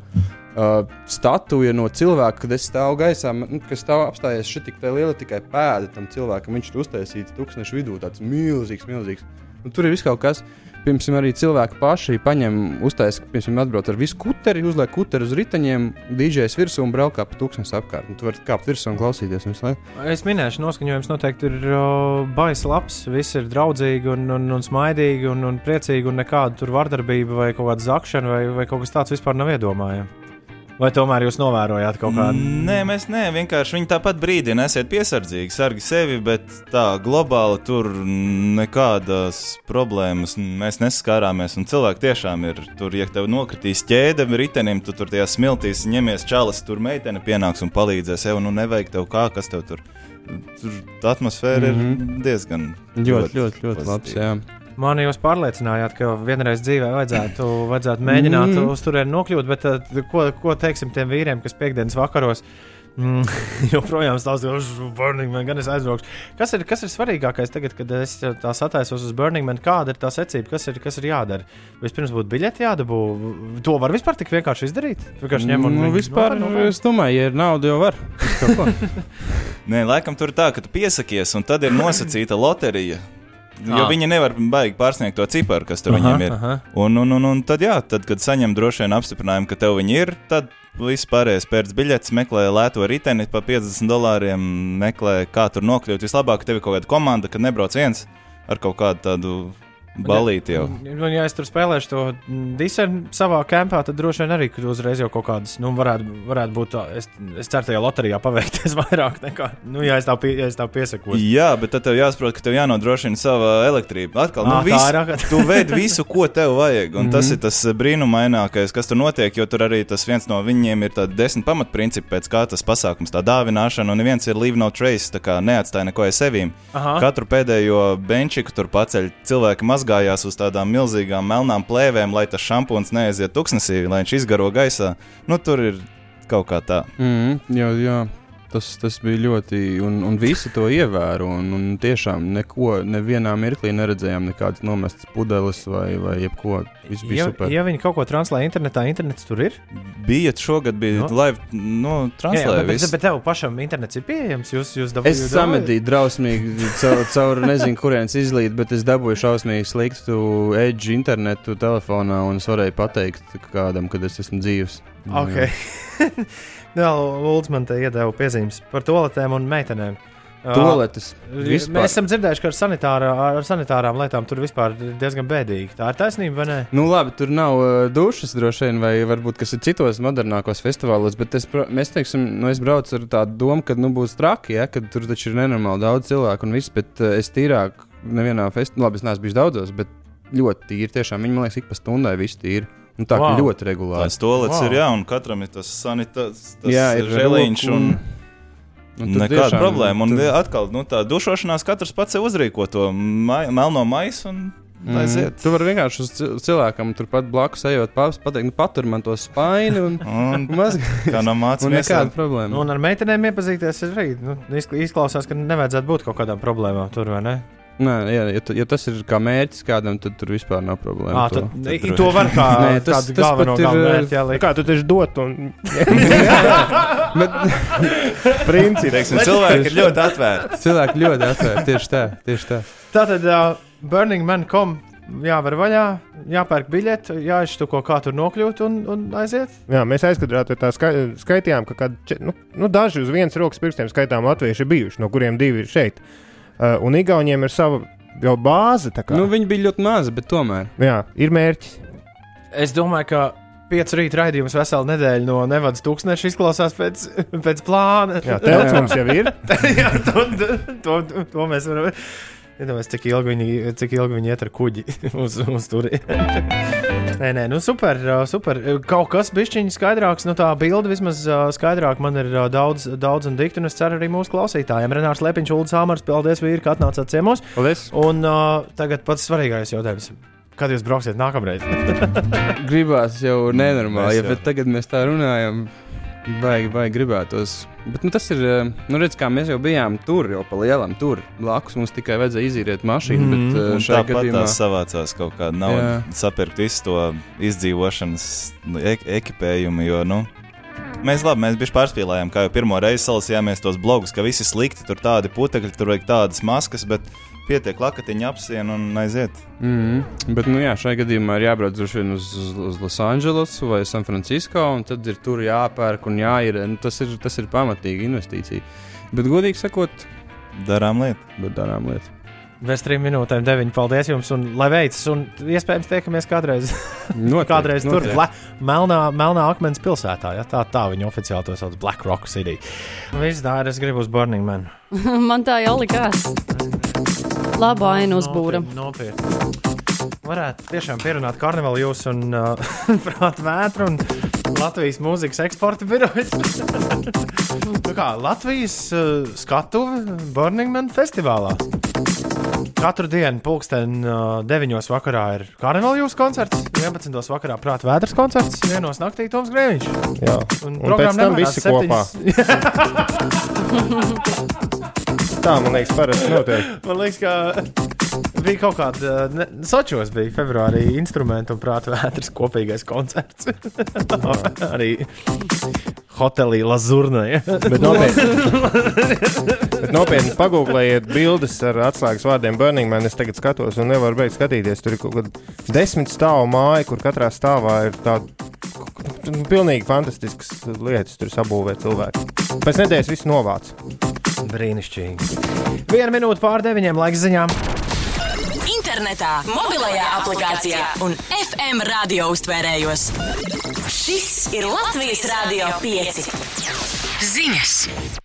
M: uh, statuja no cilvēka, kad es stāvu gaisā, nu, kas stāv apstājies šeit tik liela tikai pēda tam cilvēkam. Viņš ir uztaisīts tūkstošu vidū, tāds milzīgs, milzīgs. Un tur ir viss kaut kas. Piemēram, arī cilvēki paši paņem, uztaisīt, piemēram, atbrauc ar visu kuteri, uzliek kuteri uz riteņiem, dīdžers virsū un braukā pa tūkstošu apkārt. Un tu vari kāpt virsū un klausīties visu laiku.
A: Es minēšu, noskaņojums noteikti ir uh, baisa labs. Viss ir draudzīgi un, un, un smaidīgi un, un priecīgi, un nekāda tur vardarbība vai kaut kāda zakšana vai, vai kaut kas tāds vispār nav iedomājams. Vai tomēr jūs novērojāt kaut kādu?
L: Nē, mēs ne, vienkārši viņi tāpat brīdina, esiet piesardzīgi, sargi sevi, bet tā globāli tur nekādas problēmas mēs nesaskārāmies. Un cilvēki tiešām ir tur, ja tev nokritīs ķēde ritenim, tu tur tajā smiltīs ņemies čalis, tur meitene pienāks un palīdzēs. Jau nu nevajag tev kā, kas tev tur. Tur atmosfēra mm -hmm. ir diezgan
M: Ļoti, ļoti, ļoti labs. Jā.
A: Man jūs pārliecinājāt, ka vienreiz dzīvē vajadzētu, vajadzētu mēģināt
M: Mm.
A: uz turieni nokļūt, bet uh, ko, ko teiksim tiem vīriem, kas piekdienas vakaros mm, [LAUGHS] joprojām stāstīja, uz Burning Man, gan es aizbraukšu. Kas ir, kas ir svarīgākais tagad, kad es tā sataisos uz Burning Man? Kāda ir tā secība, kas ir, kas ir jādara? Vispirms būtu biļeti jādabū. To var vispār tik vienkārši izdarīt. Vienkārši ņem un
M: Nu, vispār,
A: nopērk, nopērk.
M: es domāju, ja ir nauda, jau var. [LAUGHS]
L: Nē, laikam tur ir tā, ka tu piesakies, un tad ir nosacīta loterija. Jo
A: Ah.
L: viņi nevar baigi pārsniegt to ciparu, kas tur
A: Aha,
L: viņiem ir.
A: aha.
L: Un, un, un, un tad, jā, tad, kad saņem droši vien apstiprinājumu, ka tev viņi ir, tad viss pārējais pēc biļetes meklē lēto riteni par 50 dolāriem, meklē, kā tur nokļūt. Vislabāk, ka tev ir kaut kāda komanda, kad nebrauc viens ar kaut kādu tādu balīti jau.
A: Un, ja es tur spēlēšu to disenu savā kampā, tad droši vien arī uzreiz jau kaut kādas, nu, varētu, varētu būt. tā- Es, es ceru, tajā loterijā paveikties [LAUGHS] vairāk nekā, nu, ja es tā, ja es tā piesakos.
L: Jā, bet tad tev jāsaprot, ka tev jānodrošina sava elektrība. Atkal, nu,
A: tā
L: visu, tu veidi visu, ko tev vajag. Un tas
A: Mhm.
L: ir tas brīnumainākais, kas tur notiek, jo tur arī tas viens no viņiem ir tāds desmit pamatprincipi, pēc kā tas pasākums, tā dāvināšana, un viens ir leave no trace, tā kā neatstāja neko aiz sevīm.
A: Aha.
L: Katru pēdējo benčiku tur paceļ, cilvēki mazgājās uz tādām milzīgām melnām plēvēm, lai tas šampūns neaiziet tuksnesī, lai viņš izgaro gaisā. Nu, tur ir kaut kā tā.
M: Mm, jā, jā. Tas, tas bija ļoti, un, un visi to ievēro. Un, un tiešām neko, nevienā mirklī neredzējām nekādas nomestas pudeles vai, vai jebko. Viss bija
A: Ja,
M: super.
A: ja viņi kaut ko translē internetā, internets tur ir.
L: Bija šogad, bija
A: Nu.
L: no. live, nu,
A: Jā,
L: translēja
A: jā, bet, bet, bet tev pašam internets ir pieejams. Jūs, jūs dabū,
M: Es samedīju drausmīgi caur, caur nezinu, kurienes izlīt, bet es dabūju šausmīgi sliktu edge internetu telefonā un es varēju pateikt kādam, kad es esmu dzīvs.
A: Ok. [LAUGHS] Jā, Lūdzu, man te iedeva piezīmes par toaletēm un meitenēm.
M: Toaletes. Vispār.
A: Mēs esam dzirdējuši, ka ar, sanitārā, ar sanitārām lietām tur vispār ir diezgan bēdīgi. Tā ir taisnība, vai ne?
M: Nu, labi, tur nav uh, dušas droši vien, vai varbūt kas ir citos modernākos festivālos, bet es, mēs, teiksim, nu, es braucu ar tādu domu, ka nu, būs traki, ja, ka tur taču ir nenormāli daudz cilvēku un viss, bet uh, es tīrāk nevienā festivālā, labi, es neesmu bijis daudzos, bet ļoti tīri. Tiešām viņi man liekas, ik pa stundai viss tīri. Nu, tā wow. Ļoti regulāri.
L: Tās toaletes wow. ir jā, un katram ir tas sanitārs, tas
M: Jā, ir
L: žēliņš.
M: roku
L: Un...
M: un- un
L: Nekāda
M: tiešām-
L: problēma. Un
M: tur...
L: atkal, nu, tā dušošanās katrs pats sev uzrīko to mai, melno maisu un
M: Mm.
L: aiziet.
M: Tu vari vienkārši uz cil- cilvēkam turpat blakus ejot, pa- pateikt, nu, patur man to spaini un, [LAUGHS]
L: un [LAUGHS]
M: maz...
L: kā no mācības
M: Un nekāda problēma.
A: Nu, un ar meitenēm iepazīties ir arī. Nu, izkl- izklausās, ka nevajadzētu būt kaut kādām problēmām tur, vai ne?
M: Nē, ja, tu- ja tas ir kā mērķis kādam, tad tur vispār nav problēma.
A: Ā,
M: to.
A: tad- i- to var kā [LAUGHS]
M: Nē,
A: tādu galveno
M: pat ir,
A: galveno
M: eh,
A: mērķi jāliek.
C: Kā tu taču dot? Un... [LAUGHS]
M: Princips.
L: Teiksim, cilvēki ir ļoti atvērti. [LAUGHS]
M: Cilvēki ļoti atvērti. Tieši tā, tieši tā.
A: Tātad uh, burningman.com jāver vaļā, jāpērk biļeti, jāizštuko, kā tur nokļūt un, un aiziet.
C: Jā, mēs aizkadrāti tā skai, skaitījām, ka če- nu, nu, daži uz vienas rokas pirkstiem skaitām latvieši bijuši, no kuriem divi ir šeit. Uh, un Igauniem ir sava jau bāze.
M: Nu, viņi bija ļoti mazi, bet tomēr.
C: Jā, ir mērķis.
A: Es domāju, ka piecu rītu raidījums veselu nedēļu no Nevadas tūkstneša izklausās pēc, pēc plāna.
C: Jā, telts mums jau ir. [LAUGHS]
A: Jā, to, to, to, to mēs varam. Iedomājieties, cik ilgi viņi, cik ilgi viņi iet ar kuģi [LAUGHS] uz, uz turieni. [LAUGHS] nē, nē, nu super, super. Kaut kas bišķiņi skaidrāks, nu tā bilde vismaz skaidrāk man ir daudz, daudz un dikti, un es ceru arī mūsu klausītājiem. Renārs Lepiņš, Ulrichs Hāmars, paldies vīri, ka atnācāt ciemos.
M: Paldies.
A: Un uh, tagad pats svarīgākais jautājums. Kad jūs brauksiet nākamreiz? [LAUGHS]
M: Gribās jau nenormāli, ja, bet tagad mēs tā runājam. Baigi, baigi gribētos. Bet nu, tas ir, eh, nu, redz, kā mēs jau bijām tur, jau pa lielam tur. Blakus mums tikai vajadzēja izīrēt mašīnu.
A: Mhm.
M: Mm, bet eh,
L: Un
M: šajā
L: Tāpat
M: gadījumā
L: savācās kaut kāda nauda, sapirkt visu to izdzīvošanas ek ekipējumu. Jo, nu, mēs labi, mēs bijām pārspīlējām, kā jau pirmo reizi salasījāmies tos blogus, ka visi slikti, tur tādi putekļi, tur vajag tādas maskas, bet pietiek lakatiņa apsien un aiziet.
M: Mm, bet, nu, jā, šajā gadījumā ir jābrauc uz, uz, uz Losandželosu vai San Francisco, un tad ir tur jāpērk un jāir. Nu, tas, ir tas ir pamatīgi investīcija. Bet, godīgi sakot,
L: darām lietu.
M: Bet darām lietu.
A: Bez trim minūtēm, deviņi. Paldies jums, un lai veicas. Un iespējams, tiekamies kādreiz,
M: Noteikti, [LAUGHS]
A: kādreiz tur,
M: noteikti.
A: Bla, Melnā, Melnā akmens pilsētā. Ja? Tā, tā viņi oficiāli to sauc Black Rock City. Viss ir, es gribu uz Burning Man. [LAUGHS]
D: Man tā jau likās. Labu ainu uzbūra.
A: Nopietni. Varētu tiešām pierunāt karnevālu jūs un uh, [LAUGHS] prātu vētru un Latvijas mūzikas eksporta birojas. [LAUGHS] nu kā, Latvijas uh, skatuve Burning Man festivālā. Katru dienu, pulksten uh, 9. vakarā ir karnevāla jūsu koncerts, 11. vakarā prāta vētras koncerts, 1. naktī Toms Grēviņš.
C: Jā,
A: Un,
C: un pēc tam visi kopā. [LAUGHS] Tā, man liekas, parasti notiek. [LAUGHS]
A: Man liekas, ka bija kaut kāda. Ne, Sočos bija februārī instrumentu un prāta vētras kopīgais koncerts. [LAUGHS] Arī hotelī Lazurnē.
C: Bet nopietni, bet nopietni pagūglējiet bildes ar atslēgas vārdiem Burning Man. Es tagad skatos un nevaru beigt skatīties. Tur ir kaut kāda desmit stāvu māja, kur katrā stāvā ir tāda pilnīgi fantastiskas lietas, tur sabūvē cilvēki. Pēc nedēļas viss novāc.
A: Brīnišķīgi. Viena minūte pār deviņiem laiks ziņām.
E: Internetā, mobilajā aplikācijā un FM radio uztvērējos. Šis ir Latvijas Rādio 5. Ziņas!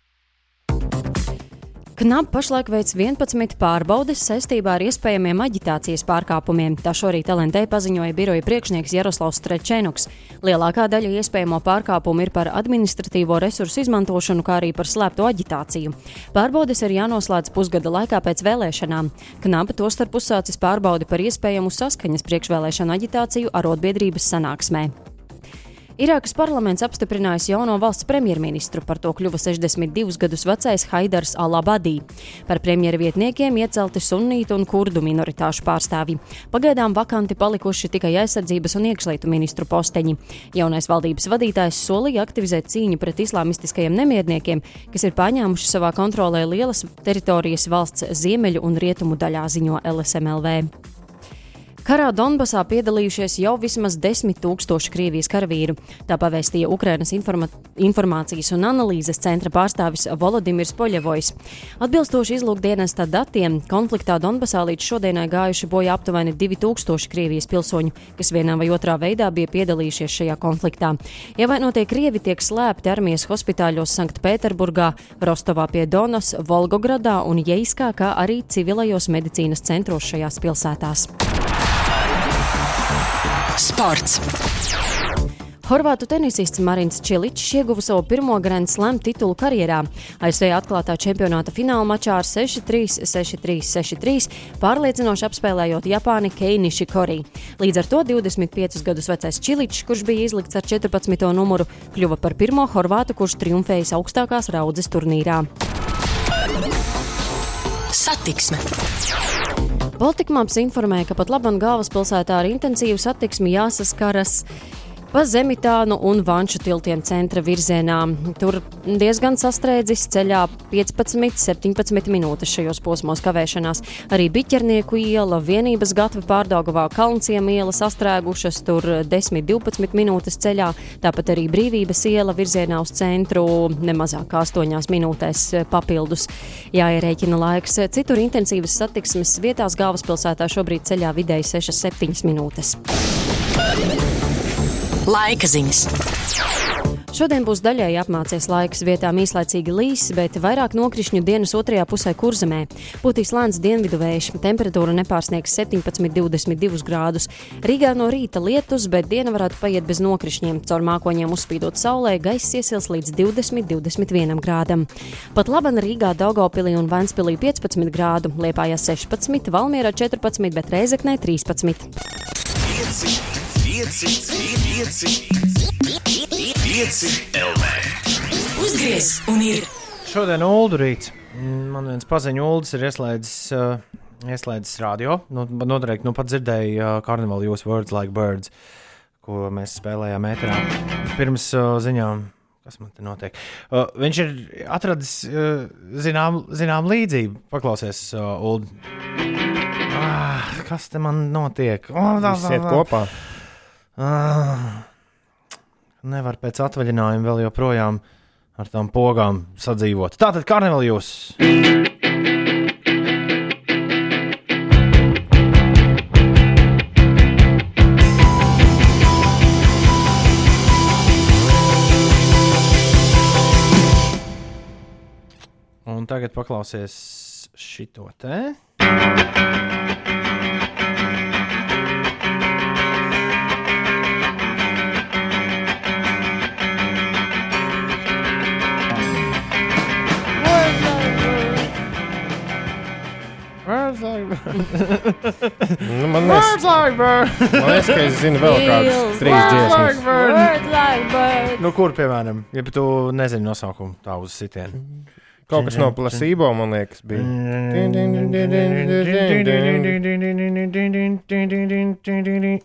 D: Knap pašlaik veic 11 pārbaudes saistībā ar iespējamiem aģitācijas pārkāpumiem. Tā šorīt LNT paziņoja biroja priekšnieks Jaroslavs Strečenuks. Lielākā daļa iespējamo pārkāpumu ir par administratīvo resursu izmantošanu, kā arī par slēpto aģitāciju. Pārbaudes ir jānoslēdz pusgada laikā pēc vēlēšanām. Knapa tostarp uzsācis pārbaudi par iespējamu saskaņas priekšvēlēšanu aģitāciju arotbiedrības sanāksmē. Irākas parlaments apstiprinājis jauno valsts premjerministru, par to kļuva 62 gadus vecais Haidars Alabadī. Par premjeru vietniekiem iecelti sunītu un kurdu minoritāšu pārstāvji. Pagaidām vakanti palikuši tikai aizsardzības un iekšlietu ministru posteņi. Jaunais valdības vadītājs solīja aktivizēt cīņu pret islāmistiskajiem nemierniekiem, kas ir pārņēmuši savā kontrolē lielas teritorijas valsts ziemeļu un rietumu daļā, ziņo LSMLV. Karā Donbasā piedalījušies jau vismaz desmit tūkstoši Krievijas karavīru. Tā pavēstīja Ukrainas informa informācijas un analīzes centra pārstāvis Volodimirs Poļevojs. Atbilstoši izlūkdienesta datiem, konfliktā Donbasā līdz šodienai gājuši bojā aptuveni 2000 Krievijas pilsoņu, kas vienā vai otrā veidā bija piedalījušies šajā konfliktā. Ievainotie Krievi tiek slēpti armijas hospitāļos Sanktpēterburgā, Rostovā pie Donas, Volgogradā un Jeiskā, kā arī civilajos medicīnas centros šajās pilsētās.
E: Sports.
D: Horvātu tenisists Marins Čiličs ieguva savu pirmo Grand Slam titulu karjerā. ASV atklātā čempionāta fināla mačā ar 6-3, 6-3, 6-3 pārliecinoši apspēlējot Japāni Keini Shikori. Līdz ar to 25 gadus vecais Čiličs, kurš bija izlikts ar 14. numuru, kļuva par pirmo horvātu, kurš triumfējis augstākās raudzes turnīrā.
E: Satiksme.
D: Baltikmāps informēja, ka pat labam galvaspilsētā ar intensīvu satiksmi jāsaskaras pa Zemitānu un Vanšu tiltiem centra virzienā. Tur diezgan sastrēdzis ceļā 15-17 minūtes šajos posmos kavēšanās. Arī Biķernieku iela, vienības gatava pārdagavā Kalnciem iela sastrēgušas tur 10-12 minūtes ceļā, tāpat arī Brīvības iela virzienā uz centru nemazāk kā 8 minūtēs papildus. Jāierēķina laiks. Citur intensīvas satiksmes vietās galvaspilsētā šobrīd ceļā vidēji 6-7 minūtes.
E: Laika ziņas.
D: Šodien būs daļēji apmācies laiks, vietām īslaicīgi līs, bet vairāk nokrišņu dienas otrajā pusē kurzemē. Būtīs lēns dienvidu vējš, temperatūra nepārsniegs 17,22 grādus. Rīgā no rīta lietus, bet diena varētu paiet bez nokrišņiem. Caur mākoņiem uzspīdot saulē, gaiss iesils līdz 20-21 grādam. Pat laban Rīgā, Daugopilī un Vanspilī 15 grādu, Liepājā 16, Valmierā 14, bet Reizeknē 13.
G: 5, 5, 5, 5 LV.
E: Uzgriez un ir.
A: Šodien Ulu rīts. Man viens paziņu Ulas ir ieslēdzis, uh, ieslēdzis radio. Nu, noteikti nu pat dzirdēju uh, Carnival Use Words Like Birds, ko mēs spēlējām ēterā. Pirms uh, ziņām, kas man te notiek. Uh, viņš ir atradis uh, zinām, zinām līdzību. Paklausies, uh, Ulu. Ah, kas te man notiek? Oh, tā,
C: Viss iet kopā.
A: Uh, nevar pēc atvaļinājuma vēl joprojām ar tām pogām sadzīvot. Tātad karnevāli jūs! Un tagad paklausies šito te.
C: Nu, man liekas, man liekas, ka es zinu vēl kādas trīs dziesmas.
D: Like.
A: Nu, kur, piemēram, ja tu nezini nosaukumu tā uz sitienu?
C: Kaut kas no plasībo, man liekas, bija.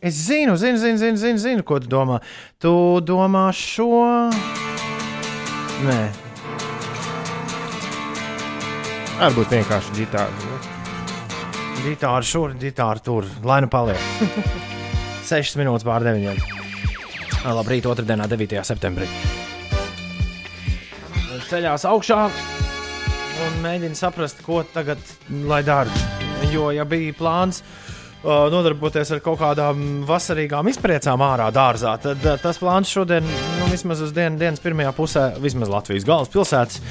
A: Es zinu, zinu, zinu, zinu, zinu, zinu ko tu domā. Tu domā šo. Nē,
C: Varbūt vienkārši ģitāra.
A: Ģitāra šur, ģitāra tur. Lai nu paliek. [LAUGHS] 6 minūtes pār 9. Labrīt, otrdienā, 9. septembrī. Ceļās augšā un mēģina saprast, ko tagad lai dara. Jo, ja bija plāns uh, nodarboties ar kaut kādām vasarīgām izpriecām ārā dārzā, tad uh, tas plāns šodien, nu, vismaz uz dien, dienas pirmajā pusē, vismaz Latvijas galvaspilsētas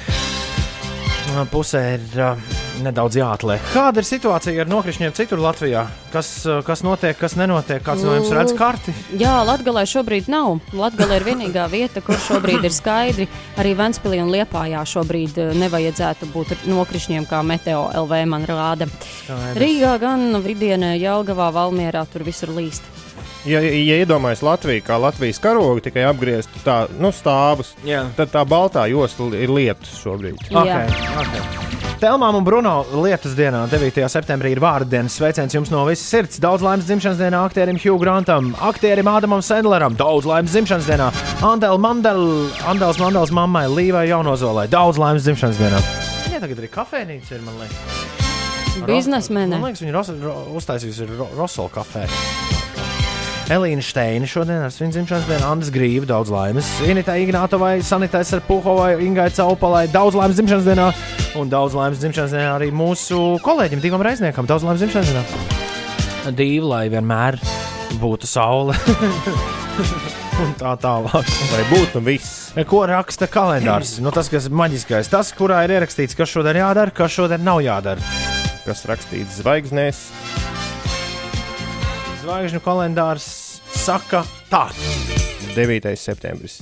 A: pusē, ir uh, nedaudz jāatliek. Kāda ir situācija ar nokrišņiem citur Latvijā? Kas, uh, kas notiek, kas nenotiek? Kāds no jums redz karti?
D: Jā, Latvijā šobrīd nav. Latvija ir vienīgā vieta, kur šobrīd ir skaidri. Arī Ventspīlī un Liepājā šobrīd eh, nevajadzētu būt nokrišņiem, kā Meteo LV man rāda.
C: Skaidrs.
D: Rīgā gan Vidienē, Jelgavā, Valmierā tur visur līst.
C: Ja, ja iedomājas Latviju kā Latvijas karogu, tikai apgrieztu tā, nu, stāvus,
A: Jā.
C: tad tā baltā josla ir lietus šobrīd.
A: Okay, okay. Telmām un Bruno lietus dienā, 9. septembrī, ir vārdu dienas sveiciens jums no visas sirds. Daudz laimes dzimšanas dienā aktierim Hugh Grantam, aktierim Ādamam Sandleram, daudz laimes dzimšanas dienā Andēl Mandel, Andēls Mandels mammai Līvai Jaunozolai, daudz laimes dzimšanas dienā. Viņai tagad arī kafejnīca ir, man liekas.
D: Biznesmene.
A: Man liekas, viņa uztaisījusi ro, Rosola kafejnīcu. Elīna Steina šodien ar svinu dzimšanas dienu, Andris Grīva, daudz laimes. Inita Ignātovai, Sanitais ar Puhovai, Ingai Caupalai, daudz laimes dzimšanas dienā. Un daudz laimes dzimšanas dienā arī mūsu kolēģim, Divam Reizniekam, daudz laimes dzimšanas dienā. Divi, lai vienmēr būtu saule. [LAUGHS] Un tā tālāk.
C: Lai būtu viss.
A: Ko raksta kalendārs? Nu, tas, kas ir maģiskais, tas, kurā ir ierakstīts, kas šodien jādara, kas šodien nav jādara.
C: Kas rakstīts zvaigznēs,
A: Zvaigžņu kalendārs saka tā.
C: 9. septembris.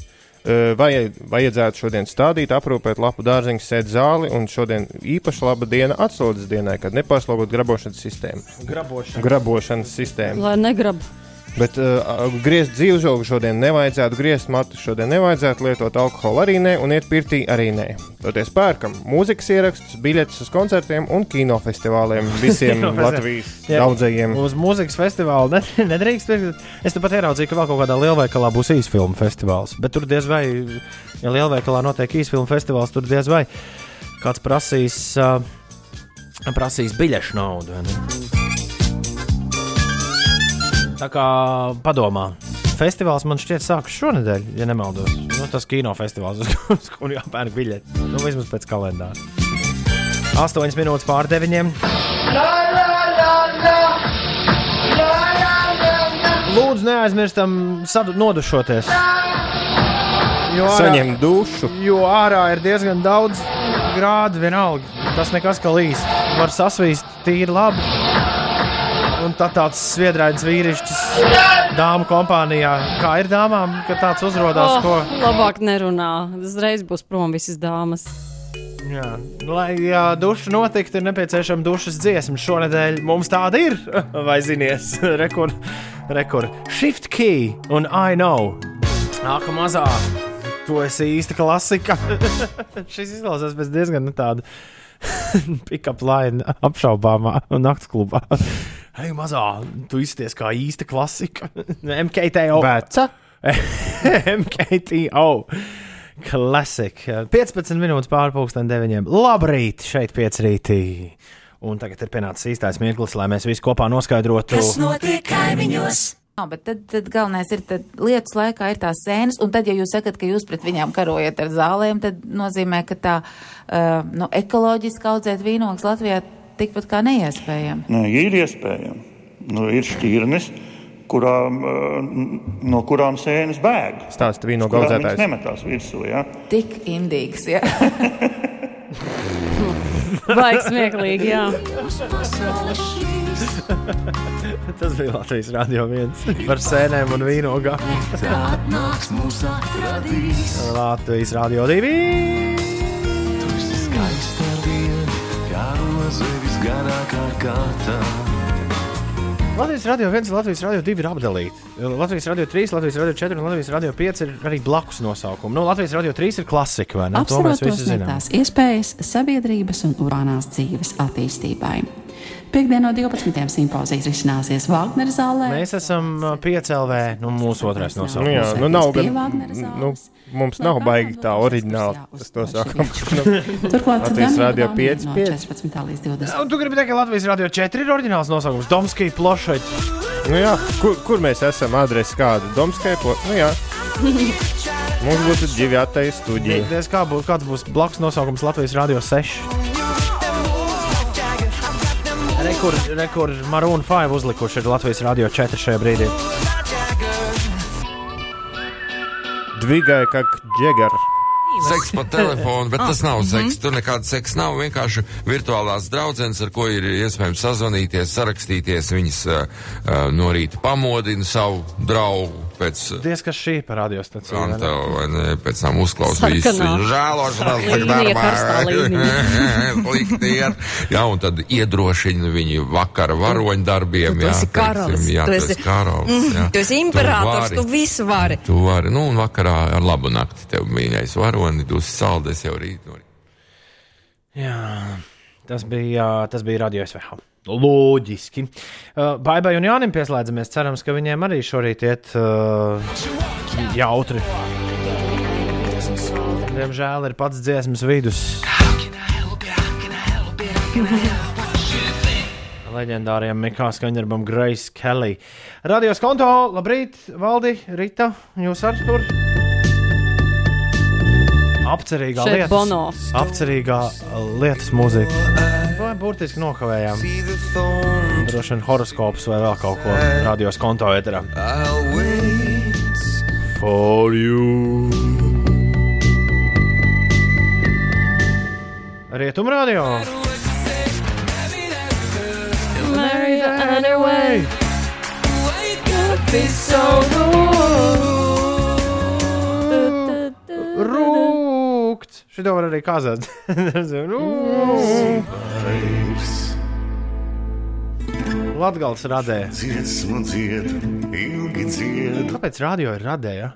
C: Vai vajadzētu šodien stādīt, aprūpēt lapu dārziņu, sēdi zāli, un šodien īpaši laba diena atslodzes dienai, kad nepārslogāt grabošanas sistēmu.
A: Grabošana.
C: Grabošanas sistēmu.
D: Lai negrab.
C: Bet uh, griezt dzīvžogu šodien nevajadzētu, griezt matu šodien nevajadzētu, lietot alkoholu arī nē, un iet pirtī arī nē. Toties pērkam mūzikas ierakstus, biļetes uz koncertiem un kinofestivāliem [LAUGHS] visiem Latvijas
A: Jā.
C: daudzajiem.
A: Uz mūzikas festivāla ne, [LAUGHS] nedrīkst pirkt. Es pat ieraudzīju, ka vēl kaut kādā lielveikalā būs īsfilmu festivāls. Bet tur diez vai, ja lielveikalā notiek īsfilmu festivāls, tur diez vai kāds prasīs, uh, prasīs biļešu naudu. ne? Tā kā padomā. Festivāls man šķiet sākas šonadēļ, ja nemaldos. Nu, tas kinofestivāls, uz, uz kuru jāpērk biļeti. Nu, vismaz pēc kalendāra. 8 minūtes pār 9. Lūdzu, neaizmirstam sadu- nodušoties. Jo
C: Saņem dušu.
A: Jo ārā ir diezgan daudz grādu, vienalga. Tas nekas kā līs. Var sasvīst tīri labi. Un tad tāds sviedrains vīrišķis dāmu kompānijā. Kā ir dāmām, ka tāds uzrādās?
D: Oh, labāk nerunā. Uzreiz būs prom visas dāmas.
A: Jā, lai jā, duša notiktu, ir nepieciešama dušas dziesma. Šonadēļ mums tāda ir. [LAUGHS] Vai zinies, [LAUGHS] rekur, rekur. Shift key un I know. Nāk, mazā. Tu esi īsta klasika. [LAUGHS] Šis izklausās pēc diezgan tāda pick-up line apšaubāmā naktas klubā. Hei, mazā, tu izties kā īsta klasika. [LAUGHS] MKTO.
C: Veca.
A: MKTO. Klasika. 15 minūtes pārpusdien deviņiem. Labrīt, šeit piecrītī. Un tagad ir pienācis īstais mirklis, lai mēs visi kopā noskaidrotu,
I: Kas notiek kaimiņos?
N: Jā, bet tad, tad galvenais ir, tad lietus laikā ir tās sēnes, un tad, ja jūs sakat, ka jūs pret viņām karojat ar zālēm, tad nozīmē, ka tā uh, nu, ekoloģiski audzēt vīnogas Latvijā tikpat kā neiespējami?
O: Nē, ir iespējami. Nu, ir šķirnes, kurām, eh, no kurām sēnes bēg.
C: Stāsta
O: vīno
C: gaudzētājs.
O: Viņš nemetās virsū, jā. Ja?
N: Tik indīgs, jā. [LAUGHS]
D: Baigi smieklīgi, jā.
A: Tas bija Latvijas Rādio 1 par sēnēm un vīnogām. Latvijas
I: Rādio 2! Kā roze visgarākā kārtā.
A: Latvijas radio 1, Latvijas radio 2 ir apdalīti. Latvijas radio 3, Latvijas radio 4 un Latvijas radio 5 ir arī blakus nosaukumi. Nu, Latvijas radio 3 ir klasika, vai ne? To mēs visi zinām.
P: tās iespējas sabiedrības un urbānās dzīves attīstībai. Piektdien no 12. simpozijas risināsies Vāgnera zālē.
A: Mēs esam uh, piecēlvē, nu, mūsu otrais
C: Nu,
A: nosaukums.
C: jā, nu nav gan. Nu, mums nav baigi tā oriģināli. Tas to sākam. Nu,
P: Turklāt
C: Latvijas radio
P: Igaunija
C: 5,
P: no
C: 5.
P: 14. līdz 20.
A: Un tu gribi teikt, ka Latvijas radio 4 ir oriģināls nosaukums? Domskija plošaļ.
C: Nu, jā, kur, kur mēs esam? Adrese kāda? Domskaipo? Nu, jā. Mums būtu divi attēli studija.
A: Diez kā būs, kāds būs blakus nosaukums Latvijas radio 6. Rekur, rekur Maroon 5 uzlikuši ir Latvijas radio 4 šajā brīdī.
C: Dvigai kā džegar.
Q: Seks pa telefonu, bet tas nav
A: Mhm.
Q: seks. Tur nekāda seksa nav. Vienkārši virtuālās draudzenes, ar ko ir iespējams sazvanīties, sarakstīties. Viņas uh, no rīta pamodina savu draugu pēc uh,
A: Diez kas šī par radiostaciju. vai ne?
Q: Kanta, vai ne, pēc tam uzklausīt visu viņu žēlošanās
A: Līnija,
Q: darbā. Slikti [LAUGHS] iet. Jā, un tad iedrošina viņu vakara varoņu darbiem.
R: Tu
Q: jā,
R: esi karalis.
Q: Jā,
R: tu
Q: tu esi karalis.
R: Mm,
Q: jā.
R: tu esi imperators,
Q: vari.
R: tu visu vari.
Q: Tu vari, nu, un vakarā ar labu nakti tev mīļais varoni, tu saldes jau rīt.
A: Jā, tas bija, tas bija radio SVH. Loģiski. Uh, Baibai un Jānim pieslēdzamies. Cerams, ka viņiem arī šorīt iet uh, jautri. Diemžēl ir pats dziesmas vidus. Leģendāriem Mikā skaņdarbam Grace Kelly. Radios konto, labrīt, Valdi, Rita, jūs arī tur? Apcerīgā lietas,
D: Bono.
A: apcerīgā lietas mūzika. Vai burtiski nokavējām? Droši vien horoskops vai vēl kaut ko radios konto ēterā. For you. Rietumradio.
D: Marry anyway.
I: Be so
A: Rūkts. Šito var arī kazāt. [LAUGHS] Latgals radē.
I: Dziesmu dziedu, ilgi dziedu.
A: Kāpēc radio ir radēja?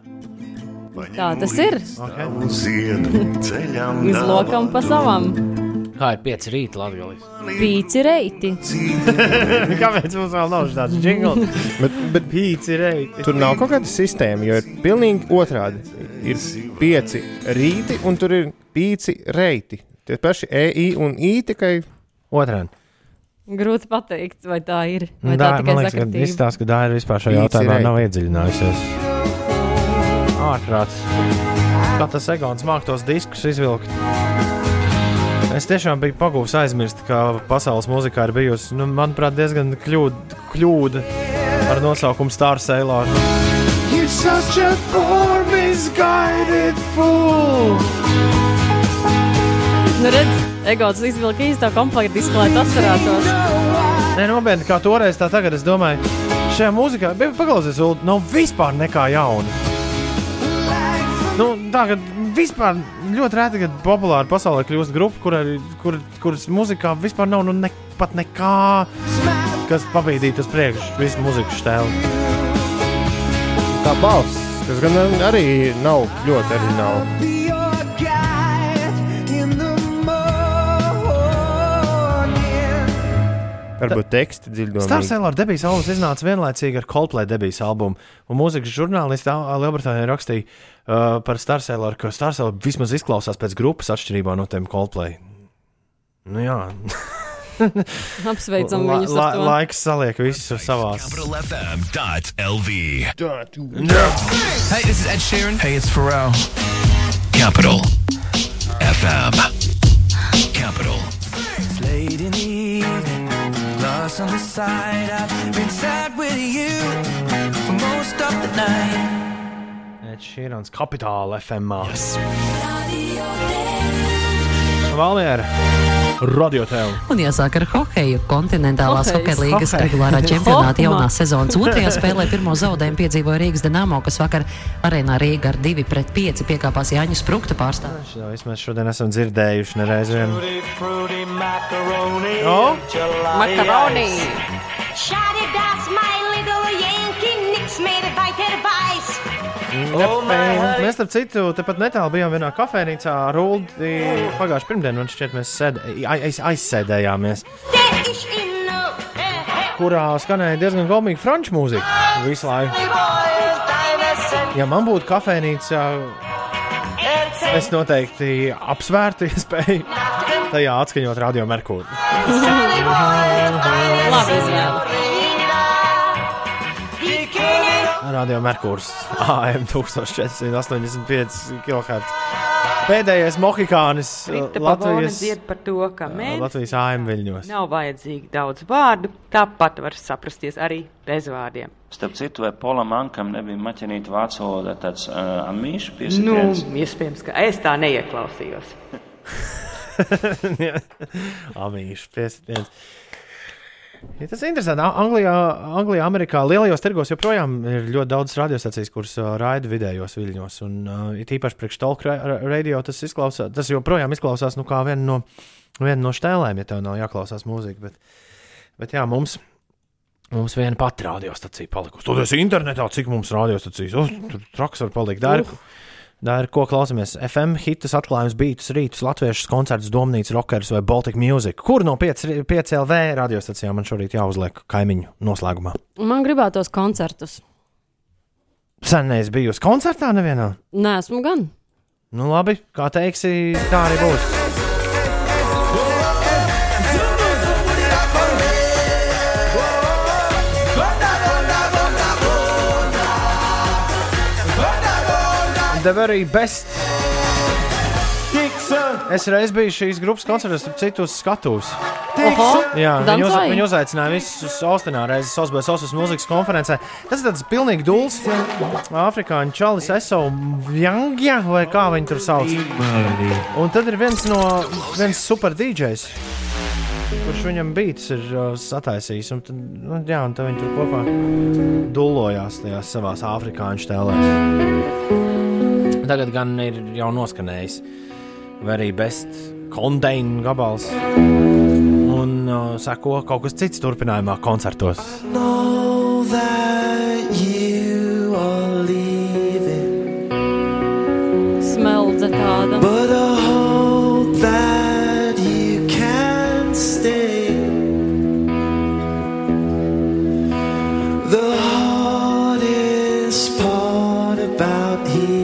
D: Tā tas ir.
I: Ziedu [LAUGHS] ceļam
D: Izlokam pa savam.
A: Kā ir 5 rīta Latvijas?
D: Pīci reiti. [LAUGHS]
A: Kāpēc mums vēl nav tāds jingls?
C: bet, bet
A: pīci reiti.
C: Tur nav kaut kāda sistēma, jo ir pilnīgi otrādi. Ir pieci rīti, un tur ir pieci reiti. Tie paši EI un I tikai
A: otrādi.
D: Grūti pateikt, vai tā ir. Vai
A: Dā,
D: tā tikai
A: man liekas, ka izstāsta, ka Dāra vispār šajā
C: Pīci
A: jautājumā nav iedziļinājusies. Ārprāts. Kā tas sekundes māk tos diskus izvilkt? Es tiešām biju pagūs aizmirst, ka pasaules mūzikā ir bijusi, nu, manuprāt, diezgan kļūda, kļūda ar nosaukumu Star Sailor.
D: Nu, redz, Egots izvilka īsto komplektu, lai tas atcerētos.
A: Nē, nopietni, kā toreiz, tā tagad es domāju, šajā mūzikā, paklausies, nav vispār nekā jauna. Nu, tā kā vispār ļoti reti, kad populāra pasaulē kļūst grupa, kur, kur, kuras mūzikā vispār nav nu, ne, pat nekā, kas pabīdītu uz priekšu visu mūzikas stēlu.
C: tā balss, kas gan arī nav ļoti oriģināla. Varbūt teksti
A: Star
C: dziļdomīgi.
A: Sailor debijas albums iznāca vienlaicīgi ar Coldplay debijas albumu. Un mūzikas žurnālisti Lielbritānijā rakstīja uh, par Star Sailor, ka Star Sailor vismaz izklausās pēc grupas atšķirībā no tiem Coldplay. Nu jā. [LAUGHS]
D: Apsveicam
A: La-
D: viņus
A: la-
D: ar to.
A: Laiks saliek visus savās.
G: FM.lv.
S: Hey, this is Ed Sheeran. Hey, it's Pharrell.
G: Capital FM. Capital.
I: It's late in the evening, lost on the side. I've been sad with you for most of the night.
A: Ed Sheerans Kapitāla FM. Valmiera, radio tev.
R: Un jāsāk ar hokeju. Kontinentālās hokeja līgas
A: hokej.
R: regulārā [LAUGHS] čempionāta jaunā sezonas otrajā [LAUGHS] spēlē pirmo zaudējumu piedzīvoja Rīgas Dienāmo, kas vakar arēnā Rīgā ar 2 pret 5 piekāpās Jāņu Sprukta pārstāvjiem.
A: Visu mēs šodien esam dzirdējuši nereiz vien.
F: Macaroni.
A: Oh?
F: Macaroni.
H: Shawty, that's my
A: Mēs, starp citu, tepat netālu bijām vienā kafejnīcā ar Ulu. Pagājušā pirmdienā man šķiet, mēs sēd, aiz, aizsēdējāmies, kurā skanēja diezgan gomīga franču mūzika visu laiku. Ja man būtu kafejnīca, es noteikti apsvērtu iespēju tajā atskaņot radio Merkūru.
D: Labi izvēle.
A: Radio Merkūrs AM 1485 kHz. Pēdējais mohikānis uh, Latvijas,
T: dzied par to, ka mēs
A: Latvijas AM viļņos.
T: nav vajadzīgi daudz vārdu, tāpat var saprasties arī bez vārdiem.
U: Starp citu, vai Polam Ankam nebija maķenīta vācu valodā tāds uh, amīšu
T: Nu,
U: piesitiens?
T: iespējams, ka es tā neieklausījos. [LAUGHS]
A: Amīšu piesitiens. Ja tas ir interesanti. Anglijā, Anglijā, Amerikā lielajos tirgos joprojām ir ļoti daudz radiostacijas, kuras uh, raida vidējos viļņos. Un uh, it īpaši priekš talk ra- ra- radio tas izklausās, tas joprojām izklausās nu, kā viena no, viena no štēlēm, ja tev nav jāklausās mūzika. Bet, bet jā, mums. Mums viena pati radiostacija palikusi. Tur ir internetā, cik mums radiostacijas. Oh, tur traks var palikt. Tā ir, tā ir ko klausāmies. FM hitus, atklājums, beidus, rītus, latviešu koncertus, domnīcas, rockers vai Baltic Music. Kur no 5, 5 LV radiostacijām man šorīt jāuzliek kaimiņu noslēgumā?
D: Man gribētos koncertus.
A: Sen neesmu bijusi koncertā nevienā.
D: Nē, esmu gan.
A: Nu labi, kā teiksi, tā arī būs. The very best. Es reiz biju šīs grupas koncertos, starp citu.
D: Oho,
A: Jā, viņi, uz, viņi uzaicināja visus Austinā reizes Sosbēs Osas mūzikas konferencē. Tas ir tāds pilnīgi dūls. Afrikāņu čalis Eso Vjangja, vai kā viņi tur sauc. Un tad ir viens no, viens super DJs. Kurš viņam beats ir uh, sataisījis. Un tad, nu, jā, un tad viņi tur kopā dulojās tajās savās afrikāņu tēlēs. Tagad gan ir jau noskanējis very best kondeina gabals. Un uh, seko kaut kas cits turpinājumā koncertos.
D: Smeldze tāda.
I: but I hope that you can stay. The hardest part about healing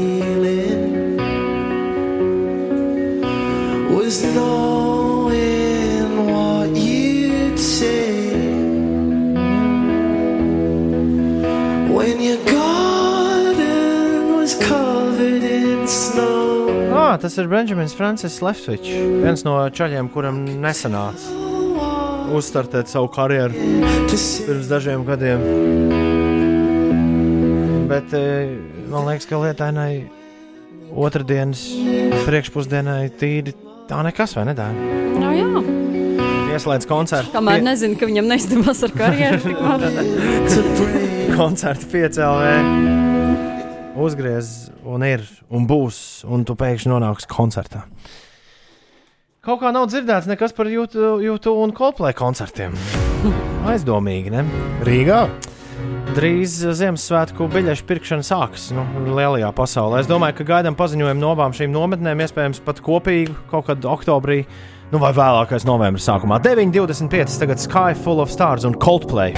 A: tas ir Benjamins Francis Leftwich, viens no čaļiem, kuram nesanāca uzstartēt savu karjeru pirms dažiem gadiem. Bet eh, man liekas, ka lietainai otrdienas priekšpusdienai tīri tā nekas, vai ne? Tā?
D: Nu, jā.
A: Ieslēdz koncertu.
D: Kamēr nezinu, ka viņam neizdevās ar karjeru. [LAUGHS]
A: koncertu piecēlē. Uzgriez, un ir, un būs, un tu pēkšņi nonāksi koncertā. Kaut kā nav dzirdēts nekas par YouTube un Coldplay koncertiem. [LAUGHS] Aizdomīgi, ne?
C: Rīgā?
A: Drīz Ziemassvētku biļešu pirkšana sāksies nu, lielajā pasaulē. Es domāju, ka gaidām paziņojumu no abām šīm nometnēm, iespējams, pat kopīgi kaut kad oktobrī, nu vai vēlākais novembris sākumā. 9,25. tagad Sky Full of Stars un Coldplay.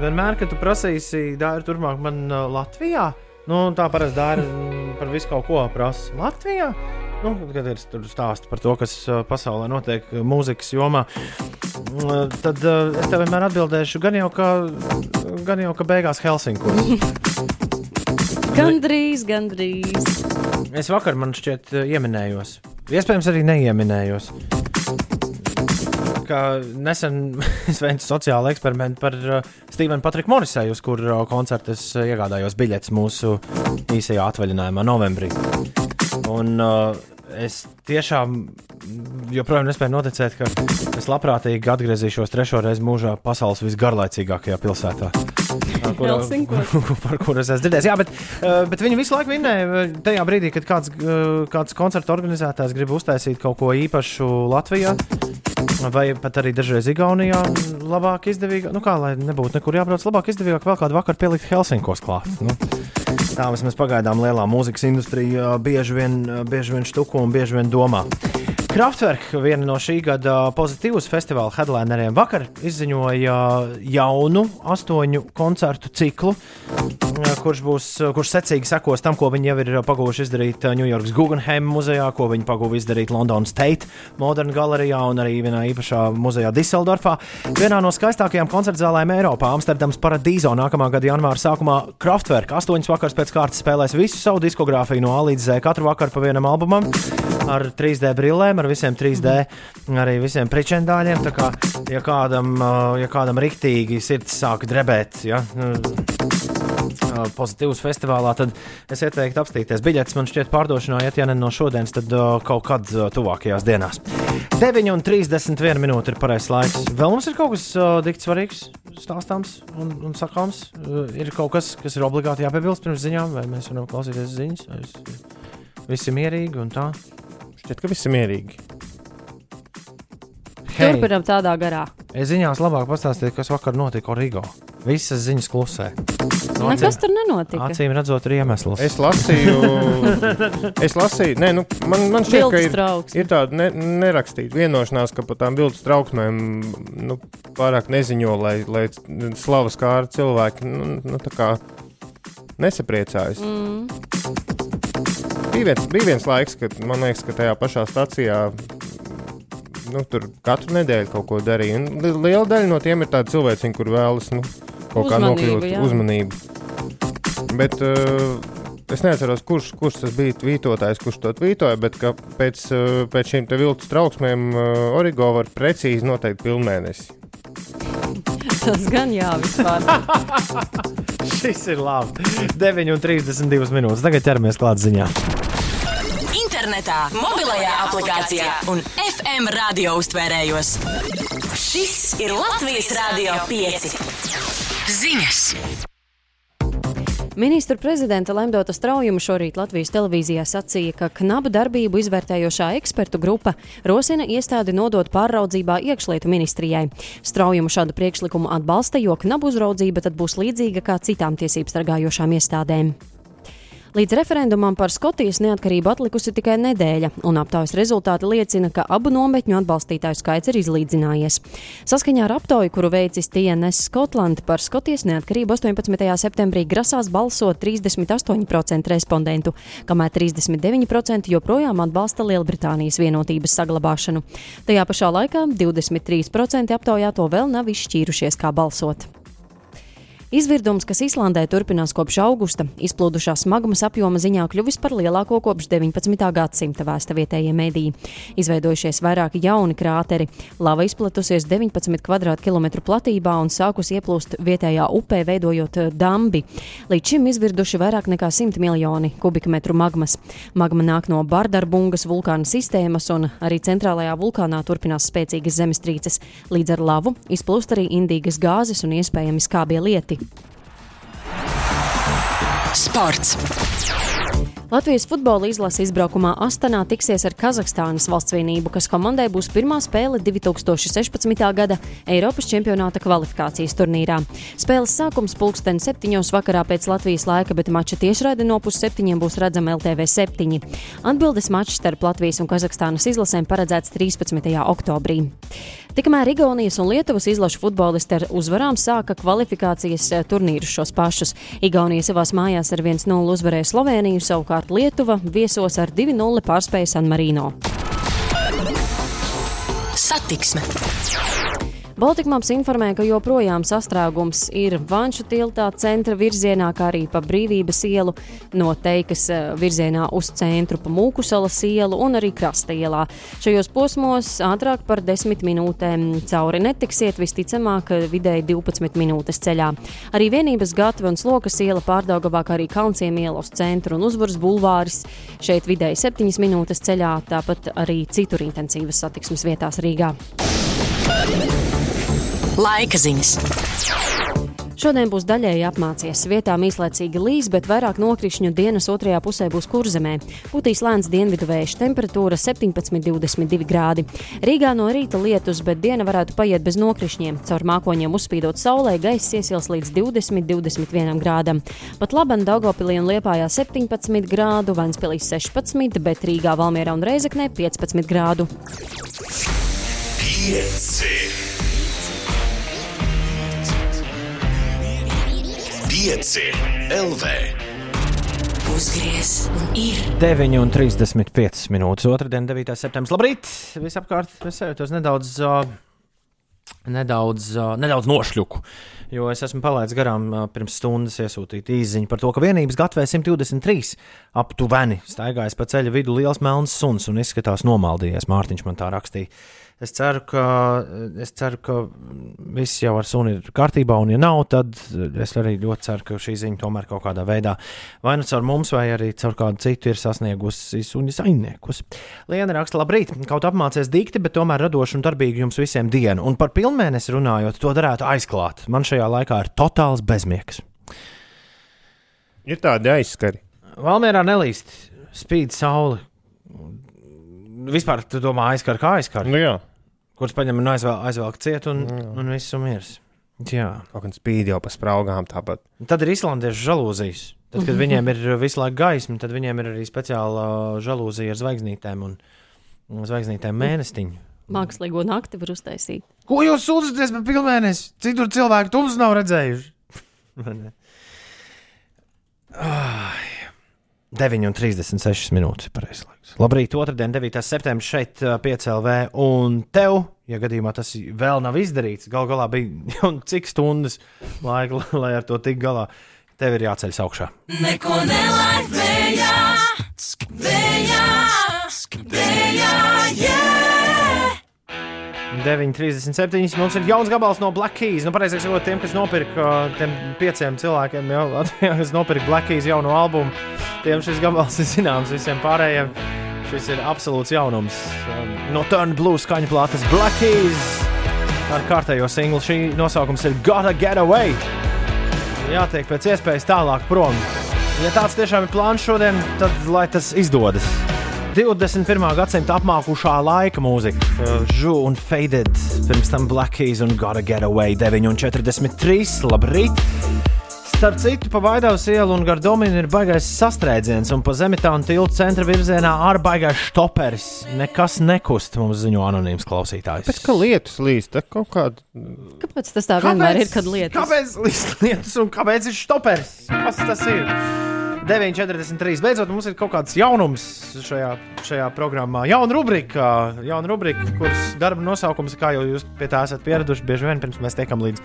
A: Vienmēr, kad tu prasīsi, dārgi, turpmāk man uh, Latvijā, nu, tā parasti dara par visu kaut ko prasa. Latvijā? Nu, kad ir tur stāsti par to, kas uh, pasaulē notiek uh, mūzikas jomā, uh, tad uh, es tev vienmēr atbildēšu, gan jau ka, gan jau, ka beigās Helsinkos. [LAUGHS]
D: Gandrīz, gandrīz.
A: Es vakar, man šķiet, ieminējos. Iespējams, arī neieminējos. Ka nesen [LAUGHS] es veicu sociālu eksperimentu par uh, Stevenu Patriku Morisēju, uz kur uh, koncertu es uh, iegādājos biļetes mūsu īsajā atvaļinājumā novembrī. Un, uh, es tiešām joprojām nespēju noticēt, ka es labprātīgi atgriezīšos trešo reizi mūžā pasaules visgarlaicīgākajā pilsētā.
D: Helsinkos. [LAUGHS]
A: par kuru es esmu dzirdējis. Jā, bet, uh, bet viņi visu laiku vinnēja tajā brīdī, kad kāds, uh, kāds koncerta organizētājs grib uztaisīt kaut ko īpašu Latvijā. Vai pat arī dažreiz Igaunijā labāk izdevīgi, nu kā lai nebūtu nekur jābrauc, labāk izdevīgāk vēl kādu vakaru pielikt Helsinkos klāt. Nu, tā vismaz pagaidām lielā mūzikas industrija bieži vien, bieži vien štuko un bieži vien domā. Kraftwerk, viena no šī gada pozitīvas festivāla headlineriem, vakar izziņoja jaunu astoņu koncertu ciklu, kurš, būs, kurš secīgi sekos tam, ko viņi jau ir pagūši izdarīt Ņujorkas Guggenheim muzejā, ko viņi pagūši izdarīt Londonas Tate Modern Galerijā un arī vienā īpašā muzejā Diseldorfā. Vienā no skaistākajām koncertu zālēm Eiropā, Amsterdams Paradiso nākamā gada janvāra sākumā Kraftwerk astoņas vakars pēc kārtas spēlēs visu savu diskogrāfiju no A līdz Z katru vakaru pa vienam albumam ar 3D brillēm, ar visiem 3D, arī visiem pričendāļiem. Tā kā, ja kādam, ja kādam riktīgi sirds sāk drebēt, ja, pozitīvs festivālā, tad es ieteiktu apstīties. Biļetes man šķiet pārdošanā, ja ne no šodienas, tad kaut kad tuvākajās dienās. 9,31 minūte ir pareizais laiks. Vēl mums ir kaut kas dikts svarīgs, stāstāms un, un sakāms. Ir kaut kas, kas ir obligāti jāpiebilst pirms ziņām, vai mēs varam klausīties ziņas. Visi mierīgi un tā.
C: Šķiet, ka viss ir mierīgi.
D: Turpinām tādā garā.
A: Es ziņās labāk pastāstīju, kas vakar notika Origo. Visas ziņas klusē. Nu,
D: Nekas tur nenotika.
A: Acīm redzot, ir iemesls.
C: Es lasīju, [LAUGHS] es lasīju, nē, nu, man, man šķiet, ka ir, ir tāda ne, nerakstīta vienošanās, ka par tām viltus trauksmēm nu, pārāk neziņo, lai, lai slavas kā ar cilvēki nu, nu, tā kā nesapriecājas.
D: Mm.
C: Bija viens, bija viens laiks, kad man liekas, ka tajā pašā stācijā nu, tur katru nedēļu kaut ko darīja. Un li- liela daļa no tiem ir tādi cilvēki, kur vēlas nu, kaut kā
D: Uzmanību,
C: nokļūt
D: jā.
C: uzmanību. Bet uh, es neatceros, kurš, kurš tas bija tvītotājs, kurš to tvītoja, bet pēc, uh, pēc šīm viltus trauksmēm uh, Origo var precīzi noteikt pilnmēnesi.
D: Tas gan jā, vispār. [LAUGHS]
A: Šis ir labi. 9,32 minūtes. Tagad ķeramies klāt ziņā.
E: Internetā, mobilajā aplikācijā un FM radio uztvērējos. Šis ir Latvijas Rādio 5. Ziņas!
D: Ministru prezidenta Lemdota Straujumu šorīt Latvijas televīzijā sacīja, ka knabu darbību izvērtējošā ekspertu grupa rosina iestādi nodot pāraudzībā iekšlietu ministrijai. Straujumu šādu priekšlikumu atbalsta, jo knabu uzraudzība tad būs līdzīga kā citām tiesību sargājošām iestādēm. Līdz referendumam par Skotijas neatkarību atlikusi tikai nedēļa, un aptaujas rezultāti liecina, ka abu nometņu atbalstītāju skaits ir izlīdzinājies. Saskaņā ar aptauju, kuru veicis TNS Skotland par Skotijas neatkarību 18. septembrī grasās balsot 38% respondentu, kamēr 39% joprojām atbalsta Lielbritānijas vienotības saglabāšanu. Tajā pašā laikā 23% aptaujāto vēl nav izšķīrušies, kā balsot. Izvirdums, kas Islandē turpinās kopš augusta, izplūdušās magmas apjoma ziņā kļuvis par lielāko kopš 19. gadsimta vēsta vietējie mediji. Izveidojušies vairāki jauni krāteri, lava izplatusies 19 km2 platībā un sākus ieplūst vietējā upē, veidojot eh, dambi. Līdz šim izvirduši vairāk nekā 100 miljoni kubikmetru magmas. Magma nāk no Bardarbungas vulkāna sistēmas, un arī centrālajā vulkānā turpinās spēcīgas zemestrīces. Līdz ar lavu izplūst arī indīgas gāzes un iespējami skābie lieti.
E: Sports.
D: Latvijas futbola izlase izbraukumā Astanā tiksies ar Kazahstānas valstsvienību, kas komandai būs pirmā spēle 2016. gada Eiropas čempionāta kvalifikācijas turnīrā. Spēles sākums pulksten septiņos vakarā pēc Latvijas laika, bet mača tiešraide no pusseptiņiem būs redzama LTV 7. Atbildes mačs starp Latvijas un Kazahstānas izlasēm paredzēts 13. oktobrī. Tikmēr Igaunijas un Lietuvas izlašu futbolisti ar uzvarām sāka kvalifikācijas eh, turnīrus šos pašus. Igaunija savās mājās ar 1-0 uzvarēja Sloveniju, savukārt Lietuva viesos ar 2-0 pārspēja San Marino.
E: Satiksme.
D: Baltikmāps informē, ka joprojām sastrēgums ir Vanšu tiltā centra virzienā, kā arī pa Brīvības ielu, no Teikas eh, virzienā uz centru pa Mūkusalas ielu un arī Krasta ielā. Šajos posmos ātrāk par 10 minūtēm cauri netiksiet, visticamāk, vidēji 12 minūtes ceļā. Arī vienības gatava un slokas iela pārdaugavā, kā arī Kalnciem iela uz centru un uzvaras bulvāris. Šeit vidēji 7 minūtes ceļā, tāpat arī citur intensīvas satiksmes vietās Rīgā.
E: Laika ziņas.
D: Šodien būs daļēji apmācies. Vietām īslaicīgi līs, bet vairāk nokrišņu dienas otrajā pusē būs kurzemē. Putīs lēns dienvidu vējš, temperatūra 17,22 grādi. Rīgā no rīta lietus, bet diena varētu paiet bez nokrišņiem. Caur mākoņiem uzspīdot saulē, gaiss iesils līdz 20-21 grādam. Pat labi Daugopilī un Liepājā 17 grādu, Vanspilī 16, bet Rīgā, Valmierā un Reizeknē 15 grādu.
G: Pieci. Pieci. LV.
E: Uzgriez un ir
A: 9,35 minūtes. Otradien, 9. septembris. Labrīt! Visapkārt es jūtos nedaudz, uh, nedaudz, uh, nedaudz nošļuku. Jo es esmu palaidis garām uh, pirms stundas iesūtīt īsiņu par to, ka vienības gatavē 123 aptuveni staigājas pa ceļa vidu liels melns suns un izskatās nomaldījies. Mārtiņš man tā rakstīja. Es ceru, ka, es ceru, ka viss jau ar suni ir kārtībā, un, ja nav, tad es arī ļoti ceru, ka šī ziņa tomēr kaut kādā veidā, vai nu caur mums, vai arī caur kādu citu, ir sasniegusi suņu saimniekus. Liena raksta, labrīt, kaut apmācies dikti, bet tomēr radoši un darbīgi jums visiem dienu. Un par pilnmēnesi runājot, to varētu aizklāt. Man šajā laikā ir totāls bezmiegs.
C: Ir tādi aizskari.
A: Valmērā nelīst, spīd saule. Vispār tu domā aizkar kā aizkar.
C: Nu, jā.
A: Kurš paņem un aizvēl, aizvelk ciet un, un viss ir miers. Jā.
C: Kaut kā spīd jau pa spraugām tāpat.
A: Tad ir islandiešu žalūzijas. Tad, kad viņiem ir visu laiku gaisma, tad viņiem ir arī speciāla žalūzija ar zvaigznītēm un zvaigznītēm mēnestiņu.
D: Mākslīgo nakti var uztaisīt.
A: Ko jūs sūdzaties par pilnmēnesi? Citur cilvēku tums nav redzējuši. [LAUGHS] Ai. 9,36 minūtes. pareizs laiks. Labrīt, otrdien, 9. septembris šeit, ā, 5LV. Un tev, ja gadījumā tas vēl nav izdarīts, gal galā bija [LAUGHS] jau cik stundas laika, lai ar to tik galā. Tev ir jāceļ augšā.
I: Neko nelaid vējā, vējā, vējā, yeah!
A: 9,37. Mums ir jauns gabals no Black Keys. Nu, pareizāk sakot, tiem, kas nopirka tiem pieciem cilvēkiem, jau [LAUGHS] kas nopirka Black Keys jaunu albumu, tiem šis gabals ir zināms. Visiem pārējiem šis ir absolūts jaunums. Um, No Turn Blue skaņu plātes Black Keys ar kārtējo singlu. Šī nosaukums ir Gotta Get Away. Jātiek pēc iespējas tālāk prom. Ja tāds tiešām ir plāns šodien, tad lai tas izdodas. 21. gadsimta apmākušā laika mūzika, Žu un Faded, pirms tam Black Keys un Gotta Get Away 9,43. Labrīt! Starp citu, pa Vaidavas ielu un gar dominu ir baigais sastrēdziens, un pa Zemitānu tiltu centra virzienā ar baigais štoperis. Nekas nekust, mums ziņo anonīms klausītājs.
C: Pēc kā lietus līst, kaut kāda.
D: Kāpēc tas tā vienmēr ir, kad lietas?
A: Kāpēc līst lietus un kāpēc ir štoperis? Kas tas ir? 9,43. Beidzot, mums ir kaut kāds jaunums šajā, šajā programmā. Jauna rubrika, jauna rubrika, kuras darba nosaukums, kā jau jūs pie tā esat pieraduši, bieži vien pirms mēs tiekam līdz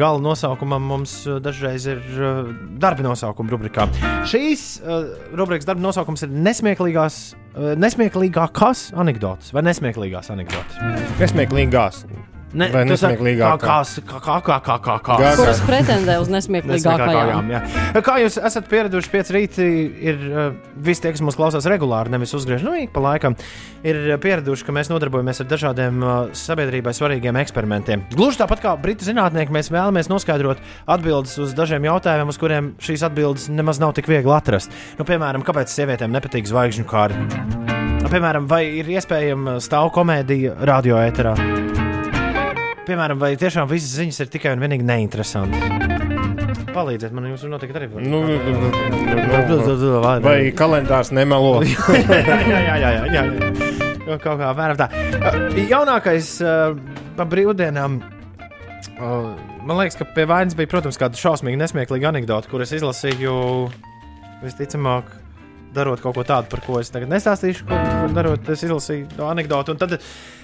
A: gala nosaukumam, mums uh, dažreiz ir uh, darba nosaukuma rubrikā. Šīs uh, rubrikas darba nosaukums ir nesmieklīgās, nesmieklīgākās anekdotas vai nesmieklīgās anekdotas.
C: Nesmieklīgās.
A: Ne,
C: Vai nesmieklīgākās?
A: Kā, kā, kā, kā, kā, kā,
C: Gā-
D: Kuras pretendē uz nesmieklīgākajām?
A: jā. Kā jūs esat pieraduši pēc rīta, ir uh, visi tie, kas mūs klausās regulāri, nevis uzgriež no ik pa laikam, ir pieraduši, ka mēs nodarbojamies ar dažādiem uh, sabiedrībai svarīgiem eksperimentiem. Gluži tāpat kā britu zinātnieki, mēs vēlamies noskaidrot atbildes uz dažiem jautājumiem, uz kuriem šīs atbildes nemaz nav tik viegli atrast. Nu, piemēram, kāpēc sievietēm nepatīk zvaigžņu kārti? Nu, Piemēram, vai ir iespējama stāvu komēdija radioēterā? Piemēram, vai tiešām visas ziņas ir tikai un vienīgi neinteresantas? Palīdziet man, jums noteikti arī var.
C: Nu, nu, nu, vai kalendārs nemelo? [LAUGHS]
A: jā, jā, jā, jā, jā. Nu, Kaut kā apmēram tā. Uh, Jaunākais uh, pa brīvdienām. Uh, man liekas, ka pie vainas bija, protams, kāda šausmīga, nesmieklīga anekdote, kuras izlasīju visticamāk. Darot kaut ko tādu, par ko es tagad nestāstīšu, ko, ko darot, es izlasīju to anekdoti. Un tad Uh,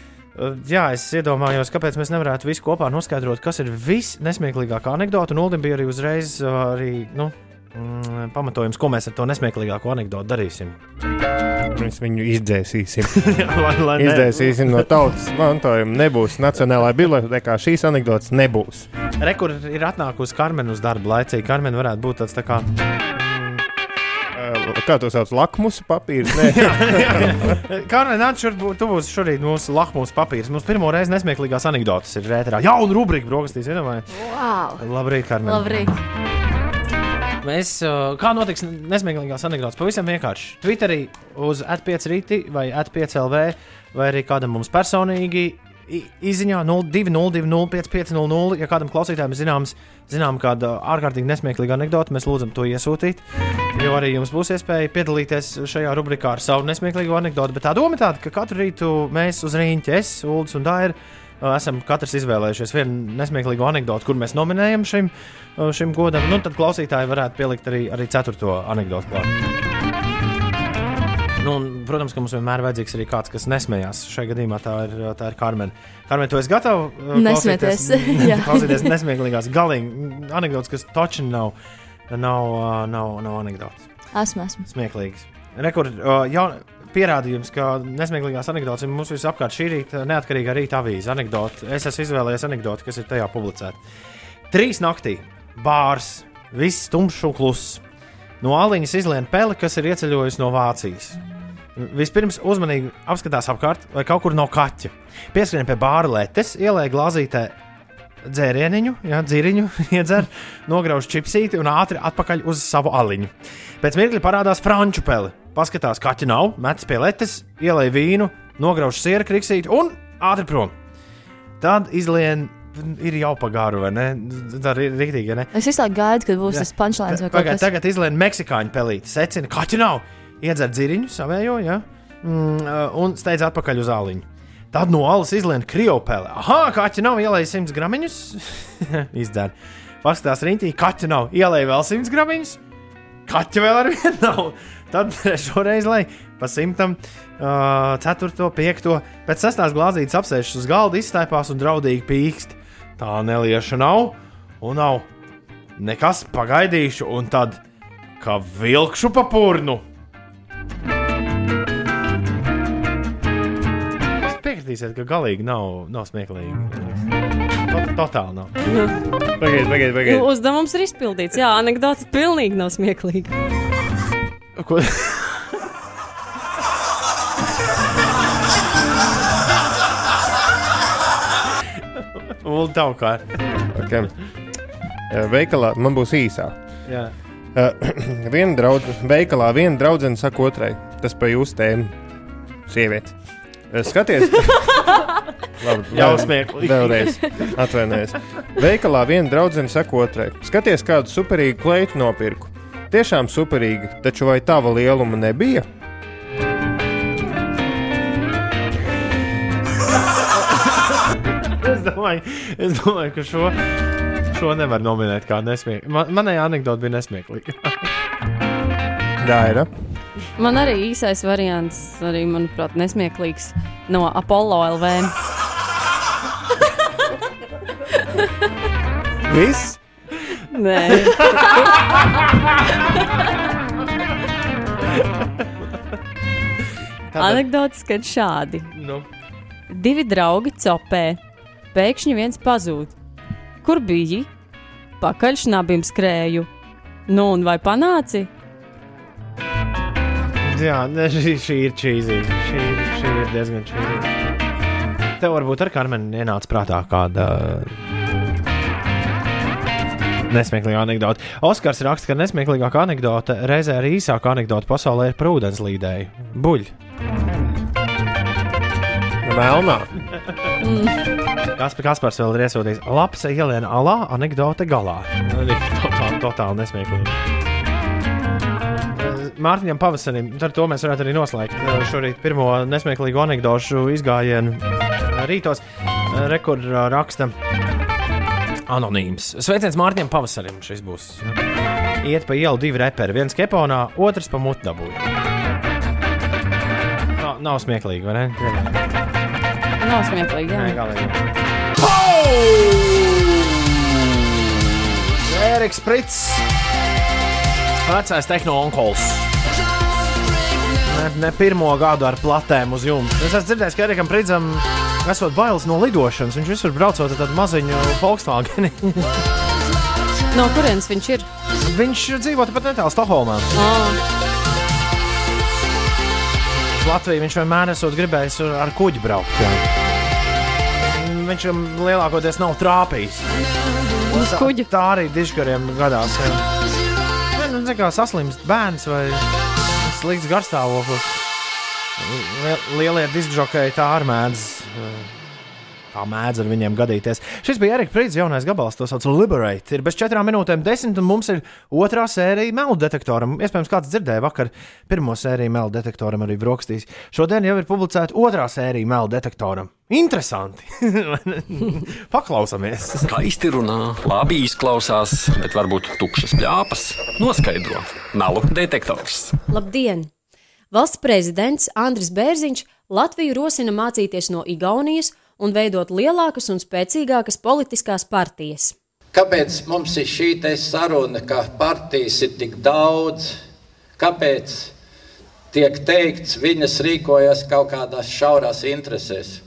A: Jā, es iedomājos, kāpēc mēs nevarētu visu kopā noskaidrot, kas ir visnesmieklīgākā anekdote. Un Ulim bija arī uzreiz arī, nu, mm, pamatojums, ko mēs ar to nesmieklīgāko anekdotu darīsim.
C: Mēs viņu izdzēsīsim. [LAUGHS]
A: lai, lai
C: Izdzēsīsim no tautas mantojuma. Nebūs Nacionālajā bibliotekā. Šīs anekdotas nebūs.
A: Rekur ir atnākusi Karmen uz darbu laicīgi. Karmen varētu būt tāds tā kā.
C: Kā to sauc? Lakmusa papīrs? Nē, [LAUGHS]
A: Karmen, nāc šurp, tu būsi šorīt mūsu lakmus papīrs. Mums pirmo reizi nesmieklīgās anekdotas ir rētā. Jauna rubrika brokastīs, iedomājieties.
D: Wow!
A: Labrīt, Karmen.
D: Labrīt!
A: Mēs, kā notiks nesmieklīgās anekdotas? Pavisam vienkārši. Twitterī uz atpieci rīti vai atpieci LV vai arī kādam mums personīgi i- izziņā 02020550. Ja kādam klausītājam zināms, zinām, kāda ārkārtīgi nesmieklīga anekdote, mēs lūdzam to iesūtīt. Jo arī jums būs iespēja piedalīties šajā rubrikā ar savu nesmieklīgo anekdoti. Bet tā doma ir tāda, ka katru rītu mēs uz rīņķa, es, Ulas un Dāra, esam katrs izvēlējušies vienu nesmieklīgu anekdoti, kur mēs nominējam šim, šim godam. Nu, tad klausītāji varētu pielikt arī, arī ceturto anekdoti klāt. Nu, un, protams, ka mums vienmēr ir vajadzīgs arī kāds, kas nesmējās. Šajā gadījumā tā ir, tā ir Karmen. Karmen, tu esi gatava uh,
D: Nesmieties, [LAUGHS]
A: klausīties nesmieklīgās, galīgi anekdotas, kas taču nav, nav, uh, nav, nav anekdotas.
V: Esmu, esmu.
A: Smieklīgas. Rekord, uh, jaun, pierādījums, ka nesmieklīgās anekdotas ir mums visapkārt šī rīta neatkarīga rīta avīze. Anekdote. Es esmu izvēlējies anekdoti, kas ir tajā publicēta. Trīs naktī bārs, viss tumšs un kluss. No aliņas izlien peli, kas ir ieceļojusi no Vācijas. Vispirms uzmanīgi apskatās apkārt, vai kaut kur nav kaķa. Pieskrien pie bāra letes, ielēja glāzītē dzērieniņu, jā, dzīriņu, [LAUGHS] iedzer, nograuž čipsīti un ātri atpakaļ uz savu aliņu. Pēc mirkļa parādās franču peli. Paskatās, kaķa nav, metas pie letes, ielēja vīnu, nograuž sieru kriksīti un ātri prom. Tad izlien. Ir jau pagāru, vai ne? Tā ir rīktīgi, ne?
V: Es visu laiku gaidu, kad būs
A: Jā.
V: tas punchlines vai kaut kas
A: tagad izlien meksikāņu pelīti. Secina, kaķi nav. Iedzer dziriņu, savējo, ja? mm, uh, un steidz atpakaļ uz āliņu. Tad no alas izlien kriopeli. Ah, kaķi nav, ielēja 100 gramus. [LAUGHS] Izdzer. Paskatās riņķī, kaķi nav, ielēja vēl 100 gramus. Kaķi vēl ar vienu nav. Tad šoreiz, lai pa simtam, uh, ceturto, piekto, pēc sestās glāzītes apsēžas uz galda, izstaipās un draudīgi pīkst. Tā nelieša nav, un nav nekas pagaidīšu, un tad, kā vilkšu pa purnu. Jūs piekritīsiet, ka galīgi nav, nav smieklīgi. Tot, totāli nav. Pagaidiet, pagaidiet,
D: Nu,
A: pagaidiet.
D: uzdevums ir izpildīts. Jā, anekdote pilnīgi nav smieklīga.
A: Ko? Un tā kā.
C: Okay. Eh, Veikalā man būs īsā.
A: Jā.
C: Uh, [CLEARS THROAT] viena draudzene, veikalā viena draudzene saka otrai, tas pa jūsu tēmu, sieviete. Eh, Skaties, [LAUGHS] Labi,
A: Jau smieklīgi.
C: Vēlreiz atvainojos. Veikalā viena draudzene saka otrai, skaties, kādu superīgu kleitu nopirku. Tiešām superīgi, taču vai tava lieluma nebija?
A: es, domāju, es domāju, ka šo, šo nevar nominēt kā nesmieklīgu. Man, manējā anekdote bija nesmieklīga. [LAUGHS]
C: Daira.
D: Man arī īsais variants, arī, manuprāt, nesmieklīgs no Apollo LV. [LAUGHS]
C: Viss?
D: Nē, [LAUGHS] anekdote skan šādi.
A: Nu.
D: Divi draugi copē, pēkšņi viens pazūd. Kur biji? Pakaļ šnabim skrēju. Nu, un vai panāci?
A: Jā, ne, šī, šī ir čīzīga. Šī, šī ir diezgan čīzīga. Tev varbūt ar Karmenu ienāca prātā kāda nesmieklīga anekdote. Oskars raksta, ka nesmieklīgākā anekdote reizē arī īsākā anekdote pasaulē ir prūdens līdēji. Buļļ.
C: Melnā.
A: Kaspar, Kaspars vēl ir iesūtījis. Labs ieliena alā, anekdote galā. Totāli, totāli nesmieklīgi. Mārtiņam pavasarim, ar to mēs varētu arī noslēgt eh, šorīt pirmo nesmieklīgo anekdošu izgājienu eh, rītos. Rekordā raksta anonīms. Sveiciens Mārtiņam pavasarim. Šis būs. Iet pa ielu divi reperi. Viens keponā, otrs pa mutnabūju. Nav smieklīgi, vai ne?
D: Nav smieklīgi, jā.
A: Nē, galīgi. Eriks Prits, vecais tehnoloģis. Ne, ne pirmo gadu ar platēm uz jumta. Es esmu dzirdējis, ka Erikam Pritsam esot bailes no lidošanas. Viņš visur braucot ar tādu maziņu Volkswagen. [LAUGHS]
D: No kurienes viņš ir?
A: viņš dzīvo tepat netālu Stokholmā. Latviju viņš vienmēr esot gribējis ar kuģi braukt. Jā. Viņš lielākoties nav trāpījis.
D: Uz kuģa.
A: Tā arī dižkariem gadās. Nē, Nu, tā kā saslimst bērns vai slikts garstāvoklis. Lie- Lielie diskžokēji tā arī mēdz. Tā mēdz ar viņiem gadīties. Šis bija Erika Prīsīs jaunais gabals, to sauc par Liberate. Ir bez četrām minūtēm desmit, un mums ir otrā sērija melu detektoram. Iespējams, kāds dzirdēja vakar pirmo sēriju melu detektoram arī brokastīs. Šodien jau ir publicēta otrā sērija melu detektoram. Interesanti! [LAUGHS] Paklausāmies!
W: Skaisti runā, labi izklausās, bet varbūt tukšas plāpas. Noskaidro, melu detektors.
D: Labdien! Valsts prezidents Andris Bērziņš Latviju rosina mācīties no Igaunijas un veidot lielākas un spēcīgākas politiskās partijas.
X: Kāpēc mums ir šī saruna, ka partijas ir tik daudz? Kāpēc tiek teikts, viņas rīkojas kaut kādās šaurās interesēs?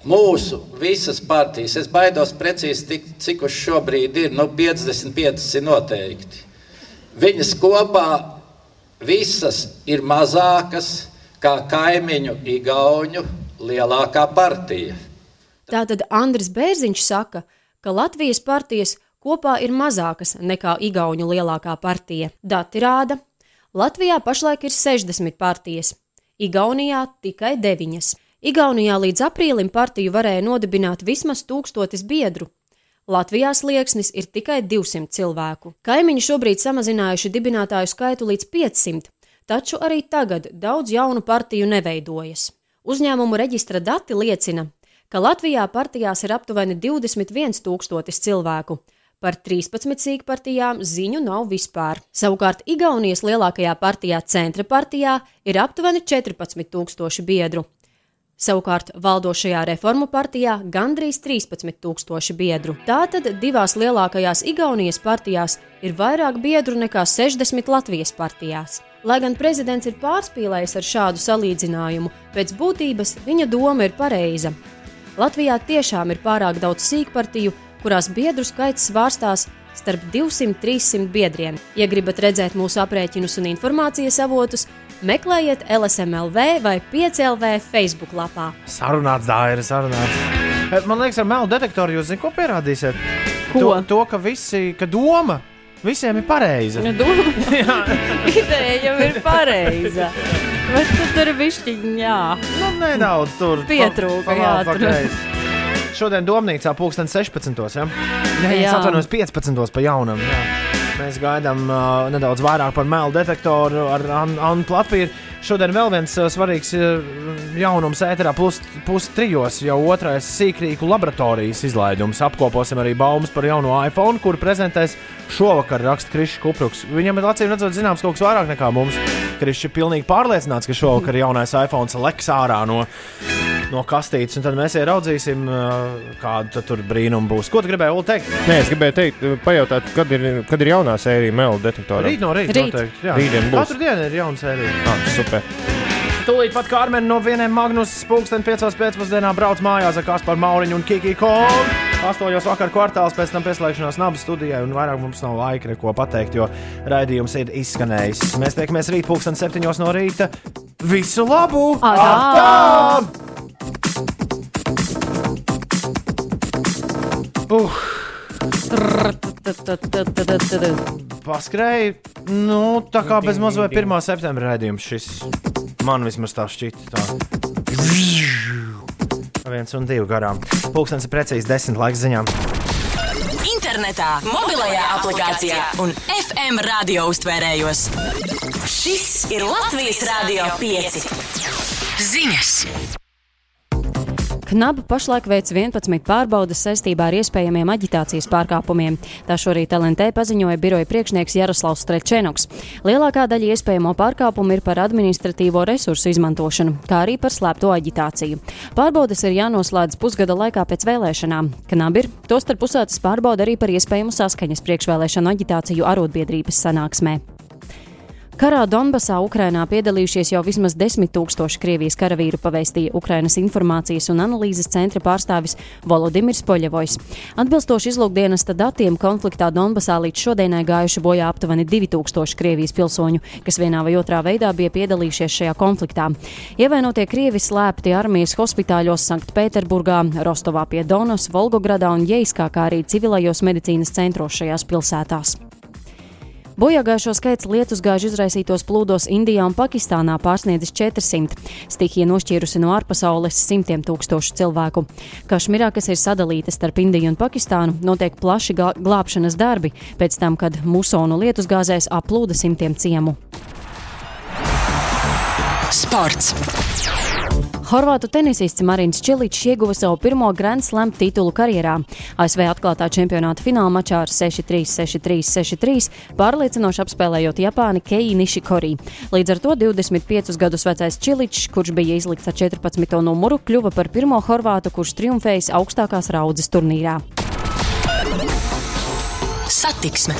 X: Mūsu visas partijas, es baidos precīzi, tik, cik uz šobrīd ir, nu 55 ir noteikti. Viņas kopā visas ir mazākas kā kaimiņu Igauņu lielākā partija.
D: Tātad Andris Bērziņš saka, ka Latvijas partijas kopā ir mazākas nekā Igaunijas lielākā partija. Dati rāda, Latvijā pašlaik ir 60 partijas, Igaunijā tikai 9. Igaunijā līdz aprīlim partiju varēja nodibināt vismaz tūkstotis biedru. Latvijā slieksnis ir tikai 200 cilvēku. Kaimiņi šobrīd samazinājuši dibinātāju skaitu līdz 500, taču arī tagad daudz jaunu partiju neveidojas. Uzņēmumu reģistra dati liecina, ka Latvijā partijās ir aptuveni 21,000 cilvēku. Par 13 sīkpartijām ziņu nav vispār. Savukārt Igaunijas lielākajā partijā, Centra partijā, ir aptuveni 14,000 biedru. Savukārt valdošajā reformu partijā gandrīz 13,000 biedru. Tātad divās lielākajās Igaunijas partijās ir vairāk biedru nekā 60 Latvijas partijās. Lai gan prezidents ir pārspīlējis ar šādu salīdzinājumu, pēc būtības viņa doma ir pareiza. Latvijā tiešām ir pārāk daudz sīkpartiju, kurās biedru skaits svārstās starp 200-300 biedriem. Ja gribat redzēt mūsu aprēķinus un informācijas avotus, meklējiet LSMLV vai 5LV Facebook lapā.
A: Sarunāts, dāra, sarunāts. Eh, Man liekas, ar melu detektoru jūs zināt, ko pierādīsiet?
D: Ko?
A: To, to ka, visi, ka doma visiem ir pareiza.
D: Ja doma, [LAUGHS] ideja jau ir pareiza. Bet tu tur višķiņa, jā.
A: Nu, nedaudz tur
D: Pietrūka,
A: pa- pa-
D: jā.
A: Šodien domnīcā pulksten 16. Ja? Nē, es
D: Jā.
A: atvainojos 15. pa jaunam. Jā. Mēs gaidām uh, nedaudz vairāk par melu detektoru ar An- Annu Platpīru. Šodien vēl viens uh, svarīgs uh, jaunums ēterā, plus, plus trijos jau otrais sīkrīku laboratorijas izlaidums. Apkoposim arī baumas par jauno iPhone, kuru prezentēs šovakar, raksta Krišs Kupruks. Viņam ir acīm redzot zināms kaut kas vairāk nekā mums. Krišs ir pilnīgi pārliecināts, ka šovakar jaunais iPhone leks ārā no, no kastītes, un tad mēs ieraudzīsim, kāda tad tur brīnuma būs. Ko tu gribēji Ulu, teikt?
C: Nē, es gribēju teikt, pajautāt, kad ir, kad ir jaunā sērija melu detektorā.
A: Rīt no rīta.
D: Rīt.
A: Noteikti, jā.
C: Rītdien būs.
A: Katru dienu ir jauna sērija.
C: Ah, super.
A: Tūlīt pat Kārmen no vieniem Magnus pulksten 5 pēcpusdienā brauc mājās ar Kasparu Mauriņu un Kiki Kogu. 8 vakar kvartāls pēc tam pieslēgšanās nabas studijai, un vairāk mums nav laika neko pateikt, jo raidījums ir izskanējis. Mēs tiekamies rīt pulksten 7 no rīta. Visu labu!
D: Atā!
A: Uh, paskrēja, nu, tā kā bez maz vai 1. septembra raidījums šis. Man vismaz tā šķita. Tā. Viens un divi garām. Pūkstens ir precīzi desmit laiks ziņām.
E: Internetā, mobilajā aplikācijā un FM radio uztvērējos. Šis ir Latvijas Rādio 5. Ziņas!
D: Knaba pašlaik veic 11 pārbaudas saistībā ar iespējamiem aģitācijas pārkāpumiem. Tā šorīt LNT paziņoja biroja priekšnieks Jaroslavs Strečenoks. Lielākā daļa iespējamo pārkāpumu ir par administratīvo resursu izmantošanu, kā arī par slēpto aģitāciju. Pārbaudas ir jānoslēdz pusgada laikā pēc vēlēšanām. Knaba ir tostarp uzsācis pārbauda arī par iespējamu saskaņas priekšvēlēšanu aģitāciju arotbiedrības sanāksmē. Karā Donbasā Ukrainā piedalījušies jau vismaz desmit tūkstoši Krievijas karavīru, pavēstīja Ukrainas informācijas un analīzes centra pārstāvis Volodimirs Poļevojs. Atbilstoši izlūkdienesta datiem, konfliktā Donbasā līdz šodienai gājuši bojā aptuveni 2000 Krievijas pilsoņu, kas vienā vai otrā veidā bija piedalījušies šajā konfliktā. Ievainotie Krievi slēpti armijas hospitāļos Sanktpēterburgā, Rostovā pie Donas, Volgogradā un Jeiskā, kā arī civilajos medicīnas centros šajās pilsētās. Bojāgājušo skaits lietusgāžu izraisītos plūdos Indijā un Pakistānā pārsniedzis 400. Stihija nošķīrusi no ārpasaules simtiem tūkstošu cilvēku. Kašmirā, kas ir sadalīta starp Indiju un Pakistānu, notiek plaši glābšanas darbi pēc tam, kad musonu lietusgāzēs aplūda simtiem ciemu.
E: Sports.
D: Horvātu tenisists Marins Čiličs ieguva savu pirmo Grand Slam titulu karjerā. ASV atklātā čempionāta fināla mačā ar 6-3, 6-3, 6-3 pārliecinoši apspēlējot Japāni Keiju Nishikori. Līdz ar to 25 gadus vecais Čiličs, kurš bija izlikts ar 14. numuru, kļuva par pirmo horvātu, kurš triumfējis augstākās raudzes turnīrā.
E: Satiksme.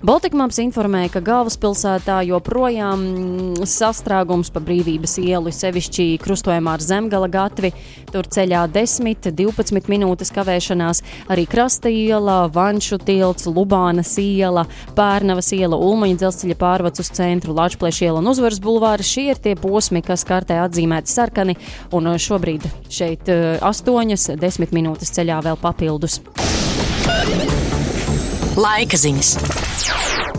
D: Baltikmāps informēja, ka galvaspilsētā joprojām mm, sastrēgums pa brīvības ielu, sevišķi krustojumā ar zemgala gatvi. Tur ceļā 10, 12 minūtes kavēšanās, arī Krasta iela, Vanšu tilts, Lubānas iela, Pērnavas iela, Ulmaņa dzelzceļa pārvads uz centru, Lačplēša iela un Uzvaras bulvāri. Šie ir tie posmi, kas kartē atzīmēti sarkani, un eh, šobrīd šeit 8, 10 minūtes ceļā vēl papildus.
E: Laika ziņas.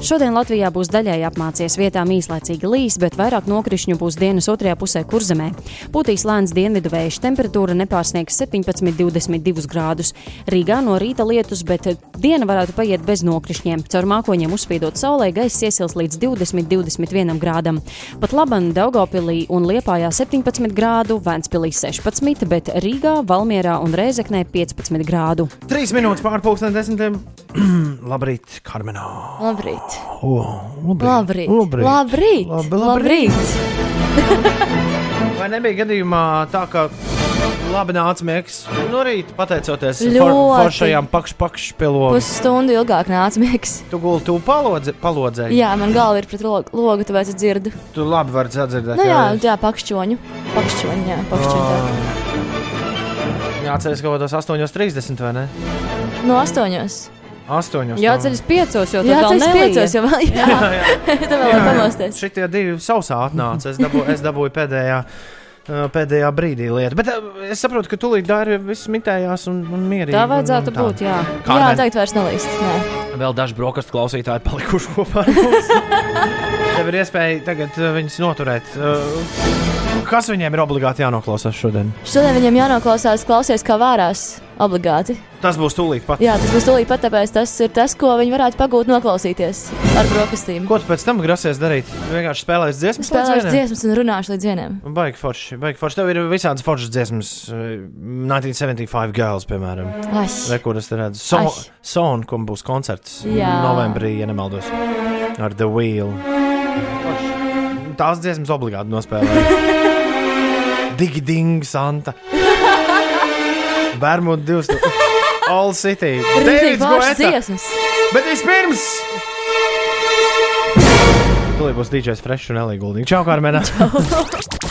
D: Šodien Latvijā būs daļēji apmācies vietām īslaicīgi līs, bet vairāk nokrišņu būs dienas otrajā pusē kurzemē. Pūtīs lēns dienvidu vējš, temperatūra nepārsniegs 17,22 grādus. Rīgā no rīta lietus, bet diena varētu paiet bez nokrišņiem. Caur mākoņiem uzspīdot saulē, gaiss iesils līdz 20-21 grādam. Pat labam Daugopilī un Liepājā 17 grādu, Vēnspilī 16, bet Rīgā, Valmierā un Rēzeknē 15 grādu.
A: Trīs minūtes pārpusdienas desmitiem. [CLEARS THROAT] Labrīt, Karmenā.
V: Labrīt.
A: O,
V: Labrīt.
A: Labrīt.
V: Labrīt.
A: Labi,
V: Labrīt. [LAUGHS]
A: Vai nebija gadījumā tā, ka labi nāca miegs no rīta, pateicoties for, foršajām pakšu pilotām?
V: Pusstundu ilgāk nāca miegs.
A: Tu gulēji, tu palodze, palodzēji.
V: Jā, man galva ir pret lo- logu, tāpēc es dzirdu.
A: Tu labi vari sadzirdēt.
V: Nu, jā,
A: jā.
V: pakšķoņu. Pakšķoņu, jā, pakšķoņu.
A: Jāatcerās kaut kādos 8.30 vai ne?
V: No astoņos.
A: 8.
D: Jāceļas piecos, jo
V: Jā,
D: vēl
V: tas
D: nelija.
V: piecos, jo vēl [LAUGHS] jā. Tā vēl var pamosties.
A: Šitie divi sausā atnāca. Es dabūju, es dabūju pēdējā. Pēdējā brīdī lieta. Bet es saprotu, ka tūlīt dārgi viss mitējās un, un mierīgi.
D: Tā
A: un-
D: vajadzētu
A: un tā.
D: būt, jā.
A: Kārmen,
V: Jā, tagad vairs nelīst. Nē.
A: Vēl daži brokastu klausītāji palikuši kopā ar mums. [LAUGHS] Tev ir iespēja tagad viņus noturēt. Uh, Kas viņiem ir obligāti jānoklausās šodien?
V: Šodien viņam jānoklausās, klausies, kā vārās obligāti.
A: Tas būs tūlīt pat.
V: Jā, tas būs tūlīt pat, tāpēc tas ir tas, ko viņi varētu pagūt noklausīties ar brokastīm.
A: Ko tu pēc tam grasies darīt? Vienkārši spēlēs dziesmas, vienam?
V: dziesmas un runāšu līdz vienam.
A: Baigi forši, baigi forši. Tev ir visādas foršas dziesmas, uh, 1975 Girls, piemēram.
V: Ai.
A: Re, kur es te redzu? Son,
V: Ai.
A: son kam būs koncerts
V: Jā.
A: novembrī, ja nemaldos, ar The Wheel. Forši. Tās dziesmas obligāti nospēlēja. [LAUGHS] Digi Ding, Santa. Bermuda 200. All City. Davids
V: dziesmas.
A: Bet vispirms! Tūlīt būs DJs Fresh un Elija Guldīga. Čau, Karmena!
G: 5 [LAUGHS]